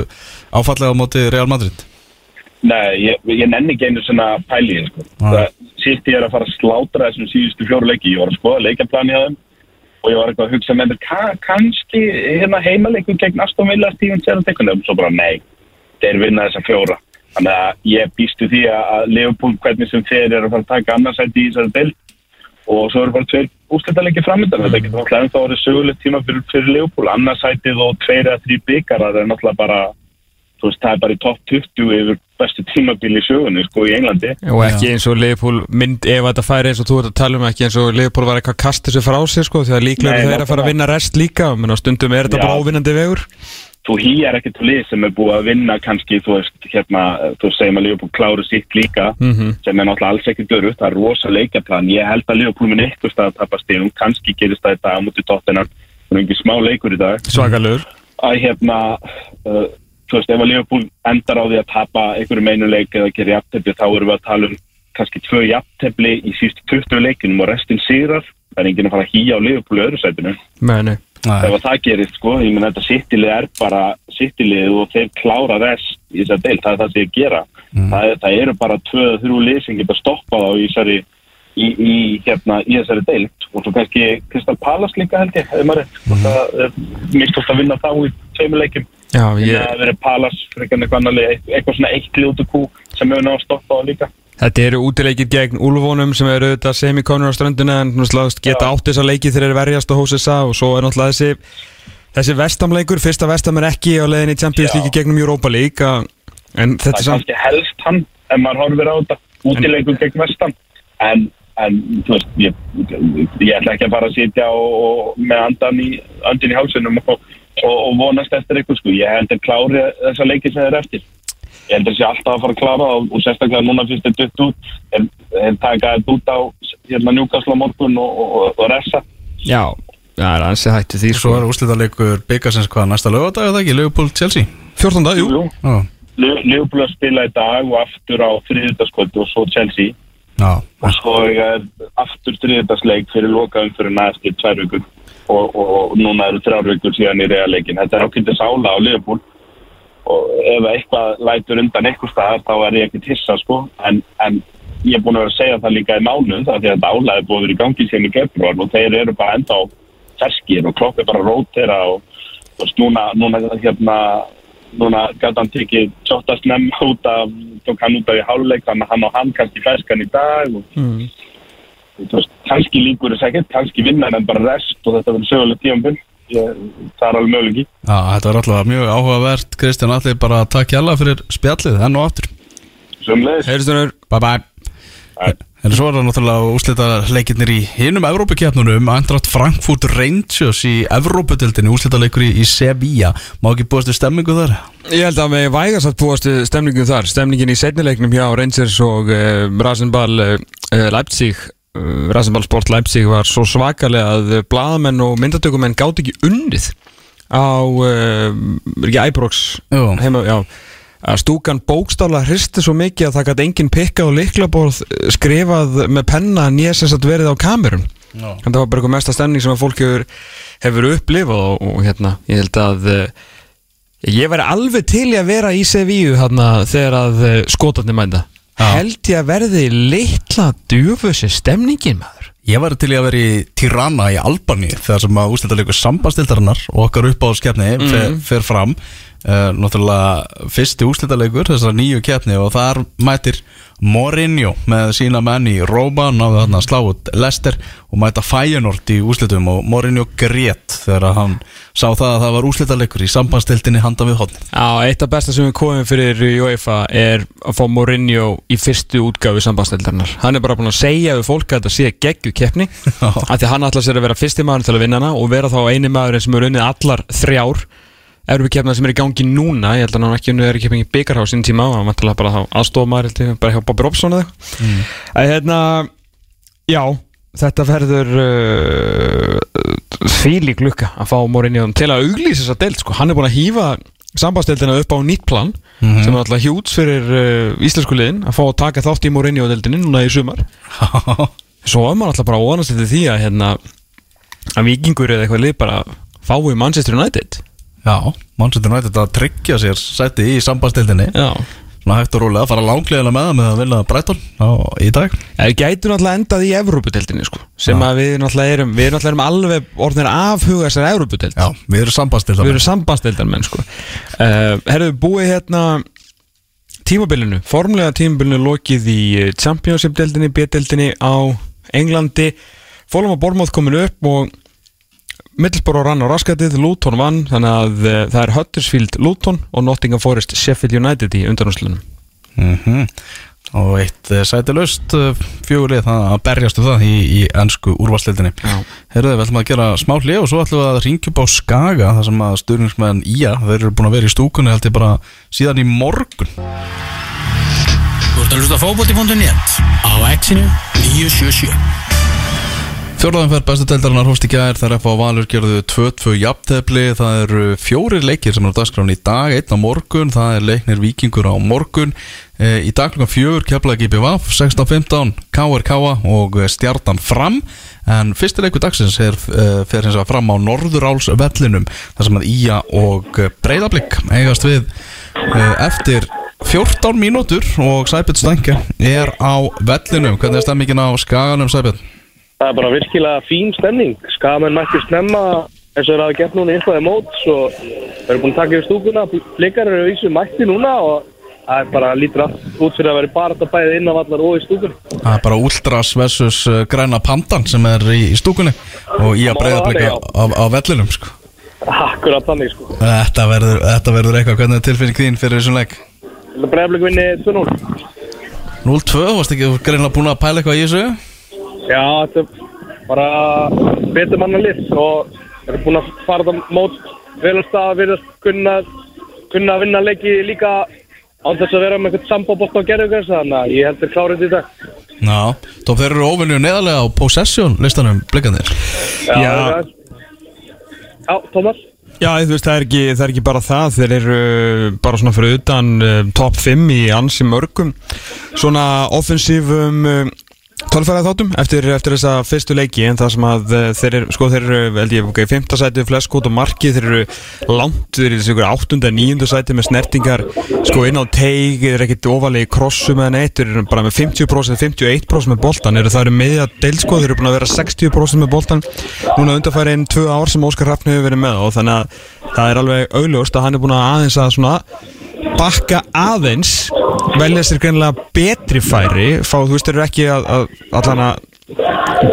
áfallega á móti Real Madrid? Nei, ég, ég nenni ekki einu svona pæli sko. Það sýtti ég er að fara að slátra þessum síðustu fjóru leiki. Ég var að skoða leikjaplani á þeim og ég var eitthvað að hugsa með mér ka, kannski hérna heimaleikum gegn Aston Villa Steven Gerrard og svo bara nei, þeir vinna þessa fjóra. Þannig að ég býstu því að að Leopold hvernig sem þeir eru að fara að taka annarsæti í þessari del og svo eru bara tveir úsletalegi framöndan þetta getur náttúrulega ennþá orðið sögulegt tíma fyrir, fyrir Leopold, annarsætið og tveir eða þrý byggarar er náttúrulega bara þú veist, það er bara í topp 20 yfir bestu tímabíl í sögunni, sko, í Englandi. Og ekki eins og Leopold mynd ef þetta færi eins og þú ert að tala um ekki eins og Leopold var eitthvað að kasta þessu frá sér sko því að líklega þeir að fara að vinna rest líka menn á stundum er þetta bara óvinnandi vegur. Þú hýjar ekkert lið sem er búið að vinna kannski, þú veist, hérna þú segjum að Leopold kláru sitt líka Mhm. sem er náttúrulega alls ekkert dörut, það er rosa leikjaplan. Ég held að Leopold minn eitthvað stað að dag Svakalegur að hérna uh, þú veist, ef að Leopold endar á því að tapa einhverju meinu leik eða gera jafntefli þá erum við að tala um kannski tvö jafntefli í sístu 20 leikinum og restin sigrar. Það er enginn að fara að hýja á í öðru sætinu. Ef að það gerist sko, ég menn þetta sittilið er bara sittilið og þeir klára rest í þessar deil, það er það sem ég gera. Það, er- það eru bara tvö, þrjú lið sem geta stoppað á í þessari í, í, hérna, í þessari deild. Og svo kannski Kristal Palas líka held ég, hefur maður rétt og það er mistúst að vinna þá í tveimur leikim Já, ég... það verið Palas, en eitthvað svona eitt ljótu kú sem hefur náða að stoppa á líka. Þetta eru útileikir gegn Úlfónum sem eru auðvitað semikonur á ströndina en náttúrulega geta átt þessa leiki þegar þeir verjast á hósisa og svo er náttúrulega þessi þessi vestamleikur, fyrsta vestam er ekki á leiðinni í Champions. League gegnum Europa League en þetta það er er samt kannski helst hann ef maður horfir á þetta útileikum gegn vestan en, en þú veist ég, ég ætla ekki að fara að sitja og, og með andan í, andan í hálsunum og, og, og vonast eftir eitthvað sko. ég held að klári þessa leiki sem þeir eftir. Ég held að sé alltaf að fara að klára og, og sérstaklega núna fyrst er dutt út en, en taka þetta út á hérna njúkasla morgun og, og, og resa Já, það er ansi hætti því Svo er úrslitaleikur byggasins hvað næsta lögadag eða ekki, Leopold-Chelsea 14. jú. Jú, Já, Leopold að spila í dag og aftur á þriðutaskvöldu og svo Chelsea já, og svo er aftur þriðdagsleik fyrir lokaðum fyrir næstu tvær vikur. Og, og, núna eru þrjár vikur síðan í realleikin. Þetta er ákveldið sála á Liverpool. Og ef eitthvað lætur undan eitthvað staðar þá er ég ekkert hissa sko. En, en ég er búin að segja það líka í mánuð það því að þetta álæði búið verið í gangi síðan í februar og þeir eru bara enda á ferskir og klokk er bara að rótera og, og núna, núna hérna núna gæti hann tekið tjóttast nefn út af, tók hann út af í háluleik þannig að hann og hann kannski ferskan í dag og mm. þú veist, kannski líkur þess ekkert, kannski vinna en bara rest og þetta verður söguleg tímanbund það er alveg möguleiki. Já, þetta var alltaf mjög áhugavert. Kristján Alli bara takk hjalla fyrir spjallið. Enn og aftur. Sömulegis Heiristunur Bye bye Bye. En svo er það náttúrulega úslita leikirnir í hinum Evrópukefnunum Andrat Frankfurt Rangers í Evrópudildinni Úslita leikur í, í Sevilla Má ekki búast við stemmingu þar? Ég held að við vægast að búast við stemningum þar Stemningin í setnileiknum hjá Rangers og uh, Rasenball uh, Leipzig uh, Rasenball Sport Leipzig var svo svakalega að blaðamenn og myndatökumenn gátt ekki unnið á uh, ekki Jú. heima, já að stúkan bókstála hristi svo mikið að það gæti enginn pikka og liklaborð eh, skrifað með penna sem sagt verið á kamerun. Já. en það var bara eitthvað mesta stemning sem að fólk hefur, hefur upplifað og, og hérna, ég held að uh, ég væri alveg til að vera í Sevíu hérna þegar að uh, skotarnir mænda Já. held ég að verði litla djúfussi stemningin maður? Ég var til í að vera í Tirana í Albani þegar sem að úslita leikur sambastildarinnar og okkar upp á skefni fer, fer fram uh, Náttúrulega fyrsti úslita leikur þessar nýju keppni og þar mætir Mourinho með sína menn í Róba náðu þarna að slá út Lester og mæta Feyenoord í úslitum og Mourinho grét þegar hann sá það að það var úslita leikur í sambandstildinni handa við hodni Já, eitt af besta sem við komum fyrir UEFA er að fá Mourinho í fyrstu útgáfu sambandstellarnar. Hann er bara búin að segja við fólk að þetta sé geggju keppni af því hann ætla sér að vera fyrsti maður til að vinna hana og vera þá eini maðurinn sem er unnið allar þrjár Európa sem er í gangi núna, ég held að hann ekki unnið er ekki í byggarhá sín tíma og hann vantilega bara þá aðstofmaður held ég, bara hjá Bobby Robson eða eitthvað mm. hérna, já þetta verður uh, fíli glukka að fá Mourinho til að auglýsa þessa deild sko. hann er búin að hýfa sambandstildina upp á nýtt plan sem er alltaf hjúts fyrir uh, íslensku liðin að fá að taka þátt í Mourinho-deildinni núna í sumar svo er maður alltaf bara óanast til því að hérna, að vikingur eða eitthvað lið bara fái Manchester United Já, Manchester United að tryggja sér sæti í sambandstildinni Svona hægt og rólega að fara langlegina með það með að vinna á, í dag. Það gætu náttúrulega endað í Evrópudeldinni sko, sem Já. að við náttúrulega erum við náttúrulega erum alveg orðinir afhuga þessar Evrópudeld Já, við erum sambandstildar við erum sambandsdeildar menn sko. uh, Herðu búið hérna tímabilinu, formlega tímabilinu lokið í eh, Championship-deildinni B-deildinni á Englandi. Fólum að Bormóð komin upp og Middlesbrough rann á raskatið, Luton vann þannig að uh, það er Huddersfield Luton og Nottingham Forest Sheffield United í undanúslunum mm Og eitt uh, sætilust uh, fjögurlið það að berjastu það í, í ennsku úrvarslildinni Já. Herðu, við ætlum að gera smá hlið og svo ætlum við að ringja upp á Skaga þar sem að styrningsmenn Ía, þeir eru búin að vera í stúkunni held ég bara síðan í morgun. Þú ert að hlusta á fótbolti.net á exinu 977 Fjórðanferð bestu deildarinnar hófst í gær þar FH Valur gerðu 2-2 jafntefli. Það eru fjórir leikir sem eru á dagskráni í dag, einn á morgun það er leiknir vikingur á morgun. E, í dag klukkan fjögur keflaði GPVaf 16.15, KRK og stjartan fram. En fyrsti leikur dagsins er, e, fer hins vegar fram á Norðuráls vellinum þar sem að Ía og Breiðablík eigast við e, eftir 14 mínútur og Sæbjörn Stænke er á vellinum. Hvernig er stemmingin á skaganum Sæbjörn? Það er bara virkilega fín stemning. Skamenn mættir snemma eins og þeir hafa gert núna í eitthvað móts og þeir eru búin að taka yfir stúkuna. Blikar eru vísu mætti núna og það er bara lítur allt út fyrir að vera bara þetta bæðið inn á vallar og í stúkun. Það er bara Ultras versus uh, Græna Pandan sem er í, í stúkunni og í að breyða blika Já. á, á vellinum sko. Akkurat þannig sko. þetta, verður, þetta verður eitthvað, hvernig er tilfinning þín fyrir þessum leik? Það bregðarblik vinni 2-0. 0-2, varst ekki greinlega búin að pæla eitthvað í þessu? Já, þetta er bara betur manna lið og þeir eru búin að fara þetta mót vel að við að kunna, kunna að vinna leiki líka án þess að vera með eitthvað sambóbótt á gerðugræs þannig að ég held þeir klárið í dag. Já, þá þeir eru óvinni neðarlega á possession listanum blikandir Já, Já. það Já, Tómas? Já, þú veist, það er, ekki, það er ekki bara það þeir eru bara svona fyrir utan uh, top 5 í ansi mörgum svona offensívum uh, tölfæra þáttum eftir, eftir þessa fyrstu leiki en það sem að uh, þeir eru, sko þeir eru held ég, ok, 5. sæti fleskót og marki þeir eru langt, þeir eru þessi ykkur 8. 9. sæti með snertingar sko inn á teig, þeir eru ekkit ofalega í krossum eða neitt, þeir eru bara með 50% 51% með boltan, eru það eru meðja deilsko, þeir eru búin að vera 60% með boltan núna undarfæri einn tvö ár sem Óskar Hrafn hefur verið með og þannig að það er alveg augljóst að hann er búin að aðeins að svona bakka aðeins velja sér greinlega betri færi fá, þú veist, þeir eru ekki að, að allan að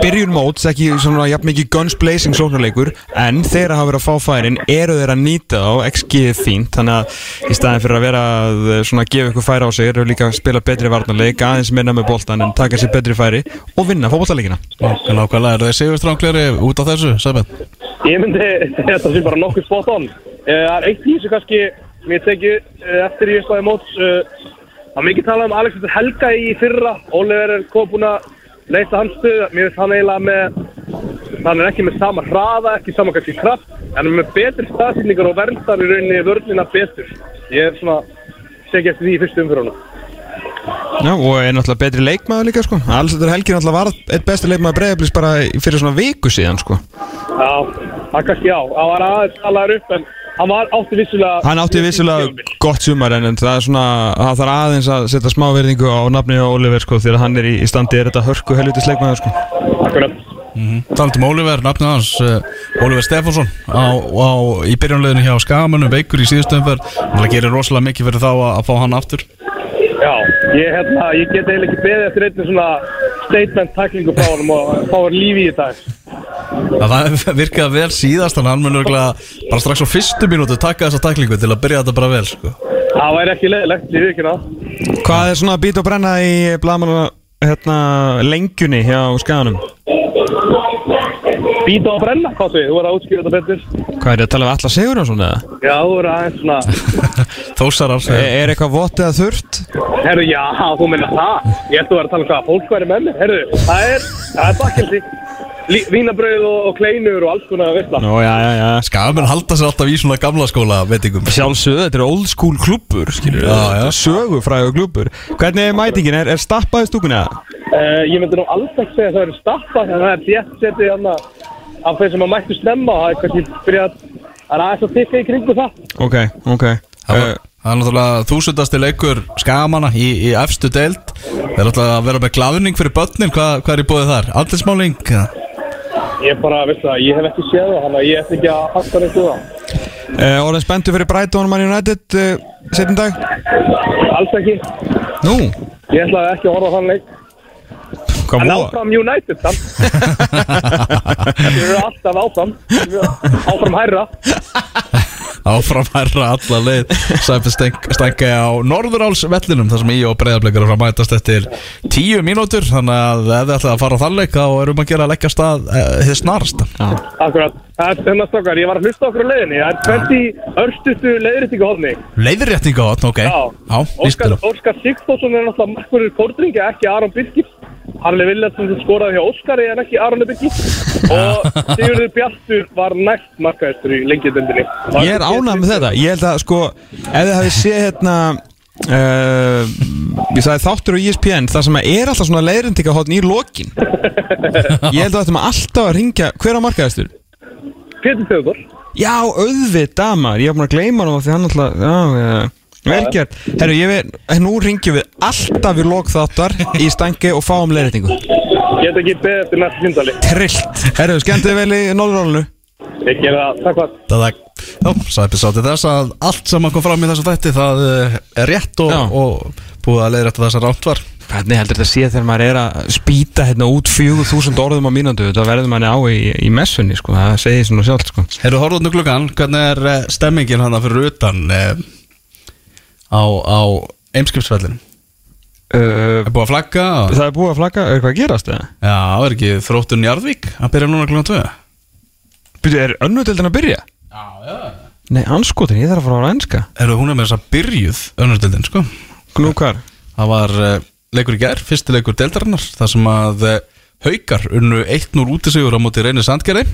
byrjun móts ekki svona jafn mikið guns blazing sóknarleikur en þeir hafa verið að fá færin eru þeir að nýta þá, XG er fínt þannig að í staðin fyrir að vera að eh, svona gefa ykkur færi á sig eru líka að spila betri varnarleik aðeins minna með boltan en taka sér betri færi og vinna fótballaleikina Nákvæmlega, er það Sigur Strángleri út á þessu? Ég myndi þetta sé bara nokkuð spot on. Eh, Það er eitt í þessu kannski ég teki eh, eftir í staði móts. eh, Það er mikið talað um Alexander Helga í fyrra. Oliver er kom búinn að leysa hans stuð. Mér finnst hann eiginlega með, hann er ekki með sama hraða, ekki sama kannski kraft, en er með betri staðsýningar og verndar í rauninni vörnina betur. Ég er svona, teki eftir því í fyrstu umfyruna. Já, og er náttúrulega betri leikmaður líka sko Alls Helgi náttúrulega var eitt besti leikmaður breyðablís bara fyrir svona viku síðan sko Já, það kannski já. Hann var aðeins talaður upp, en hann var átti vissulega... Hann átti vissulega gott sumar en en það er svona, það þarf aðeins að setja smá verðingu á nafni á Oliver sko því að hann er í, í standi, er þetta hörku helvitis leikmaður sko. Akkurat. Talandum Oliver, nafnið hans uh, Oliver Stefánsson á, á, í byrjunleginu hjá Skamanum, veikur í síðustu umferð. Það gerir rosalega mikið fyrir þá að, að fá hann aftur. Já, ég, hérna, ég get eiginlega ekki beðið eftir einnig svona statement tæklingu frá honum og fá hann lífi í dag. Það virkaði vel síðast hann mun örgulega bara strax á fyrstu mínútu taka þessa taklingu til að byrja þetta bara vel sko. Það væri ekki leiðilegt, ég veit ekki ná. Hvað er svona að býta og brenna í blaðmanna hérna, lengjunni hjá skaganum? Býta og brenna, hvað þú, þú er að útskýra þetta betur. Hvað er það að tala við alla sigur og svona? Já, þú er aðeins svona, Þósarar Er, er eitthvað vott eða þurrt? herru, já, þú minna það. Ég ætti að vera að tala um hvað fólk væri með mér, herru, það er, það er bakkelsi. Vínabröð og, og kleinur og alls konar að. Nú, já, já, já Skaman halda sér alltaf í svona gamla skóla veitingum Sjálfsögðu, þetta er old school klubur skilur Já, já. Sögufræðu klubur Hvernig er mætingin? Er, er stappað í stúkunni eða? Uh, ég myndi nú alls ekki segja að það eru stappað, en það er þétt setið hann af þeir sem að mættu snemma. Það er kannski byrjað, það er aðeins að tikka í kringu það. Ok, ok Það var- uh, það er náttúrulega þúsundasti leikur Skamana í, í efstu deild Það er alltaf að vera með glaðning fyrir börnin Hvað, hvað er í bóðið þar? Allinsmáling? Ég bara, veistu það, ég hef ekki séð það, þannig að ég ætti ekki að hasta neitt úr það. uh, Orðin spenntu fyrir Brighton Man United uh, setjum dag Alls ekki. Nú, Ég ætlaði ekki að horfa á þann leik. hvað En áfram United samt. Við erum alltaf áfram. Áfram hærra. Áfram herra alla leið Sæfi stænka á Norðurálsvellinum þar sem ég og breyðarbleikar að mætast eftir tíu mínútur þannig að ef þið ætlaði að fara á þann leik þá erum að gera að leggja stað eh, þið snarst Akkurat. Það er þennan stokkar. Ég var að hlusta okkur á leiðinni. Það er 20 örstustu leiðrýttingu hodni. Leiðrétting á þarna, ok Já. Óskar, er Sigþórsson er náttúrulega markverður kórdringi, ekki Aron Birkir. Harli Viljarsson sem skoraði hjá Óskari en ekki Aron Birkir. Og Sigurður Bjartur var næst markaðistur í lengjadöndinni. Ég er ánægð með þetta Ég held að sko Ef þið hafið séð hérna Uh, það er þáttur E ESPN það sem er alltaf svona leiðrindika í lokin ég held að þetta maður alltaf að ringja hver á markaðistur? Pétur Þeodor. Já, auðvitað maður, ég hef búin að gleyma hann því hann alltaf, já, já velgjart, herru, ég veit, nú ringjum við alltaf við lok þáttar í stangi og fáum leiðrindingu Get ekki beðið eftir næsta síndali. Trillt, herru, skemmtið vel í nólurálunu Ég gera það. Takk hvað. Það Já, sæpi sátti þess að allt sem kom fram í þessu þætti það eh, er rétt og, og búið að leiðrætta þess að rátt var. Hvernig heldur þetta að sé þegar maður er að spýta hérna út 4000 orðum á mínútu? Það verður manni á í, í messunni sko, það segir svona sjálf sko. Heyrðu horfðu nú klukkan, hvernig er eh, stemmingin hann fyrir utan? Eh, á, á Eimskipsfellin? uh, Er búið að flagga? og- Það er búið að flagga, er eitthvað að gerast það? Já, er ekki þróttun Njarðvík að byrja núna klukkan 2? Byrju, er önnudildin að byrja? Já, já Nei, anskotin, ég þarf að fara á ára enska Heyrðu, hún er með þess að byrjuð önnurdildin, sko hvar? Það var uh, leikur í gær, fyrsti leikur deildarinnar þar sem að uh, haukar unnu 1-0 útisigur á móti reynir Sandgerði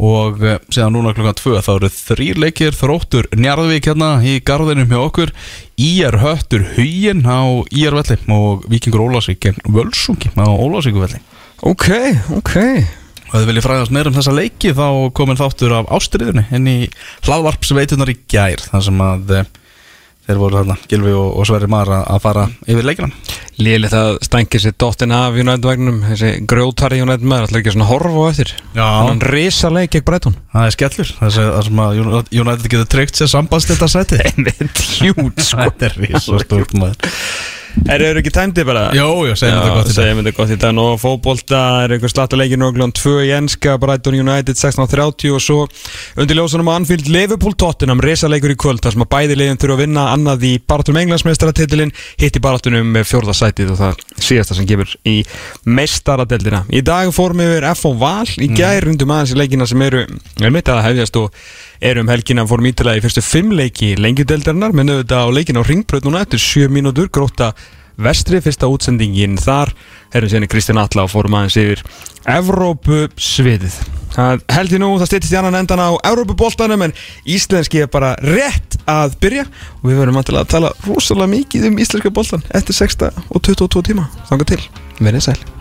og uh, síðan núna klukkan 2 þá eru þrýr leikir. Þróttur Njarðvík hérna í garðinum hjá okkur. Íjar höttur huginn á Íjar velli og Víkingur Ólásvík en Völsungi á Ólásvíku velli Ok, ok. Og ef þið viljið fræðast meira um þessa leiki þá komin þáttur af ástriðunni inn í hlaðvarpsveitunar í gær þar sem að uh, þeir voru þarna Gilvi og, og Sverri Mar að, að fara yfir leikina. Lélið það stængir sér dottin af United-vagnum Þessi grjótari United maður ætlar ekki að svona horfa á eftir. Hann risa leik ekki Breitón Það er skellur, það sem að United- getur tryggt sér sambandslita sæti. Einmitt hjút sko. Þetta er rísa stórt maður Er það ekki tæmdi bara? Jó, já, segjum þetta gott í dag. Segjum þetta gott í dag Og fótbolta er einhver slattaleikin Nóglum 2 í enska Brighton United 16.30 Og svo undir ljósunum á Anfield Liverpool Tottenham Resaleikur í kvöld þar sem að bæði leiðin þurfa að vinna Annað í baratunum englandsmeistaratitilin Hitt í baratunum með fjórðasætið Og það síðasta sem gefur í meistaradeldina Í dag fórum við F.O. Val Í gær rundum aðeins í leikina sem eru Er mitt að hefjast og erum helgina fórum ítilega í fyrstu fimm leiki lengjudeldarinnar menn auðvitað á leikina á ringbröð núna eftir sjö mínútur gróta vestri fyrsta útsendingin þar. Erum sérni Kristján Alla og fórum aðeins yfir Evrópu sviðið það held ég nú það stýttist í annan endan á Evrópuboltanum en íslenski er bara rétt að byrja. Og við vantilega að tala rosalega mikið um íslenska boltan eftir 6 og 22 tíma. Þanga til, verið sæl